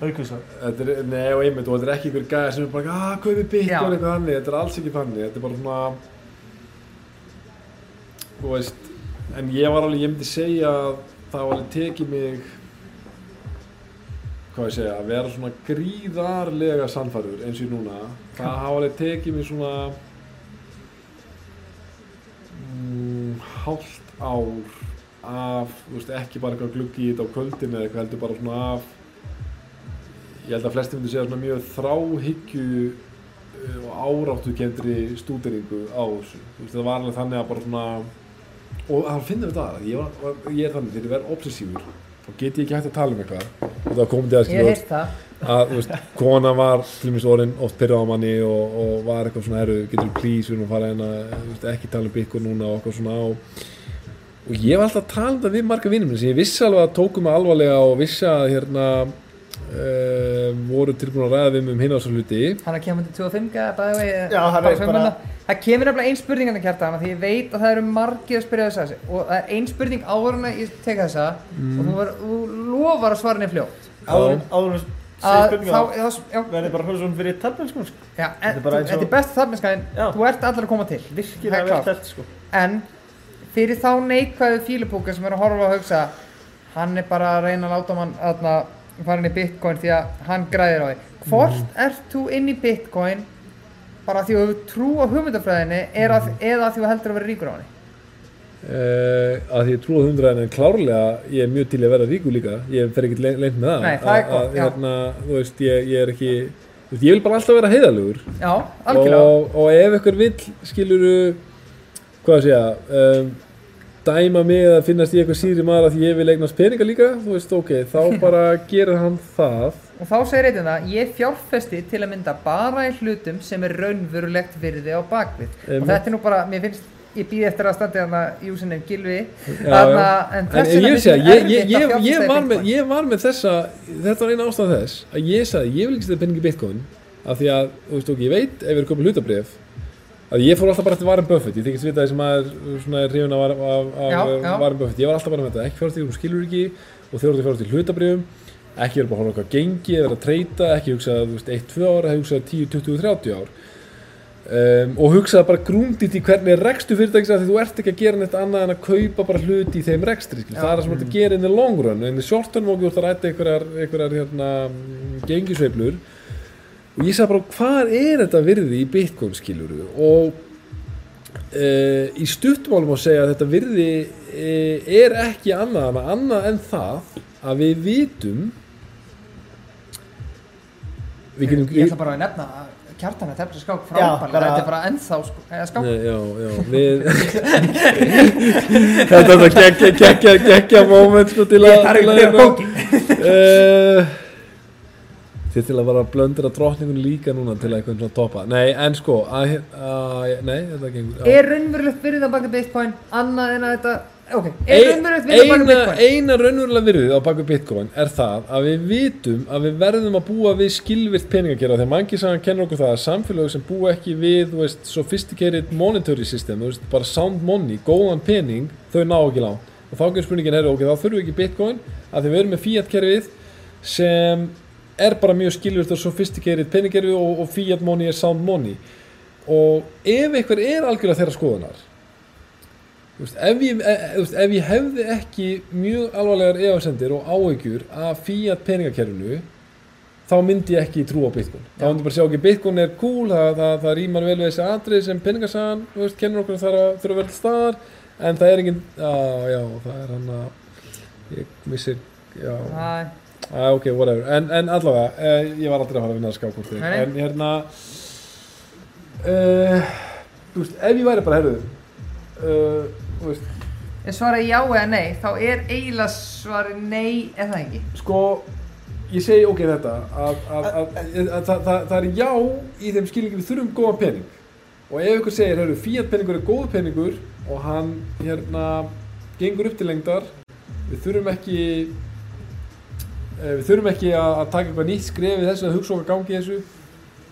Aukvísar. þetta er, nei og einmitt, og þetta er ekki einhver gæði sem er bara, að, kaupi Bitcoin, Já. eitthvað þannig, þetta er alls ekki þannig, þetta er bara svona, þú veist, en ég var alveg, ég myndi segja að það var alveg tekið mig, hvað ég segja, að vera svona gríðarlega sannfærður eins og núna, það hafa alveg tekið mig svona, mm, hálft ár af, þú veist, ekki bara eitthvað gluggi í þetta á kvöldinu eða eitthvað heldur bara svona af ég held að flesti myndi segja svona mjög þráhyggju uh, og áráttu kendri stúderingu á þessu. Þú veist, það var alveg þannig að bara svona og það finnir við það ég, var, ég er þannig, þegar ég verð obsessífur þá get ég ekki hægt að tala um eitthvað. Og það kom til að Ég skilja að veist, kona var til dæmis orðin oft pyrrað á manni og, og var eitthvað svona herru, getur please, við erum að fara hérna ekki tala um byggur núna og eitthvað svona og, og ég var alltaf að tala um það við marga vinnum sem ég vissi alveg að tókum mig alvarlega og vissi að hérna uh, voru tilbúin að ræða við um hinn á svo hluti Hann er kemur til 25 bæði vegi. Já, hann er bara- Það kemur nefnilega ein spurning hann að kjarta hana því ég veit að það eru margir að spyrja þess að þessi og það er ein spurning áður en að ég teka þessa og þú, var, þú lofar að svara henni fljótt. áður en- segja Að þá, já, verði bara hljóðsum fyrir já, Þetta er er best Já. þú ert allir að koma til. Það sko. En fyrir þá neikvæðu fílupúka sem er að horfa og hugsa hann er bara að reyna að láta mann að fara inn í bitcoin því að hann græðir á því. Hvort Mhm. ert þú inn í bitcoin bara því að þú trú á hugmyndafræðinni að, eða því að þú heldur að vera ríkur á henni? uh, að því ég trúi á hundraðin en klárlega ég er mjög til að vera ríku líka ég fer ekki leint með það Nei, það Að- gott, að, hérna, veist, ég, ég er ekki veist, ég vil bara alltaf vera heiðalugur Já, og, og ef ykkur vill skiluru hvað að segja um, dæma mig að finnast ég eitthvað síðri maður að ég vil eignast peninga líka þú veist ok, þá bara gerir hann það Og þá segir eitthvað það, ég fjárfesti til að mynda bara í hlutum sem er raunverulegt virði á bakvið. Einmitt. Og þetta er nú bara, mér finnst, ég býð eftir að standi þarna Júsinni Gilvi. Já, Þarna, já. en en þess vegna ég, ég, ég, að ég, var með, var með þessa þetta var eina ástæð þess að ég sagði ég vil ekki setja peningi í bitcoin af því að, þú veist ok, ég veit ef við erum komið hlutabrif að ég fór alltaf bara eftir Warren Buffett. Ég þykist vita þessi maður svona er hrifin af, af, af Já, já. Warren Buffett. Ég var alltaf bara með þetta, ekki fjárst í skilur ekki. Og þjóðast fjárst í hlutabrifum ekki vera bara að á hvað gengi eða að treyta ekki hugsa þú veist 1-2 ára, ekki hugsa 10, 20, 30 ár. Um, og hugsaði bara grúndið í hvernig er rekstu fyrirtækis að því þú ert ekki að gera neitt annað en að kaupa bara hluti í þeim rekstri skil. það er það sem ert að gera in the long run. In the short run og þú ert að ræta einhverjar, einhverjar hérna, gengisveiflur og ég sagði bara hvað er þetta virði í bitcoin skiluru og uh, í stuttumálum að segja að þetta virði uh, er ekki annað en annað en það að við vitum við getum Ég ætla bara að nefna að kjartan að tefla skák bara- þetta er bara ennþá sko, eða skák. Nei, já, já, við Þetta er það geggja, geggja, geggja moment sko til að Ég þarf ekki að að hérna- bókin. Eh, Þið til að vara að blöndur að drottningun líka núna til að eitthvað toppa Nei, en sko að, að, Nei, þetta gengur. Er raunverulegt virðið á baka bitcoin annað en að þetta, ok, er raunverulegt virðið á baka bitcoin? eina raunverulega virðið á baku bitcoin er það að við vitum að við verðum að búa við skilvirt peningakera þegar mangi sagan kennur okkur það að samfélög sem búa ekki við þú veist, sophisticated monetary system þú veist, bara sound money, góðan pening þau ná ekki langt og þá gefur spurningin er ok, þá þurfum við ekki bitcoin að því við erum með fiat kerfið sem er bara mjög skilvirt og sophisticated peningkerfi og, og fiat money er sound money. Og ef einhver er algjörlega þeirra skoðunar veist, ef, ég, e, e, veist, ef ég hefði ekki mjög alvarlegar efasendir og áhyggjur af fiat peningakerfinu þá myndi ég ekki trú á Bitcoin. Þá myndi ég bara sjá ekki Bitcoin er cool það, það, það rýmar vel við þessi atrið sem veist, kennur okkur að er að þurfa að til staðar en það er engin, já, já, það er hann að ég missir, já. Æ, Ah, ok, whatever, en, en allavega eh, ég var aldrei að fara að vinna að nei. en hérna uh, þú veist, ef ég væri bara herðu uh, þú veist, En svara já eða nei, þá er eiginlega svari nei eða ekki. sko ég segi ok þetta að, að, að, að, að það, það, það er já í þeim skilningi við þurfum góðan pening og ef ykkur segir, herru, fiat peningur er góð peningur og hann hérna gengur upp til lengdar við þurfum ekki eh, við þurfum ekki að, taka eitthvað nýtt skref í þessu að hugsa okkar gangi í þessu.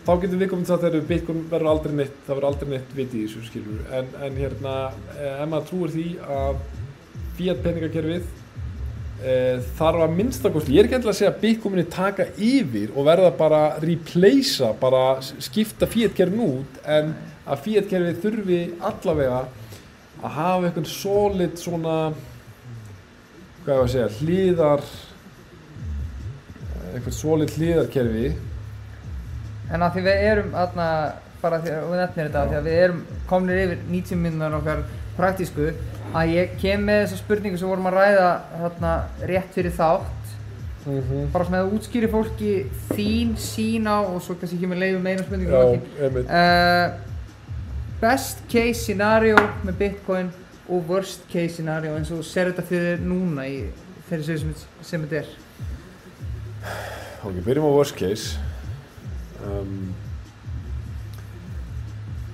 Þá getum við komið til að þegar Bitcoin verður aldrei neitt það verður aldrei neitt viti í þessu skilur en, en hérna, eh, ef maður trúir því að fiat peningakerfið e, þarf að minnstakosti, ég er ekki endilega að segja að Bitcoin muni taka yfir og verða bara replacea, bara skipta Fiat-kerfin út en að Fiat-kerfið þurfi allavega að hafa eitthvað solid svona hvað ég var að segja, hlýðar eitthvað solid hlýðarkerfi En að því við erum aðna, bara því að við nefnir þetta, því að við erum komnir yfir 90 minnar okkar praktísku, að ég kem með þessa spurningu sem vorum að ræða þarna rétt fyrir þátt. Mhm. bara svona að útskýri fólki þín sín á og svo kannski ekki með leiðu meina spurningu uh, best case scenario með bitcoin og worst case scenario eins og ser þetta fyrir núna í þeirri sögur sem, sem þetta er Ok, byrjum á worst case. Um,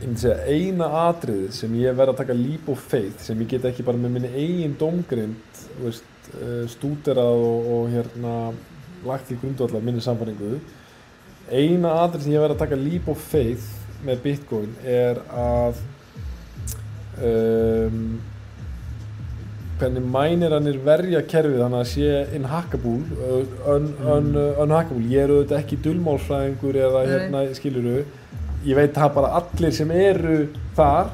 ég myndi segja eina atriðið sem ég verð að taka leap of faith sem ég get ekki bara með minni eigin domgrind uh, stúderað og, og hérna lagt í grundvallar minni samfæringu eina atrið sem ég verð að taka leap of faith með bitcoin er að um, hvernig mænirannir verja kerfið þannig að sé inhackable un, un, unhackable. Ég er auðvitað ekki dulmálsfræðingur eða hérna skiluru ég veit það bara allir sem eru þar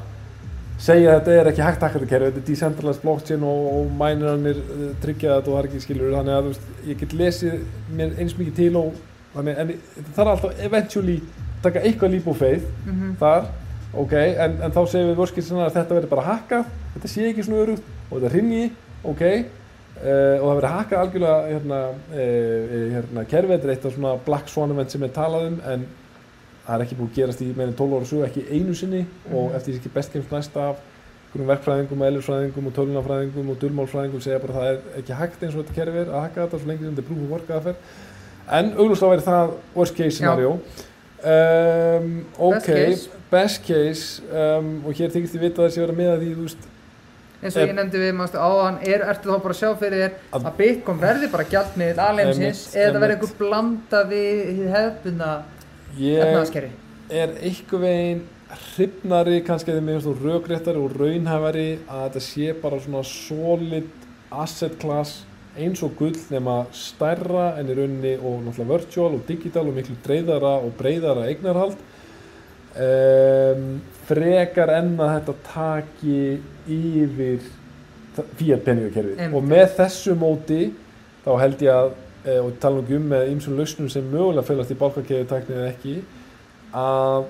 segja að þetta er ekki hægt hackatu kerfi þetta er decentralized blockchain og, og mænirannir uh, tryggja þetta og það er ekki skiluru þannig að veist, ég get lesið mér eins mikið til og þannig en það þarf alltaf eventually taka eitthvað leap of faith mm þar ok, en, en þá segjum við vorskilsina að þetta verður bara hackað þetta sé ekki svona örugt og þetta rinni ok. Uh, og það verður hackað algjörlega hérna, uh, hérna kerfið, þetta er eitt af svona black swan event sem er talað um en það er ekki búið að gerast í meirinn 12 ára sögu ekki einu sinni. Og Mhm. eftir því best kemst næsta af einhverjum verkfræðingum og eðlisfræðingum og tölunafræðingum og dulmálfræðingum segja bara að það er ekki hægt eins og þetta kerfi er að hacka þetta svo lengi sem þetta er proof of work aðferð. En auglúslega væri það worst case scenario. Um, ok, Best case. best case um, og hér þykist ég vita að þessi vera með að því þú veist eins og ég nefndi við mástu áðan er, ertu þá bara að sjá fyrir þér Að- bitcoin verði bara gjaldmiðl alheimsins Einmitt, eða verði einhver blanda við ég efnaðaskerfi er einhver veginn hrifnari kannski finnst þú rökréttari og raunhæfari að þetta sé bara svona solid asset class eins og gull nema stærra en í rauninni og náttúrulega virtual og digital og miklu dreifðara og breyðara eignarhald um, frekar enn að þetta taki yfir fíat peningakerfið. Og með þessu móti þá held ég að e, og tala ekki um með ýmsum lausnum sem mögulega félast í bálkakefi tækni eða ekki að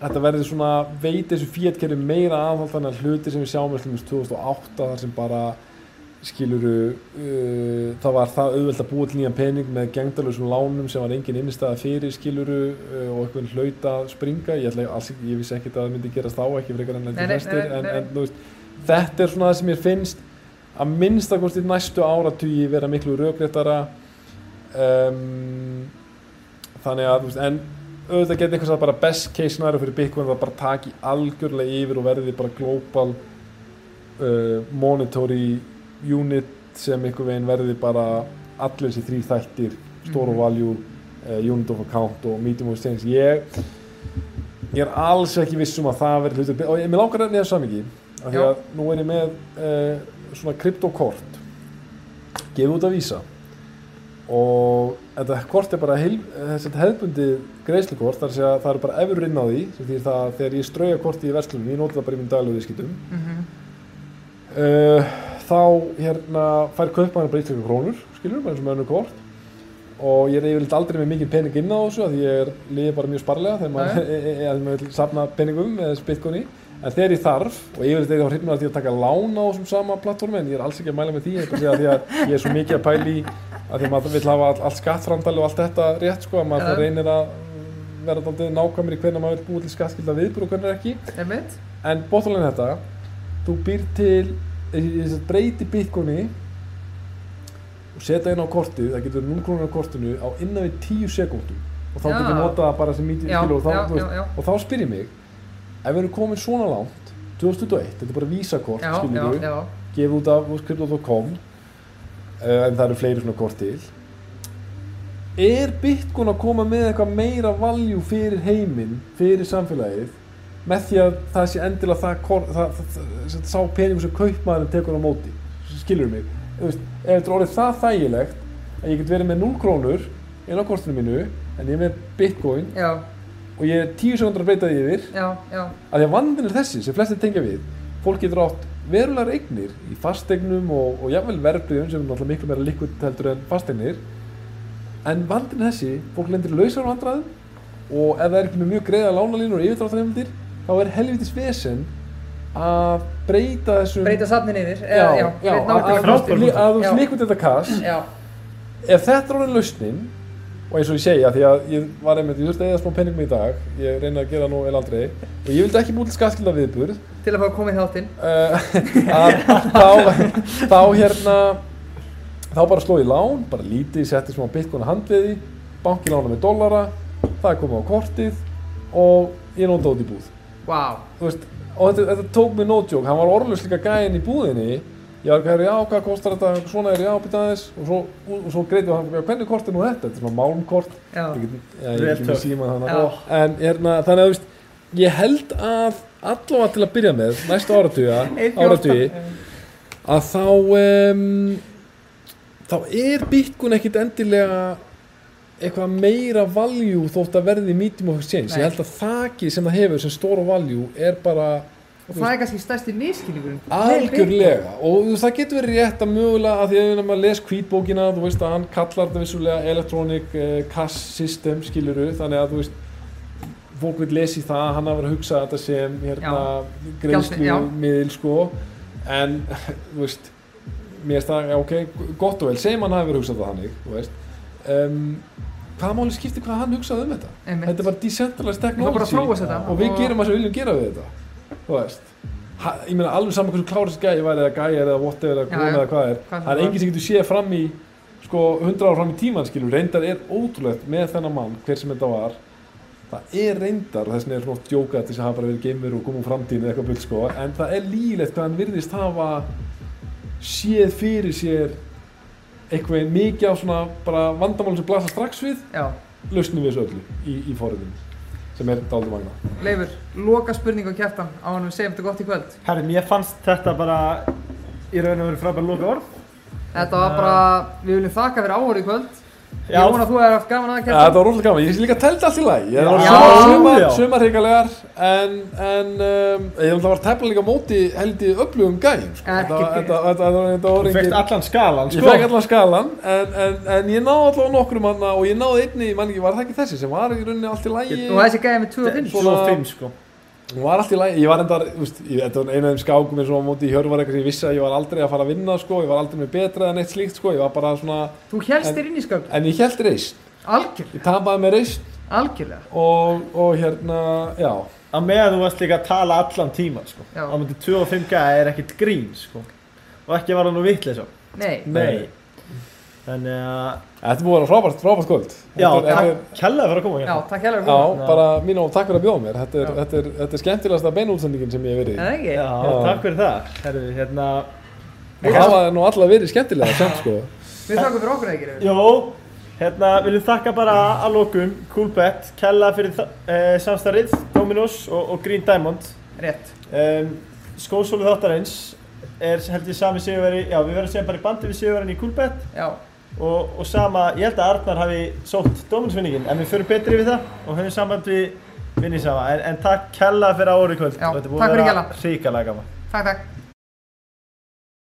þetta verði svona veit þessu fíatkerfi meira aðhald þannig að hluti sem við sjáum slumist 2008 þar sem bara skiluru uh, það var það auðvelt að búa til nýjan pening með gengdalösum lánum sem var engin innistæða fyrir skiluru uh, og eitthvað hlaut að springa. Ég, ætla, alls, ég vissi ekkert að það myndi gerast þá ekki frekar enn flestir nei, en, en veist, þetta er svona það sem ég finnst að minnstakosti næstu áratugi vera miklu rökréttara um, þannig að veist, en auðvitað geti eitthvað sagt bara best case scenario fyrir Bitcoin það bara taki algjörlega yfir og verði bara global uh, monetary unit sem einhver veginn verði bara allir þessi þrý þættir store Mhm. value, uh, unit of account og medium of exchange ég, ég er alls ekki viss um að það verði hlutur og ég mér langar að neða samingi af því að nú er ég með uh, svona kryptokort gefið út að vísa og þetta kort er bara hefðbundið greiðslukort þar að það eru bara efur inn á því sem því það að þegar ég strauja korti í verslunum ég það bara í minn daglegu viðskiptum Mhm. uh, þá hérna fær kaupmann bara íslenska krónur bara eins og með önnur kort og ég er yfirleitt aldrei með mikið pening inn á þessu því ég er liðið bara mjög sparlega þegar maður, e, e, e, vil safna peningum eða bitcoini en þegar ég þarf og yfirleitt er ég þá hrifnur að því að taka lán á þessum sama plattformi en ég er alls ekki að mæla með því ég er að að því að ég er svo mikið að pæli að því að maður vil hafa all, allt skattframdali og allt þetta rétt sko að maður ja. reynir að vera daldið nákvæmur í hvernig maður vil búið til skattskilda viðbúr og hvernig ekki. En bóttulegin þetta, þú býr til, að breyti bitcoini og setja inn á kortið, það getur 0 krónur á kortinu á innan við 10 sekúndum og þá getur nota það bara sem mítið og þá, og þá spyr ég mig, ef við erum komin svona langt, 2021, þetta er bara vísakort, gefið út af crypto.com uh, en það eru fleiri svona kort til. Er Bitcoin að koma með eitthvað meira value fyrir heiminn, fyrir samfélagið, með því að það sé endilega það, það, það, það, sá peningur sem kaupmaðurinn tekur á móti, skilur mig. Veist, ef þetta er orðið það þægilegt að ég get verið með 0 krónur inn á kortinu mínu, en ég er með Bitcoin Já, og ég er 10 sekundar að breyta því yfir, já, já. að því að vandinn er þessi sem flestir tengja við fólk getur átt verulegar eignir í fasteignum og, og jafnvel verðbriðum sem er náttúrulega miklu meira likvitt heldur en fasteignir en vandinn er þessi fólk lendir lausar vandræðum og ef það er ekki með mjög greiða lánalínur og yfirdráttarheimildir þá er helvitis vesen að breyta þessum Breyta safnin yfir. já, já, veit að, þú Já. slikut þetta Já, ef þetta er orðin lausnin og eins og ég segja því að ég var einmitt, ég þurfti eða smá peningum í dag ég reyna að gera nú eða aldrei og ég vildi ekki búið til skattskilda viðburð Til að fá að koma í þáttinn. uh, þá, þá hérna þá bara sló ég lán, bara lítið setti smá bitcoin að handliði banki lána með dollara það komið á kortið og ég nóta út í búð Þú veist, og þetta, þetta tók mig joke. Hann var orðlust líka gæinn í búðinni. Ég var ekki, já, hvað kostar þetta, svona er ég og svo, og, og svo greiti hann, hvernig kort er nú þetta, þetta er svona málmkort. Já. já, ég get ekki með síma Já. en hérna, þannig að, veist, ég held að allavega til að byrja með, næstu áratuga áratugi, að þá um, þá er Bitcoin ekkit endilega eitthvað meira value þótt að verði medium of exchange, Nei. ég held að þakið sem það hefur sem stóra value er bara Og það er kannski stærsti miskilningurinn. algjörlega. Og það getur verið rétt að mögulega að því að maður les hvítbókina þú veist að hann kallar þetta vissulega electronic uh, cash system skiluru þannig að þú veist fólk vil lesi það, hann hafa verið að hugsa þetta sem hérna greiðslu miðil sko. En þú veist mér finnst það, ok, gott og vel. Segjum hann hafi verið að hugsa það hannig þú veist. Um, hvaða máli skiptir hvað hann hugsaði um þetta? Einmitt. þetta er bara decentralized Það að technology og við gerum það sem við viljum gera við þetta þú veist. Ha, ég meina alveg saman hversu klárist gæi væri eða gæi eða whatever eða já. eða hvað er. Hvað það er það enginn sem getur séð fram í sko 100 ára fram í tíman skilur. Reyndar er ótrúlegt með þennan mann hver sem þetta var. Það er reyndar og þess vegna er svona oft djókað til þess að hafa bara verið geimur og koma úr framtíðinu eða eitthvað bull sko. En það er lílegt hvað hann virðist hafa séð fyrir sér eitthvað mikið á svona bara vandamál sem blasa strax við Já. lausnum við þessu öllu í, í forriðinu sem er dálítið magna Leifur, loka spurning á kjartan á hann við segjum þetta gott í kvöld. Herri, mér fannst þetta bara í raun og veru frábært loka orð. Þetta var bara, við viljum þakka fyrir áhorið í kvöld. Já. Ég vona að þú hefur haft gaman að Ja, kjartan. þetta var rosalega gaman, ég sé líka að telda allt í lagi Ég var sumar hrikalegar en, en um, ég held að var tefnilega líka móti held í öflugum gæjum sko. Þú fekst allan skalan, Ég sko. fekk allan skalan en, en, en ég náði allavega nokkrum manna og ég náði einni, ég man ekki, var það ekki þessi sem var í rauninni allt í lagi Og þessi gæði með 2 og 5. Svona- 25, sko. Hún var allt í lagi, ég var enda, úst, ég, þetta var einu af þeim skákum eins og á móti í hjörvar eitthvað sem ég vissi að ég var aldrei að fara að vinna sko, ég var aldrei með betra en eitt slíkt sko, ég var bara svona, Þú helst þér inn í skáp. en ég held reist, Algjörlega. ég tapaði með reist Algjörlega. og, og hérna, já, Að meðan þú varst líka að tala allan tíman, sko. Á myndi 25 gæði er ekkert grín, sko. Og ekki var það nú vitlega svo. Nei. Nei. Þannig að, þetta er búið að vera frábært, frábært kvöld. já, er- er- takk kella fyrir að koma Já, hérna. takk hérlega Já, fyrir. bara mín og takk fyrir að bjóða mér, þetta er, Já. þetta er, þetta er skemmtilegasta beinútsendingin sem ég hef verið í. Er það ekki? Já, Já. takk fyrir það. Herru, hérna, Og það var nú alltaf verið skemmtilega, samt sko. Við þakkum fyrir okkur Leifur. Jó, hérna viljum þakka bara að lokum Coolbet, Kella fyrir uh, samstarrið, Dominos og, og Green Diamond Rétt. um, Skósólu þáttarins er held ég sami sigurveri, já við verðum síðan bara í bandi við sigurverin í Coolbet Já. Og, og sama, ég held að Arnar hafi sótt Dominos-vinningin en við förum betri við það og höfum samband við vinni sama en, en takk Kella fyrir ári kvöld. Já, þetta búið fyrir að vera ríkalega gaman. Takk, takk.